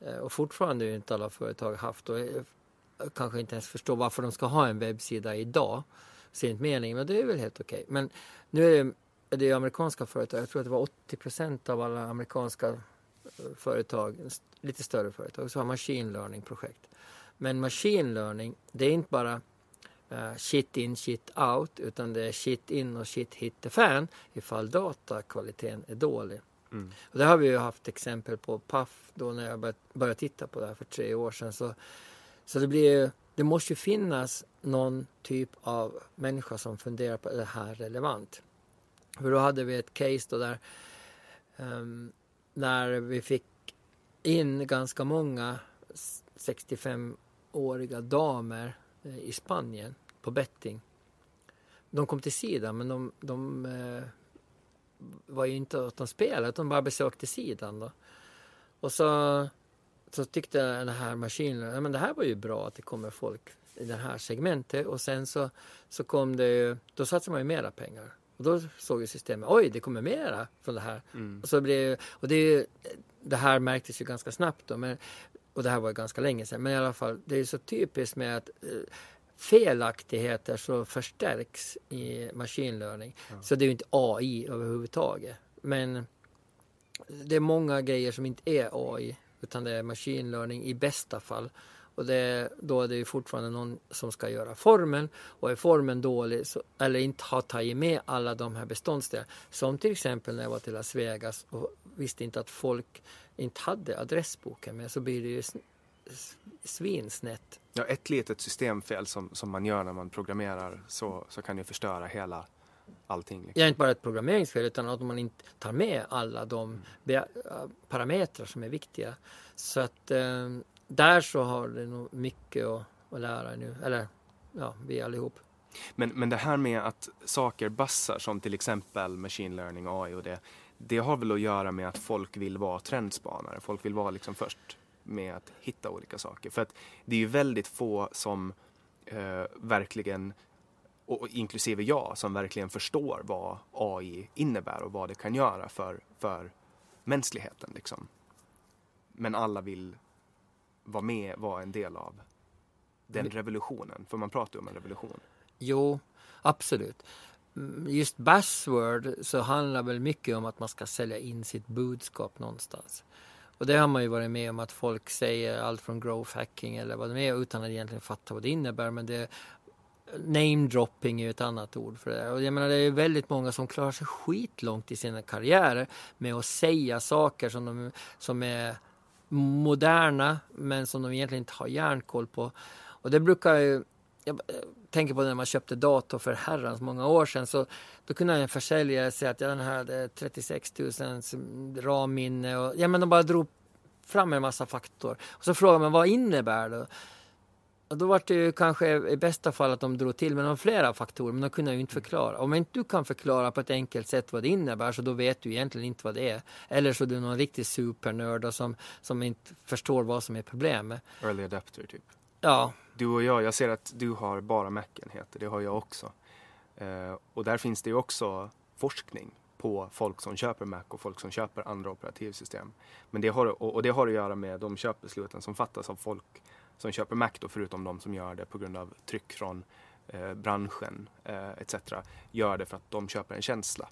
Eh, och fortfarande har inte alla företag haft och eh, kanske inte ens förstår varför de ska ha en webbsida idag. Sent mening, men det är väl helt okej. Okay. Men nu är det, är amerikanska företag, jag tror att det var 80 procent av alla amerikanska eh, företag, lite större företag, så har machine learning-projekt. Men machine learning, det är inte bara uh, shit in, shit out, utan det är shit in och shit hit the fan ifall datakvaliteten är dålig. Mm. Och det har vi ju haft exempel på Paf då när jag började, började titta på det här för tre år sedan. Så, så det blir ju, det måste ju finnas någon typ av människa som funderar på är det här relevant. För då hade vi ett case då där um, där vi fick in ganska många 65-åriga damer eh, i Spanien på betting. De kom till sidan men de, de eh, var ju inte att de spelade utan de bara besökte sidan. Då. Och så, så tyckte den här maskinen, ja, men det här var ju bra att det kommer folk i det här segmentet och sen så, så kom det ju, då satsade man ju mera pengar. Och då såg ju systemet, oj det kommer mera från det här. Mm. Och, så blev, och det, det här märktes ju ganska snabbt då, men, och det här var ju ganska länge sedan. Men i alla fall, det är så typiskt med att eh, felaktigheter så förstärks i machine learning. Så det är ju inte AI överhuvudtaget. Men det är många grejer som inte är AI utan det är machine learning i bästa fall. Och det, då är det ju fortfarande någon som ska göra formen och är formen dålig så, eller inte har tagit med alla de här beståndsdelarna. Som till exempel när jag var till Las Vegas och visste inte att folk inte hade adressboken med så blir det ju svinsnett. Ja, ett litet systemfel som, som man gör när man programmerar så, så kan ju förstöra hela allting. Liksom. Ja, inte bara ett programmeringsfel utan att man inte tar med alla de äh, parametrar som är viktiga. Så att eh, där så har det nog mycket att, att lära nu. Eller ja, vi allihop. Men, men det här med att saker bassar som till exempel machine learning, AI och det. Det har väl att göra med att folk vill vara trendspanare. Folk vill vara liksom först med att hitta olika saker. För att det är ju väldigt få som eh, verkligen, och inklusive jag, som verkligen förstår vad AI innebär och vad det kan göra för, för mänskligheten. Liksom. Men alla vill vara med, vara en del av den revolutionen. För man pratar ju om en revolution. Jo, absolut. Mm, Just buzzword så handlar väl mycket om att man ska sälja in sitt budskap någonstans. Och det har man ju varit med om att folk säger allt från growth hacking eller vad det är utan att egentligen fatta vad det innebär. Men det, name dropping är ju ett annat ord för det. Och jag menar det är väldigt många som klarar sig skitlångt i sina karriärer med att säga saker som, de, som är moderna men som de egentligen inte har järnkoll på. Och det brukar ju, jag tänker på när man köpte dator för herrans många år sedan så då kunde en försäljare säga att ja, den här hade 36 000 RAM-minne och ja men de bara drog fram en massa faktor. Och så frågar man vad innebär det? Och då var det ju kanske i bästa fall att de drog till med flera faktorer, men de kunde ju inte förklara. Om inte du kan förklara på ett enkelt sätt vad det innebär, så då vet du egentligen inte vad det är. Eller så är du någon riktig supernörd som, som inte förstår vad som är problemet. Early adapter typ. Ja, du och jag, jag ser att du har bara Mac-enheter, det har jag också. Eh, och där finns det ju också forskning på folk som köper Mac och folk som köper andra operativsystem. Men det har, och, och det har att göra med de köpbesluten som fattas av folk som köper Mac då, förutom de som gör det på grund av tryck från eh, branschen eh, etc. Gör det för att de köper en känsla.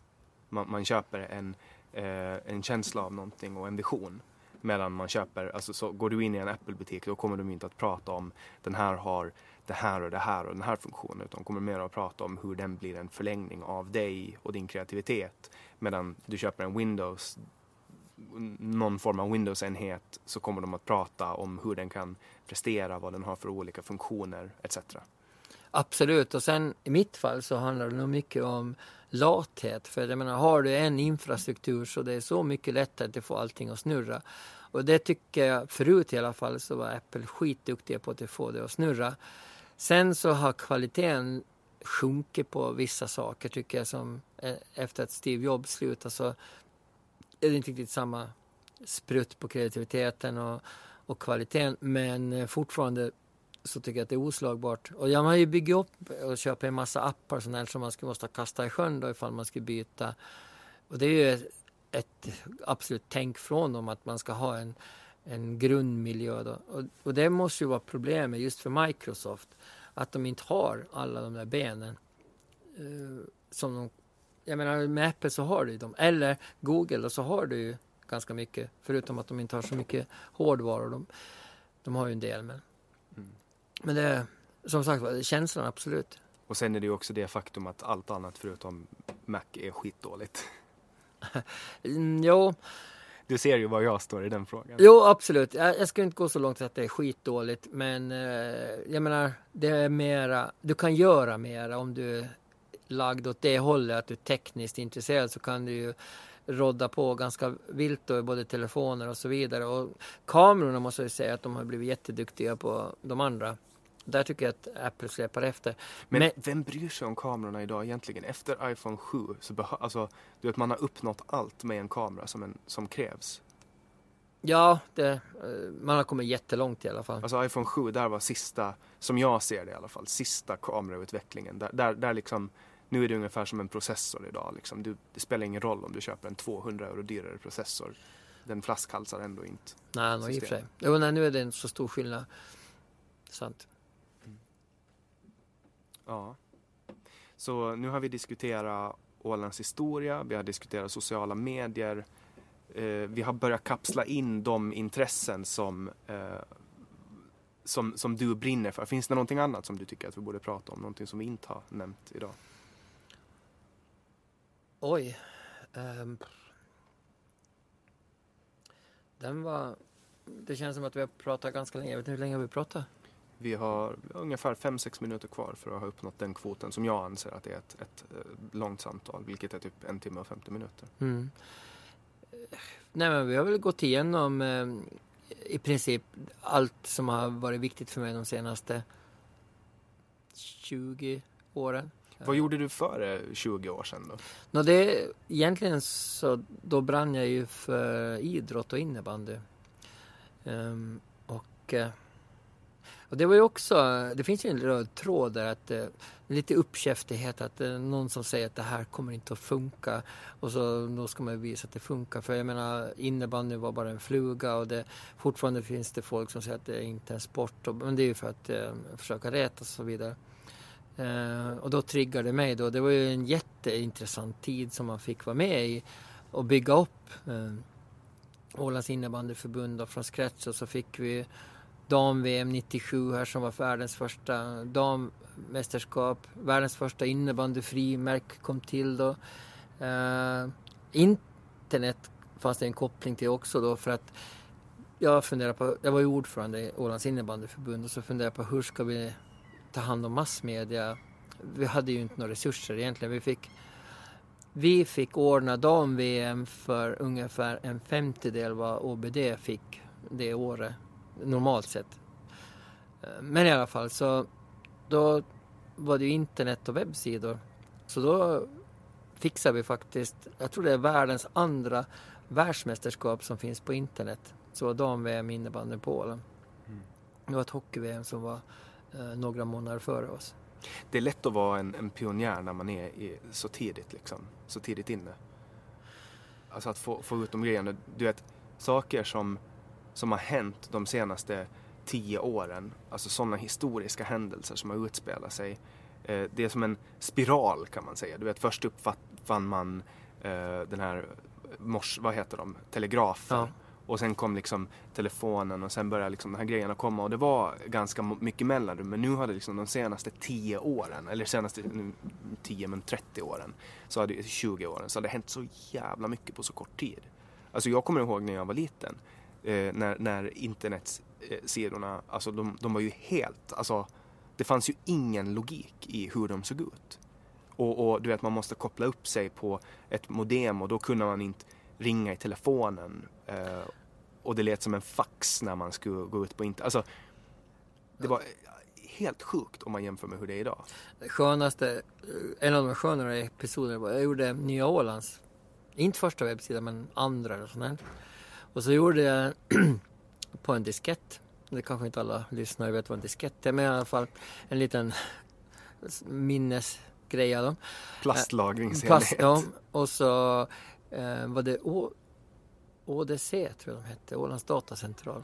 Man, man köper en, eh, en känsla av någonting och en vision mellan man köper, alltså så går du in i en Apple-butik då kommer de inte att prata om den här har det här och det här och den här funktionen utan de kommer mer att prata om hur den blir en förlängning av dig och din kreativitet. Medan du köper en Windows, någon form av Windows-enhet så kommer de att prata om hur den kan prestera, vad den har för olika funktioner etc. absolut. Och sen i mitt fall så handlar det nog mycket om lathet. För jag menar, har du en infrastruktur så det är så mycket lättare att få allting att snurra. Och det tycker jag, förut i alla fall, så var Apple skitduktiga på att få det att snurra. Sen så har kvaliteten sjunkit på vissa saker tycker jag som eh, efter att Steve Jobs slutade så är det inte riktigt samma sprutt på kreativiteten och, och kvaliteten men eh, fortfarande så tycker jag att det är oslagbart. Och jag har ju byggt upp och köpt en massa appar sånt där som man skulle måste kasta i sjön då ifall man skulle byta. Och det är ju ett, ett absolut tänk från dem att man ska ha en, en grundmiljö då. Och, och det måste ju vara problemet just för Microsoft att de inte har alla de där benen. eh, som de, jag menar med Apple så har du ju dem. Eller Google och så har du ju ganska mycket. Förutom att de inte har så mycket hårdvaror. De, de har ju en del men. Men det som sagt var, känslan absolut. Och sen är det ju också det faktum att allt annat förutom Mac är skitdåligt. Mm, jo, Du ser ju var jag står i den frågan. jo, absolut. Jag, jag skulle inte gå så långt att det är skitdåligt, men eh, jag menar, det är mera, du kan göra mera om du är lagd åt det hållet, att du är tekniskt intresserad så kan du ju rodda på ganska vilt då både telefoner och så vidare. Och kamerorna måste jag säga att de har blivit jätteduktiga på de andra. Där tycker jag att Apple släpar efter. Men, Men- vem bryr sig om kamerorna idag egentligen? Efter iPhone 7 så behö- alltså, du vet, man har uppnått allt med en kamera som, en, som krävs. Ja, det, eh, man har kommit jättelångt i alla fall. Alltså iPhone 7, där var sista, som jag ser det i alla fall, sista kamerautvecklingen. Där, där, där liksom, nu är det ungefär som en processor idag. Liksom. Du, det spelar ingen roll om du köper en 200 euro dyrare processor. Den flaskhalsar ändå inte. Nej, no, i och för sig. Jo, nej, nu är det inte så stor skillnad. Sant. Ja. Så nu har vi diskuterat Ålands historia, vi har diskuterat sociala medier. Eh, vi har börjat kapsla in de intressen som, eh, som, som du brinner för. Finns det någonting annat som du tycker att vi borde prata om? Någonting som vi inte har nämnt idag? Oj. Um, den var... Det känns som att vi har pratat ganska länge. Jag vet inte hur länge har vi pratat? Vi har ungefär 5-6 minuter kvar för att ha uppnått den kvoten som jag anser att det är ett, ett eh, långt samtal, vilket är typ en timme och 50 minuter. Mm. Nej, men vi har väl gått igenom eh, i princip allt som har varit viktigt för mig de senaste 20 åren. Vad gjorde du före 20 år sedan då? Nå, det, egentligen så då brann jag ju för idrott och innebandy. Ehm, och, eh, och det var ju också, det finns ju en röd tråd där att eh, lite uppkäftighet att eh, någon som säger att det här kommer inte att funka och så då ska man ju visa att det funkar. För jag menar innebandy var bara en fluga och det, fortfarande finns det folk som säger att det inte är en sport. Och, men det är ju för att eh, försöka räta och så vidare. Eh, och då triggade det mig då. Det var ju en jätteintressant tid som man fick vara med i och bygga upp eh, Ålands innebandyförbund och från scratch och så fick vi dam-VM 97 här som var världens första dammästerskap. Världens första innebandyfrimärk kom till då. Eh, internet fanns det en koppling till också då för att jag funderar på, jag var ju ordförande i Ålands innebandyförbund och så funderade jag på hur ska vi ta hand om massmedia. Vi hade ju inte några resurser egentligen. Vi fick, vi fick ordna dam-VM för ungefär en femtedel vad OBD fick det året, normalt sett. Eh, Men i alla fall så då var det ju internet och webbsidor. Så då fixade vi faktiskt, jag tror det är världens andra världsmästerskap som finns på internet. Så var dam-VM innebandy på Åland. Det var ett hockey-VM som var eh, några månader före oss. Det är lätt att vara en, en pionjär när man är i, så tidigt liksom, så tidigt inne. Alltså att få, få ut de grejerna. Du vet, saker som, som har hänt de senaste tio åren, alltså sådana historiska händelser som har utspelat sig. Eh, det är som en spiral kan man säga. Du vet, först uppfann man eh, den här mors, vad heter de, telegrafen. Ja. Och sen kom liksom telefonen och sen började liksom de här grejerna komma och det var ganska mycket mellanrum. Men nu har det liksom de senaste 10 åren, eller senaste nu, 10 men 30 åren, så har det, 20 åren, så har det hänt så jävla mycket på så kort tid. Alltså jag kommer ihåg när jag var liten, eh, när, när internetsidorna, alltså de, de var ju helt, alltså det fanns ju ingen logik i hur de såg ut. Och, och du vet man måste koppla upp sig på ett modem och då kunde man inte ringa i telefonen. Eh, och det lät som en fax när man skulle gå ut på internet. Alltså, det var helt sjukt om man jämför med hur det är idag. Det skönaste, eh, en av de skönare episoderna var jag gjorde Nya Ålands, inte första webbsidan men andra eller sånt här. Och så gjorde jag på en diskett. Det kanske inte alla lyssnare vet vad en diskett är men i alla fall en liten minnesgreja då. Plastlagringsenhet. Plast, ja, och så eh, var det Å, ODC tror jag de hette, Ålands datacentral.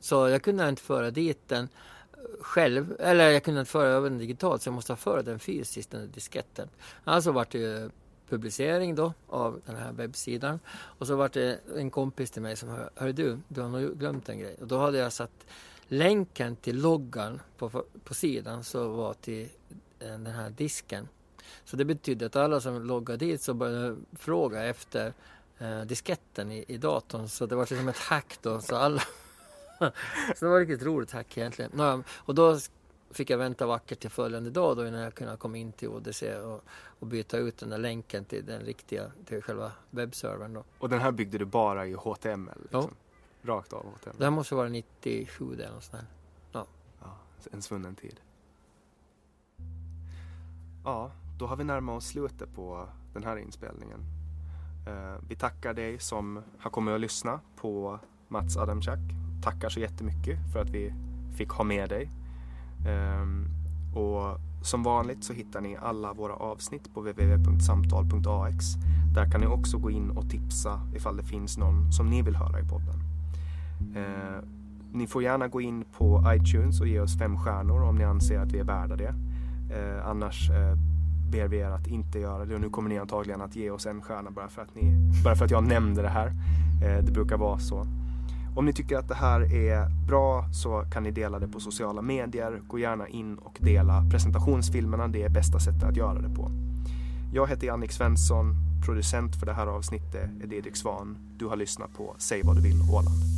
Så jag kunde inte föra dit den eh, själv, eller jag kunde inte föra över den digitalt så jag måste ha föra den fysiskt, den disketten. Alltså vart det ju publicering då av den här webbsidan och så vart det en kompis till mig som hör, hör du, du har nog glömt en grej. Och då hade jag satt länken till loggan på, på sidan så var till eh, den här disken. Så det betydde att alla som loggade dit så började fråga efter eh, disketten i, i datorn. Så det var liksom ett hack då. Så, alla så det var ett riktigt roligt hack egentligen. Och då fick jag vänta vackert till följande dag då innan jag kunde komma in till ODC och, och byta ut den där länken till den riktiga, till själva webbservern då. Och den här byggde du bara i HTML? Liksom. Ja. Rakt av HTML? Det här måste vara 97 eller något sånt där. Ja, en svunnen tid. Ja, då har vi närmat oss slutet på den här inspelningen. Eh, vi tackar dig som har kommit och lyssna på Mats Adamczak. Tackar så jättemycket för att vi fick ha med dig. Ehm, och som vanligt så hittar ni alla våra avsnitt på www.samtal.ax. Där kan ni också gå in och tipsa ifall det finns någon som ni vill höra i podden. Eh, ni får gärna gå in på iTunes och ge oss fem stjärnor om ni anser att vi är värda det. Eh, annars eh, ber vi er att inte göra det och nu kommer ni antagligen att ge oss en stjärna bara för att, ni, bara för att jag nämnde det här. Ehm, det brukar vara så. Om ni tycker att det här är bra så kan ni dela det på sociala medier. Gå gärna in och dela presentationsfilmerna. Det är bästa sättet att göra det på. Jag heter Jannik Svensson. Producent för det här avsnittet är Didrik Svan. Du har lyssnat på Säg vad du vill Åland.